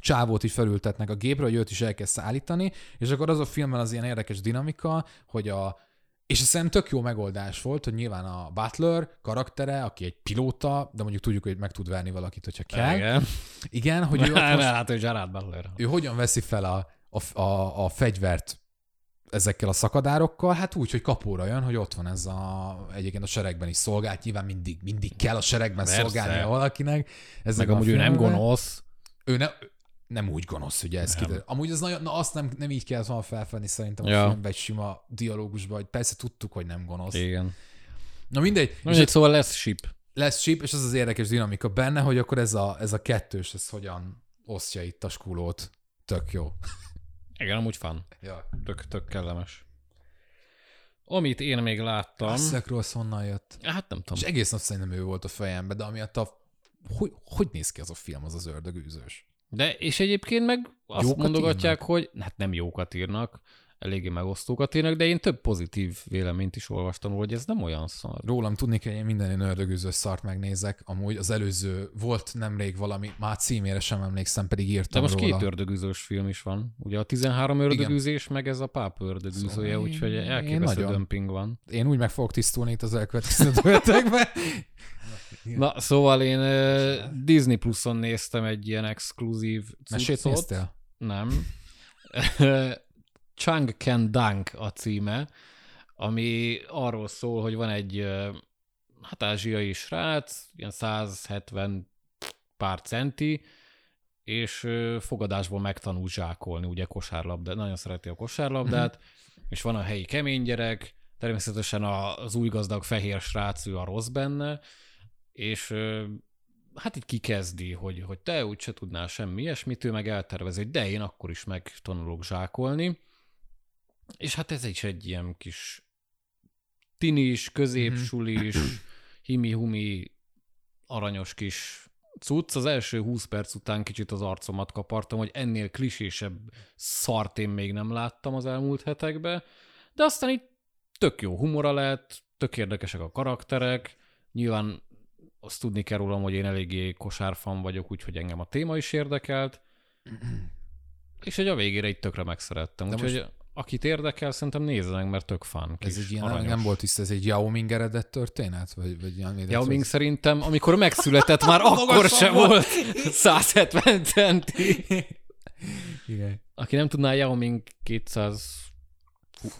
[SPEAKER 2] csávót is felültetnek a gépre, hogy őt is elkezd szállítani, és akkor az a filmben az ilyen érdekes dinamika, hogy a és szerintem tök jó megoldás volt, hogy nyilván a Butler karaktere, aki egy pilóta, de mondjuk tudjuk, hogy meg tud verni valakit, hogyha kell.
[SPEAKER 1] Igen.
[SPEAKER 2] Igen, hogy ő, ott most,
[SPEAKER 1] Hát, hogy Gerard Butler.
[SPEAKER 2] ő hogyan veszi fel a, a, a, a fegyvert ezekkel a szakadárokkal, hát úgy, hogy kapóra jön, hogy ott van ez a, egyébként a seregben is szolgált, nyilván mindig, mindig kell a seregben
[SPEAKER 1] Persze.
[SPEAKER 2] szolgálnia valakinek. Ez
[SPEAKER 1] Meg amúgy ő nem gonosz.
[SPEAKER 2] Ő ne, nem úgy gonosz, ugye ez kiderül. Amúgy az nagyon, na azt nem, nem így kellett volna felfedni szerintem a
[SPEAKER 1] Ja.
[SPEAKER 2] filmben egy sima dialógusban, hogy persze tudtuk, hogy nem gonosz.
[SPEAKER 1] Igen.
[SPEAKER 2] Na mindegy, és
[SPEAKER 1] Mindegy, szóval lesz ship.
[SPEAKER 2] lesz chip, és az az érdekes dinamika benne, hogy akkor ez a, ez a kettős, ez hogyan osztja itt a skulót. Tök jó.
[SPEAKER 1] Igen, amúgy fan.
[SPEAKER 2] Ja.
[SPEAKER 1] Tök, tök kellemes. Amit én még láttam,
[SPEAKER 2] A Zack Ross honnan jött?
[SPEAKER 1] hát nem tudom.
[SPEAKER 2] És egész nap szerintem ő volt a fejembe, de amiatt a... Hogy, hogy néz ki az a film, az az ördögűzős?
[SPEAKER 1] De és egyébként meg azt
[SPEAKER 2] Jókat
[SPEAKER 1] mondogatják, hogy hát nem jókat írnak, eléggé megosztókat írnak, de én több pozitív véleményt is olvastam, róla, hogy ez nem olyan szar.
[SPEAKER 2] Rólam tudni kell, hogy én minden ilyen ördögűzős szart megnézek. Amúgy az előző volt nemrég valami, már címére sem emlékszem, pedig
[SPEAKER 1] De
[SPEAKER 2] írtam
[SPEAKER 1] most
[SPEAKER 2] róla.
[SPEAKER 1] két ördögűzős film is van. Ugye a 13 ördögűzés, meg ez a páp ördögűzője,
[SPEAKER 2] Szóval
[SPEAKER 1] úgyhogy
[SPEAKER 2] én
[SPEAKER 1] elképesztő
[SPEAKER 2] nagyon-
[SPEAKER 1] dömping van.
[SPEAKER 2] Én úgy meg fogok tisztulni itt az elkövetkező hetekben.
[SPEAKER 1] Na, szóval én uh, Disney Plus-on néztem egy ilyen exkluzív
[SPEAKER 2] Mesét
[SPEAKER 1] cuccot.
[SPEAKER 2] néztél?
[SPEAKER 1] Nem. Chang Ken Dunk a címe, ami arról szól, hogy van egy hát ázsiai srác, ilyen 170 pár centi, és fogadásból megtanul zsákolni, ugye kosárlabda, nagyon szereti a kosárlabdát, és van a helyi kemény gyerek, természetesen az új gazdag fehér srác, ő a rossz benne, és hát így kikezdi, hogy, hogy te úgyse tudnál semmi ilyesmit, ő meg eltervezi, hogy de én akkor is megtanulok zsákolni. És hát ez is egy ilyen kis tinis, középsulis, himi-humi aranyos kis cucc. Az első 20 perc után kicsit az arcomat kapartam, hogy ennél klisésebb szart én még nem láttam az elmúlt hetekben, de aztán itt tök jó humora lett, tök érdekesek a karakterek, nyilván azt tudni kell rólam, hogy én eléggé kosárfan vagyok, úgyhogy engem a téma is érdekelt, és egy a végére itt tökre megszerettem. Úgyhogy most... akit érdekel, szerintem nézzenek, mert tök fan.
[SPEAKER 2] Ez egy ilyen, aranyos. nem volt tiszta, ez egy Yao Ming eredett történet? Vagy, vagy
[SPEAKER 1] Yao Ming szerintem, amikor megszületett, már akkor se volt 170 centi. Igen. Aki nem tudná, Yao Ming 227,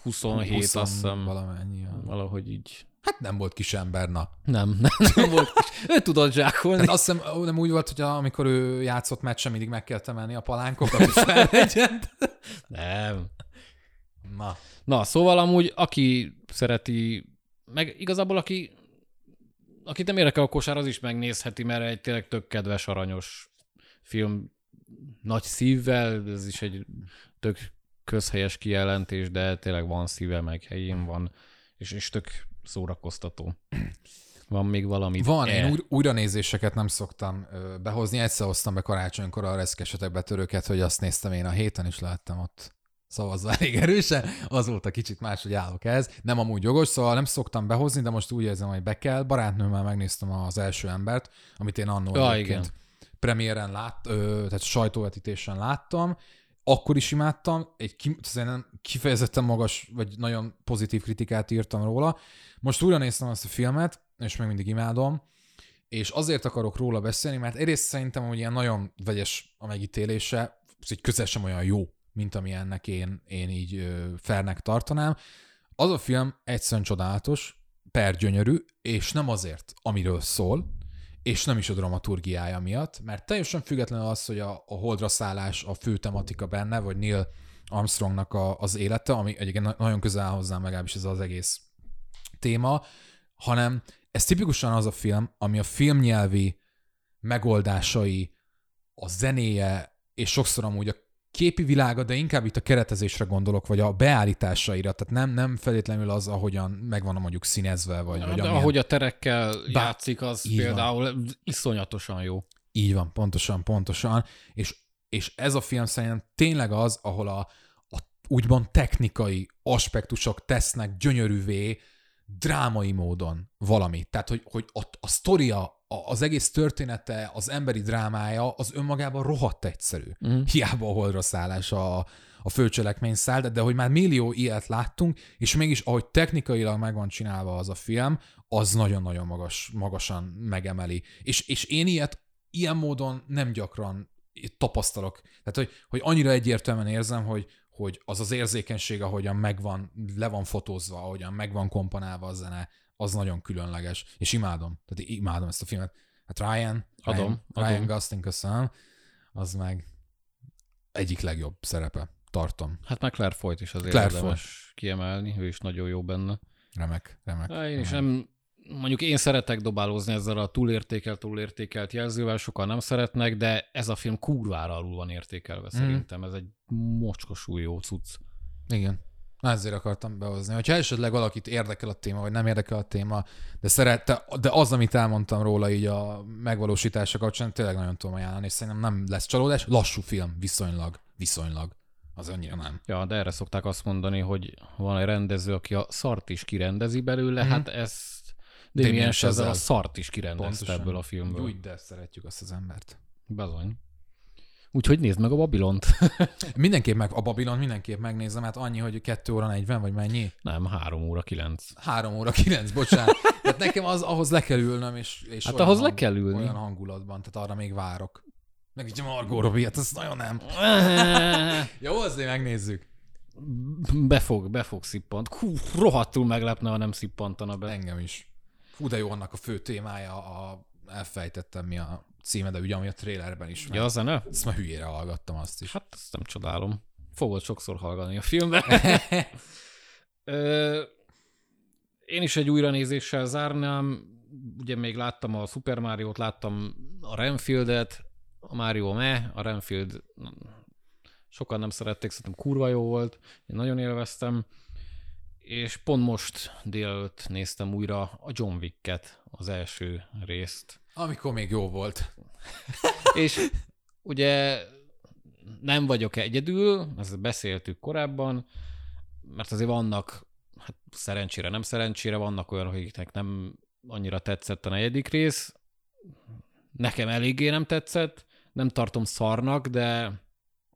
[SPEAKER 1] 20, azt hiszem.
[SPEAKER 2] Valamennyi.
[SPEAKER 1] Valahogy így.
[SPEAKER 2] Hát nem volt kis ember, na.
[SPEAKER 1] Nem, nem, nem volt kis. Ő tudott zsákolni. Hát
[SPEAKER 2] azt hiszem, nem úgy volt, hogy amikor ő játszott meccsen, mindig meg kell temelni a palánkokat, hogy fellegyen.
[SPEAKER 1] nem. Na. Na, szóval amúgy, aki szereti, meg igazából aki, akit nem érdekel a kosár, az is megnézheti, mert egy tényleg tök kedves, aranyos film, nagy szívvel, ez is egy tök közhelyes kijelentés, de tényleg van szíve, meg helyén van, és, és tök szórakoztató. Van még valami?
[SPEAKER 2] Van, e. én új, újra nézéseket nem szoktam ö, behozni. Egyszer hoztam be karácsonykor a reszkesetek betörőket, hogy azt néztem én a héten is láttam ott szavazva elég erősen, azóta kicsit máshogy állok ez. Nem amúgy jogos, szóval nem szoktam behozni, de most úgy érzem, hogy be kell. Barátnőmmel megnéztem az első embert, amit én annól ja, premiéren lát, ö, tehát sajtóvetítésen láttam, akkor is imádtam, egy ki, kifejezetten magas, vagy nagyon pozitív kritikát írtam róla. Most újra néztem azt a filmet, és még mindig imádom, és azért akarok róla beszélni, mert egyrészt szerintem, hogy ilyen nagyon vegyes a megítélése, egy közel sem olyan jó, mint ami ennek én, én így ö, tartanám. Az a film egyszerűen csodálatos, per gyönyörű, és nem azért, amiről szól, és nem is a dramaturgiája miatt, mert teljesen függetlenül az, hogy a, a holdra szállás a fő tematika benne, vagy Neil Armstrongnak a, az élete, ami egyébként nagyon közel hozzám legalábbis ez az egész téma, hanem ez tipikusan az a film, ami a filmnyelvi megoldásai, a zenéje, és sokszor amúgy a képi világa, de inkább itt a keretezésre gondolok, vagy a beállításaira, tehát nem, nem feltétlenül az, ahogyan megvan mondjuk színezve, vagy,
[SPEAKER 1] ja,
[SPEAKER 2] vagy
[SPEAKER 1] de amilyen... ahogy a terekkel Bá... játszik, az például van. iszonyatosan jó.
[SPEAKER 2] Így van, pontosan, pontosan, és, és ez a film szerintem tényleg az, ahol a, a úgymond technikai aspektusok tesznek gyönyörűvé, drámai módon valamit. Tehát, hogy, hogy a, a sztoria az egész története, az emberi drámája az önmagában rohadt egyszerű. Mm. Hiába a holdra szállás a, a főcselekmény száll, de, de hogy már millió ilyet láttunk, és mégis ahogy technikailag meg van csinálva az a film, az nagyon-nagyon magas, magasan megemeli. És, és én ilyet ilyen módon nem gyakran tapasztalok. Tehát, hogy, hogy annyira egyértelműen érzem, hogy, hogy az az érzékenység, ahogyan megvan, le van fotózva, ahogyan megvan komponálva a zene, az nagyon különleges, és imádom, tehát imádom ezt a filmet. Hát Ryan,
[SPEAKER 1] adom,
[SPEAKER 2] Ryan,
[SPEAKER 1] adom.
[SPEAKER 2] Ryan Gosling, köszönöm, az meg egyik legjobb szerepe, tartom.
[SPEAKER 1] Hát meg Claire Foyt is azért Claire érdemes Foy. kiemelni, ő is nagyon jó benne.
[SPEAKER 2] Remek, remek.
[SPEAKER 1] Hát én is nem, mondjuk én szeretek dobálózni ezzel a túlértékelt, túlértékelt jelzővel, sokan nem szeretnek, de ez a film kurvára alul van értékelve mm. szerintem. Ez egy mocskosú jó cucc.
[SPEAKER 2] Igen. Na ezért akartam behozni. Hogyha esetleg valakit érdekel a téma, vagy nem érdekel a téma, de szerette, de az, amit elmondtam róla így a megvalósítása kapcsán, tényleg nagyon tudom ajánlani, és szerintem nem lesz csalódás. Lassú film, viszonylag, viszonylag. Az annyira nem.
[SPEAKER 1] Ja, de erre szokták azt mondani, hogy van egy rendező, aki a szart is kirendezi belőle, mm-hmm. hát ezt Damien ezzel a szart is kirendezte Pontosan. ebből a filmből.
[SPEAKER 2] Úgy, de szeretjük azt az embert.
[SPEAKER 1] Bizony. Úgyhogy nézd meg a Babilont.
[SPEAKER 2] mindenképp meg, a Babilont mindenképp megnézem, hát annyi, hogy 2 óra 40, vagy mennyi?
[SPEAKER 1] Nem, 3 óra 9.
[SPEAKER 2] 3 óra 9, bocsánat. tehát nekem az, ahhoz le kell ülnöm, és, és
[SPEAKER 1] hát ahhoz hang, le kell ülni.
[SPEAKER 2] Olyan hangulatban, tehát arra még várok. Meg így a Margot Robbie, hát ez nagyon nem. Jó, azért megnézzük.
[SPEAKER 1] Befog, befog szippant. Hú, rohadtul meglepne, ha nem szippantana be.
[SPEAKER 2] Engem is. Fú, de jó annak a fő témája, a, elfejtettem mi a címe, de ugye ami a trailerben is.
[SPEAKER 1] Ja, a zene?
[SPEAKER 2] Ezt már hülyére hallgattam azt is.
[SPEAKER 1] Hát ezt nem csodálom. Fogod sokszor hallgatni a filmben. Én is egy újranézéssel zárnám. Ugye még láttam a Super Mario-t, láttam a Renfieldet, a Mario me, a Renfield sokan nem szerették, szerintem kurva jó volt, én nagyon élveztem, és pont most délelőtt néztem újra a John Wick-et, az első részt.
[SPEAKER 2] Amikor még jó volt.
[SPEAKER 1] és ugye nem vagyok egyedül, ezt beszéltük korábban, mert azért vannak, hát szerencsére, nem szerencsére, vannak olyanok, akiknek nem annyira tetszett a negyedik rész. Nekem eléggé nem tetszett, nem tartom szarnak, de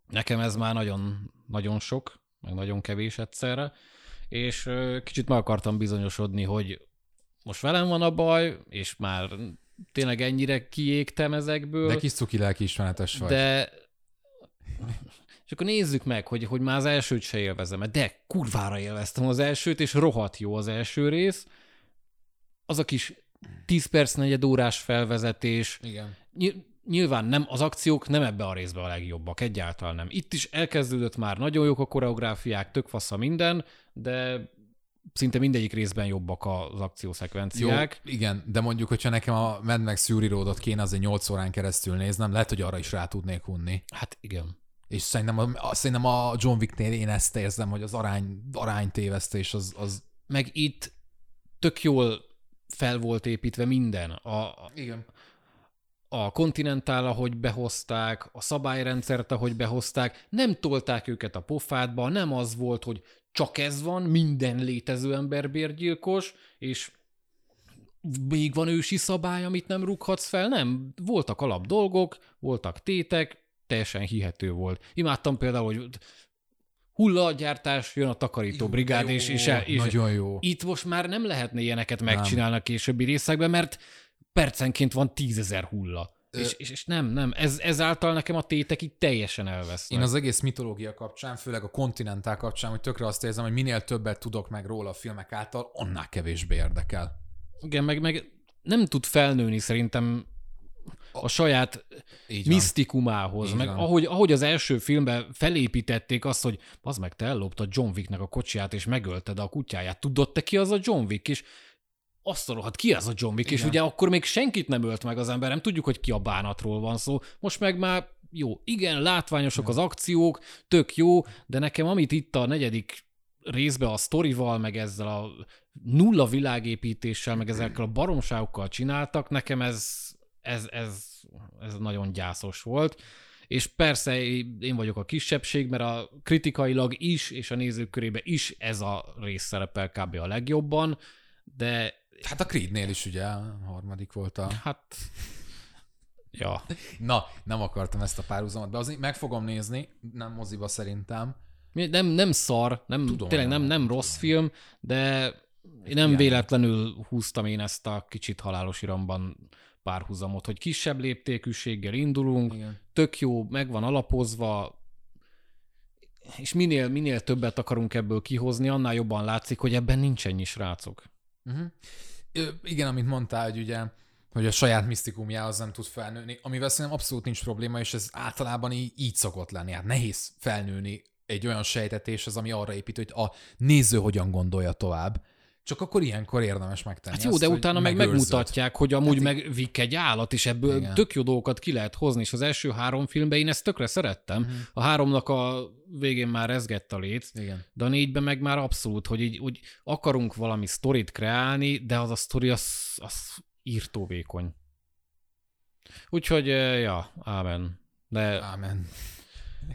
[SPEAKER 1] nekem ez már nagyon, nagyon sok, meg nagyon kevés egyszerre, és kicsit meg akartam bizonyosodni, hogy most velem van a baj, és már tényleg ennyire kiégtem ezekből.
[SPEAKER 2] De kis cuki lelkiismeretes vagy.
[SPEAKER 1] De és akkor nézzük meg, hogy, hogy már az elsőt se élvezem de kurvára élveztem az elsőt, és rohadt jó az első rész. Az a kis 10 perc, negyed órás felvezetés.
[SPEAKER 2] Igen.
[SPEAKER 1] Nyilván nem, az akciók nem ebbe a részbe a legjobbak, egyáltalán nem. Itt is elkezdődött már, nagyon jók a koreográfiák, tök fasz a minden, de szinte mindegyik részben jobbak az akciószekvenciák.
[SPEAKER 2] Jó, igen, de mondjuk, hogyha nekem a Mad Max Fury Road-ot kéne azért 8 órán keresztül néznem, lehet, hogy arra is rá tudnék unni.
[SPEAKER 1] Hát igen.
[SPEAKER 2] És szerintem a, szerintem a John Wick-nél én ezt érzem, hogy az arány, aránytévesztés az, az...
[SPEAKER 1] Meg itt tök jól fel volt építve minden. A,
[SPEAKER 2] igen
[SPEAKER 1] a kontinentál, ahogy behozták, a szabályrendszert, ahogy behozták, nem tolták őket a pofádba, nem az volt, hogy csak ez van, minden létező ember bérgyilkos, és még van ősi szabály, amit nem rúghatsz fel, nem. Voltak alap dolgok, voltak tétek, teljesen hihető volt. Imádtam például, hogy hullagyártás, jön a takarító brigád, jó, és, és, és
[SPEAKER 2] nagyon jó.
[SPEAKER 1] Itt most már nem lehetne ilyeneket megcsinálni a későbbi részekben, mert percenként van tízezer hulla. Ö... És, és, és nem, nem, ez, ezáltal nekem a tétek itt teljesen elvesznek.
[SPEAKER 2] Én az egész mitológia kapcsán, főleg a kontinentál kapcsán, hogy tökre azt érzem, hogy minél többet tudok meg róla a filmek által, annál kevésbé érdekel.
[SPEAKER 1] Igen, meg, meg nem tud felnőni szerintem a saját Így misztikumához, Így meg ahogy, ahogy az első filmben felépítették azt, hogy az meg te elloptad John Wicknek a kocsiját, és megölted a kutyáját. Tudod te ki az a John Wick? És azt a rohadt, ki az a John Wick? Igen. És ugye akkor még senkit nem ölt meg az ember, nem tudjuk, hogy ki a bánatról van szó. Most meg már jó, igen, látványosak igen. az akciók, tök jó, de nekem amit itt a negyedik részbe a sztorival, meg ezzel a nulla világépítéssel, meg ezekkel a baromságokkal csináltak, nekem ez, ez, ez, ez nagyon gyászos volt. És persze én vagyok a kisebbség, mert a kritikailag is, és a nézők körébe is ez a rész szerepel kb. a legjobban, de
[SPEAKER 2] Hát a Creednél is ugye a harmadik volt a...
[SPEAKER 1] Hát... Ja.
[SPEAKER 2] Na, nem akartam ezt a párhuzamot, de azért meg fogom nézni, nem moziba szerintem.
[SPEAKER 1] Nem, nem szar, nem, tudom, tényleg nem, nem rossz film, de én nem véletlenül húztam én ezt a kicsit halálos iramban párhuzamot, hogy kisebb léptékűséggel indulunk, Igen. tök jó, meg van alapozva, és minél, minél többet akarunk ebből kihozni, annál jobban látszik, hogy ebben nincs ennyi srácok.
[SPEAKER 2] Uh-huh igen, amit mondtál, hogy ugye hogy a saját misztikumjához nem tud felnőni, amivel szerintem abszolút nincs probléma, és ez általában így, így szokott lenni. Hát nehéz felnőni egy olyan sejtetéshez, ami arra épít, hogy a néző hogyan gondolja tovább. Csak akkor ilyenkor érdemes megtenni.
[SPEAKER 1] Hát jó, azt, de utána meg megmutatják, hogy amúgy hát meg Vic egy állat, és ebből igen. tök jó dolgokat ki lehet hozni, és az első három filmben én ezt tökre szerettem. Uh-huh. A háromnak a végén már rezgett a lét,
[SPEAKER 2] igen.
[SPEAKER 1] de a négyben meg már abszolút, hogy így úgy akarunk valami sztorit kreálni, de az a sztori az, az írtó vékony. Úgyhogy, ja, ámen. De
[SPEAKER 2] ámen.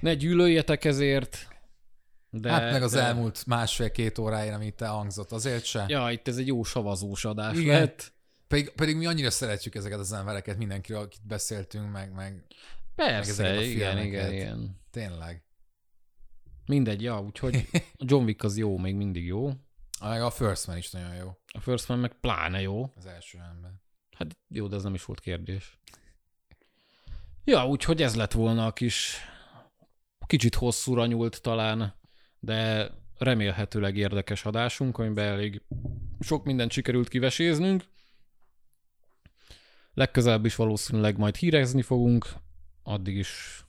[SPEAKER 1] Ne gyűlöljetek ezért,
[SPEAKER 2] de, hát meg az de... elmúlt másfél-két óráért, amit te hangzott, azért se.
[SPEAKER 1] Ja, itt ez egy jó savazós adás Igen. lett.
[SPEAKER 2] Pedig, pedig mi annyira szeretjük ezeket az embereket, mindenkiről, akit beszéltünk, meg, meg
[SPEAKER 1] Persze, meg igen, igen, igen.
[SPEAKER 2] Tényleg.
[SPEAKER 1] Mindegy, ja, úgyhogy a John Wick az jó, még mindig jó.
[SPEAKER 2] Meg a First Man is nagyon jó.
[SPEAKER 1] A First Man meg pláne jó.
[SPEAKER 2] Az első ember.
[SPEAKER 1] Hát jó, de ez nem is volt kérdés. Ja, úgyhogy ez lett volna a kis kicsit hosszúra nyúlt talán de remélhetőleg érdekes adásunk, amiben elég sok mindent sikerült kiveséznünk. Legközelebb is valószínűleg majd hírezni fogunk, addig is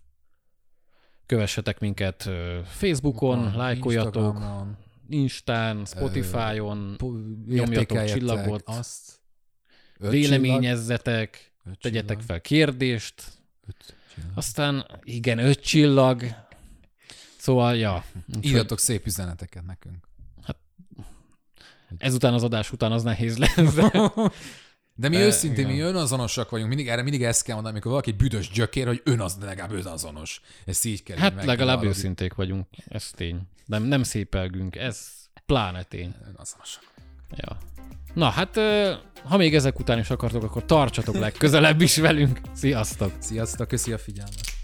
[SPEAKER 1] kövessetek minket Facebookon, Van, lájkoljatok, Instán, Spotify-on, nyomjatok csillagot, azt, véleményezzetek, tegyetek fel kérdést, aztán igen, öt csillag, Szóval, ja.
[SPEAKER 2] Írjatok szép üzeneteket nekünk.
[SPEAKER 1] Hát, ezután az adás után az nehéz lesz. De...
[SPEAKER 2] De mi
[SPEAKER 1] De,
[SPEAKER 2] őszintén, mi
[SPEAKER 1] igen.
[SPEAKER 2] önazonosak vagyunk, mindig, erre mindig ezt kell mondani, amikor valaki büdös gyökér, hogy ön az, de legalább önazonos. Ezt így kell.
[SPEAKER 1] Hát legalább
[SPEAKER 2] valahogy
[SPEAKER 1] őszinték vagyunk, ez tény. Nem, nem szépelgünk, ez pláne tény.
[SPEAKER 2] Önazonosak.
[SPEAKER 1] Ja. Na hát, ha még ezek után is akartok, akkor tartsatok legközelebb is velünk. Sziasztok!
[SPEAKER 2] Sziasztok, köszi a figyelmet.